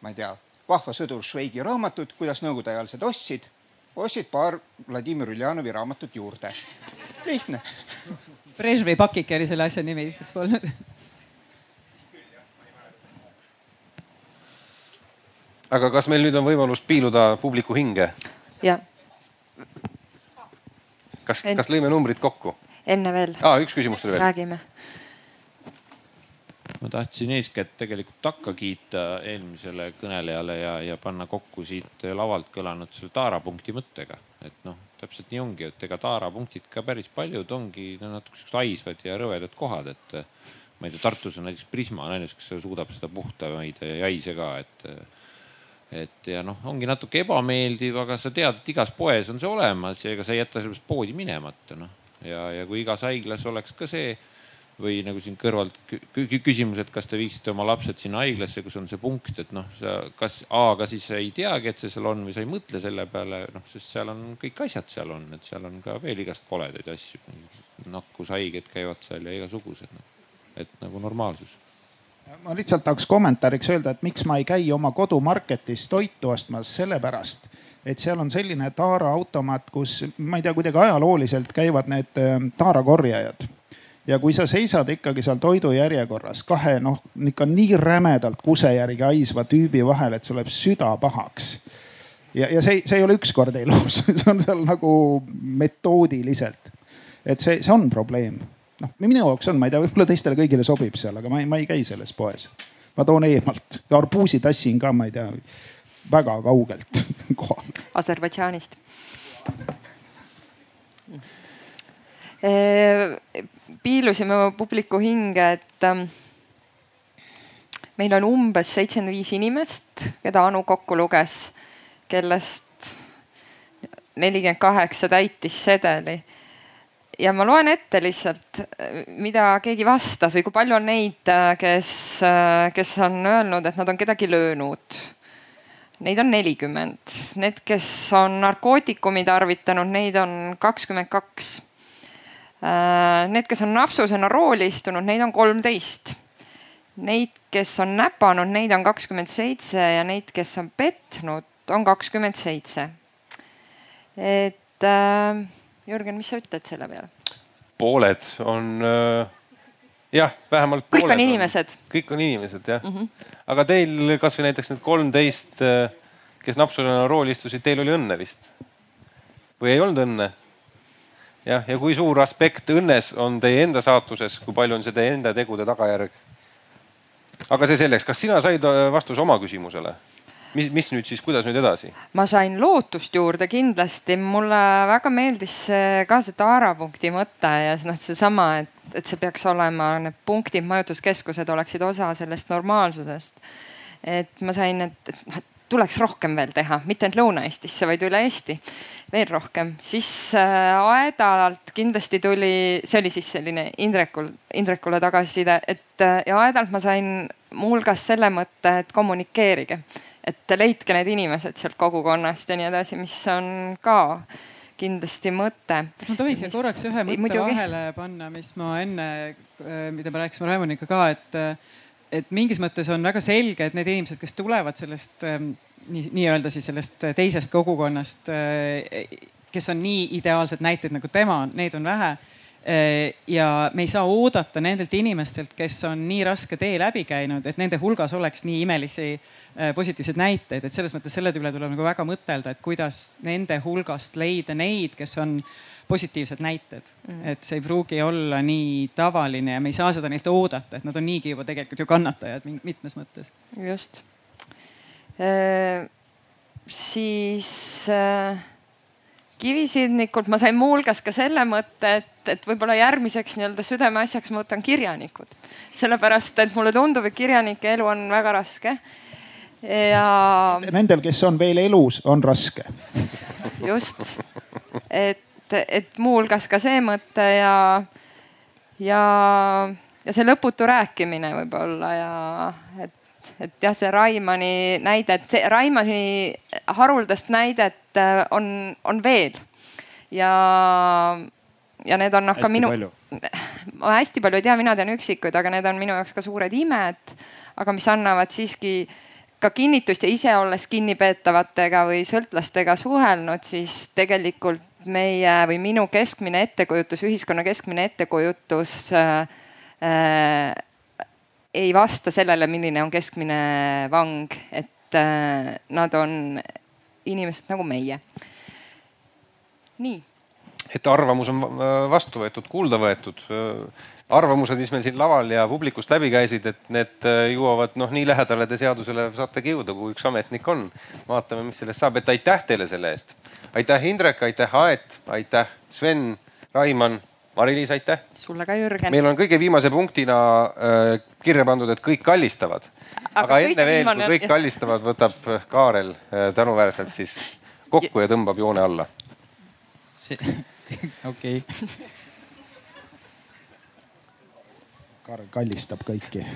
ma ei tea, Vahva sõdur Šveigi raamatut, kuidas nõukogude ajal seda ostsid, ostsid paar Vladimir Uljanovi raamatut juurde. lihtne. Brežnevi pakike oli selle asja nimi, kas polnud? aga kas meil nüüd on võimalus piiluda publiku hinge? Jah. kas, kas lõime numbrid kokku? enne veel ah,. üks küsimus tuli veel. räägime. ma tahtsin eeskätt tegelikult takka kiita eelmisele kõnelejale ja, ja panna kokku siit lavalt kõlanud selle taarapunkti mõttega. et noh, täpselt nii ongi, et ega taarapunktid ka päris paljud ongi no, natuke siuksed haisvad ja rõvedad kohad, et ma ei tea, Tartus on näiteks Prisma on ainus, kes suudab seda puhta hoida ja haise ka, et et ja noh, ongi natuke ebameeldiv, aga sa tead, et igas poes on see olemas ja ega sa ei jäta sellepärast poodi minemata noh. ja, ja kui igas haiglas oleks ka see või nagu siin kõrvalt küsimus, et kas te viiksite oma lapsed sinna haiglasse, kus on see punkt, et noh, sa kas A, ka siis ei teagi, et see seal on või sa ei mõtle selle peale, noh, sest seal on kõik asjad seal on, et seal on ka veel igast koledaid asju. nakkushaiged käivad seal ja igasugused noh, et nagu normaalsus ma lihtsalt tahaks kommentaariks öelda, et miks ma ei käi oma kodumarketis toitu ostmas, sellepärast et seal on selline taaraautomaat, kus ma ei tea, kuidagi ajalooliselt käivad need ähm, taarakorjajad ja kui sa seisad ikkagi seal toidujärjekorras kahe noh, ikka nii rämedalt kuse järgi haisva tüübi vahel, et sul läheb süda pahaks. ja, ja see, see ei ole ükskord elus see on seal nagu metoodiliselt. et see, see on probleem. Noh, minu jaoks on, ma ei tea, võib-olla teistele kõigile sobib seal, aga ma ei, ma ei käi selles poes. ma toon eemalt, arbuusi tassin ka, ma ei tea, väga kaugelt kohale. Aserbaidžaanist piilusime oma publiku hinge, et ähm, meil on umbes seitsekümmend viis inimest, keda Anu kokku luges, kellest nelikümmend kaheksa täitis sedeli. Ja ma loen ette lihtsalt, mida keegi vastas või kui palju on neid, kes, kes on öelnud, et nad on kedagi löönud. Neid on nelikümmend, need, kes on narkootikumi tarvitanud, neid on kakskümmend kaks Äh, need, kes on napsusena rooli istunud, neid on kolmteist. Neid, kes on näpanud, neid on kakskümmend seitse ja neid, kes on petnud, on kakskümmend seitse. et äh, Jürgen, mis sa ütled selle peale? pooled on äh, jah, vähemalt. kõik on inimesed. kõik on inimesed jah mm. -hmm. aga teil kasvõi näiteks need kolmteist, äh, kes napsusena rooli istusid, teil oli õnne vist? või ei olnud õnne? jah, ja kui suur aspekt õnnes on teie enda saatuses, kui palju on see teie enda tegude tagajärg? aga see selleks, kas sina said äh, vastuse oma küsimusele? Mis, mis nüüd siis, kuidas nüüd edasi? ma sain lootust juurde kindlasti, mulle väga meeldis ka see taarapunkti mõte ja noh, seesama, et, et see peaks olema, need punktid, majutuskeskused oleksid osa sellest normaalsusest. et ma sain, et, noh, et tuleks rohkem veel teha, mitte ainult Lõuna-Eestisse, vaid üle Eesti veel rohkem. siis äh, Aedalt kindlasti tuli, see oli siis selline Indrekul, Indrekule tagasiside, et äh, ja Aedalt ma sain muuhulgas selle mõtte, et kommunikeerige, et leidke need inimesed sealt kogukonnast ja nii edasi, mis on ka kindlasti mõte. kas ma tohin siia korraks ühe mõtte Muidugi. vahele panna, mis ma enne, äh, mida me rääkisime Raimoniga ka, et et mingis mõttes on väga selge, et need inimesed, kes tulevad sellest ähm, nii, nii-öelda siis sellest teisest kogukonnast, äh, kes on nii ideaalsed näited nagu tema, neid on vähe. Äh, ja me ei saa oodata nendelt inimestelt, kes on nii raske tee läbi käinud, et nende hulgas oleks nii imelisi äh, positiivseid näiteid, et selles mõttes selle üle tuleb nagu väga mõtelda, et kuidas nende hulgast leida neid, kes on positiivsed näited mm.. et see ei pruugi olla nii tavaline ja me ei saa seda neilt oodata, et nad on niigi juba tegelikult ju kannatajad mitmes mõttes. just äh,. siis äh, kivisildnikult ma sain muuhulgas ka selle mõtte, et, et võib-olla järgmiseks nii-öelda südameasjaks ma võtan kirjanikud. sellepärast, et mulle tundub, et kirjanike elu on väga raske ja. Nendel, kes on veel elus, on raske. just, et et, muuhulgas ka see mõte ja, ja, ja see lõputu rääkimine võib-olla ja et, et jah, see Raimani näide, et Raimani haruldast näidet äh, on, on veel ja, ja need on noh ka minu. ma hästi palju ei tea, mina tean üksikuid, aga need on minu jaoks ka suured imed, aga mis annavad siiski ka kinnitust ja ise olles kinnipeetavatega või sõltlastega suhelnud, siis tegelikult meie või minu keskmine ettekujutus, ühiskonna keskmine ettekujutus äh, äh, ei vasta sellele, milline on keskmine vang, et äh, nad on inimesed nagu meie. nii. et arvamus on vastu võetud, kuulda võetud. Arvamused, mis meil siin laval ja publikust läbi käisid, et need jõuavad noh, nii lähedale te seadusele saategi jõuda, kui üks ametnik on. vaatame, mis sellest saab, et aitäh teile selle eest. aitäh, Indrek, aitäh, Aet, aitäh, Sven, Raimann, Mari-Liis, aitäh. sulle ka, Jürgen. meil on kõige viimase punktina äh, kirja pandud, et kõik kallistavad. aga, aga enne veel, kui kõik kallistavad, võtab Kaarel äh, tänuväärselt siis kokku ja tõmbab joone alla. see okei. Karl kallistab kõiki.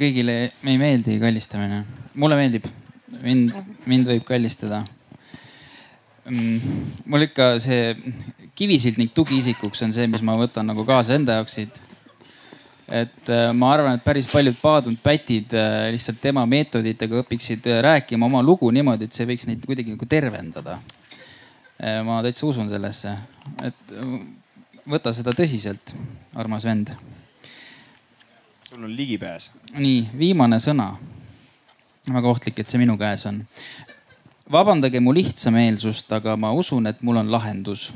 Kõigile ei meeldi kallistamine, mulle meeldib, mind, mind võib kallistada. Mm, mul ikka see kivisild ning tugiisikuks on see, mis ma võtan nagu kaasa enda jaoks siit. et äh, ma arvan, et päris paljud paadunud pätid äh, lihtsalt tema meetoditega õpiksid äh, rääkima oma lugu niimoodi, et see võiks neid kuidagi nagu tervendada. Ma täitsa usun sellesse, et võta seda tõsiselt, armas vend. sul on ligipääs. nii, viimane sõna. väga ohtlik, et see minu käes on. vabandage mu lihtsameelsust, aga ma usun, et mul on lahendus.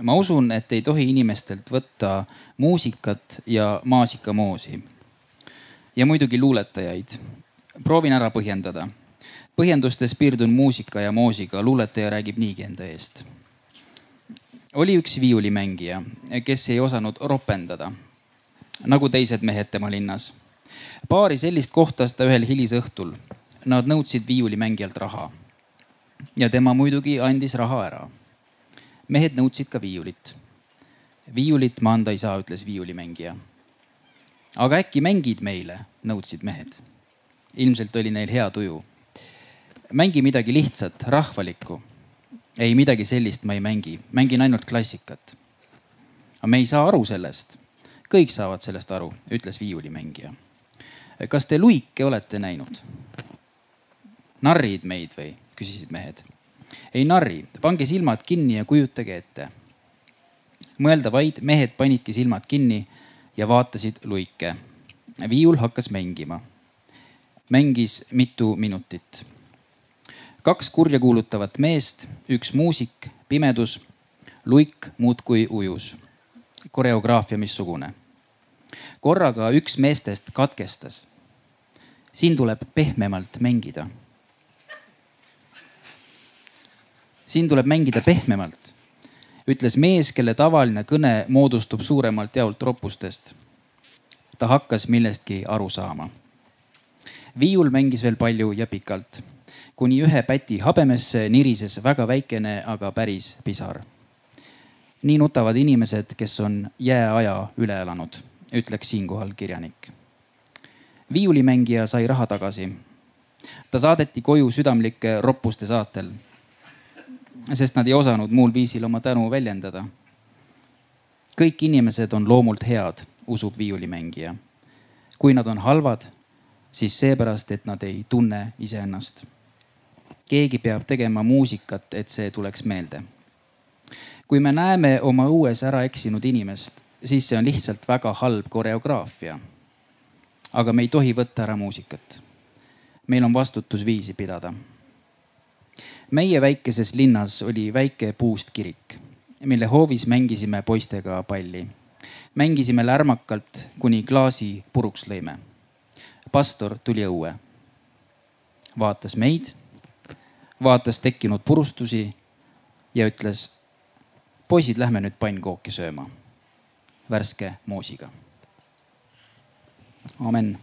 ma usun, et ei tohi inimestelt võtta muusikat ja maasikamoosi. ja muidugi luuletajaid. proovin ära põhjendada põhjendustes piirdun muusika ja moosiga, luuletaja räägib niigi enda eest. Oli üks viiulimängija, kes ei osanud ropendada nagu teised mehed tema linnas. paari sellist kohtas ta ühel hilisõhtul. Nad nõudsid viiulimängijalt raha. ja tema muidugi andis raha ära. mehed nõudsid ka viiulit. viiulit ma anda ei saa, ütles viiulimängija. aga äkki mängid meile, nõudsid mehed. ilmselt oli neil hea tuju mängi midagi lihtsat, rahvalikku. Ei, midagi sellist ma ei mängi, mängin ainult klassikat. aga me ei saa aru sellest. kõik saavad sellest aru, ütles viiulimängija. kas te luike olete näinud? narrid meid või, küsisid mehed. ei narri, pange silmad kinni ja kujutage ette. mõelda vaid, mehed panidki silmad kinni ja vaatasid luike. viiul hakkas mängima. mängis mitu minutit kaks kurjakuulutavat meest, üks muusik, pimedus, luik muudkui ujus. koreograafia missugune. korraga üks meestest katkestas. siin tuleb pehmemalt mängida. siin tuleb mängida pehmemalt, ütles mees, kelle tavaline kõne moodustub suuremalt jaolt ropustest. ta hakkas millestki aru saama. viiul mängis veel palju ja pikalt kuni ühe päti habemesse nirises väga väikene, aga päris pisar. nii nutavad inimesed, kes on jääaja üle elanud, ütleks siinkohal kirjanik. viiulimängija sai raha tagasi. ta saadeti koju südamlike roppuste saatel, sest nad ei osanud muul viisil oma tänu väljendada. kõik inimesed on loomult head, usub viiulimängija. kui nad on halvad, siis seepärast, et nad ei tunne iseennast keegi peab tegema muusikat, et see tuleks meelde. kui me näeme oma õues ära eksinud inimest, siis see on lihtsalt väga halb koreograafia. aga me ei tohi võtta ära muusikat. meil on vastutus viisi pidada. meie väikeses linnas oli väike puust kirik, mille hoovis mängisime poistega palli. mängisime lärmakalt, kuni klaasi puruks lõime. pastor tuli õue, vaatas meid vaatas tekkinud purustusi ja ütles. poisid, lähme nüüd pannkooki sööma värske moosiga. amen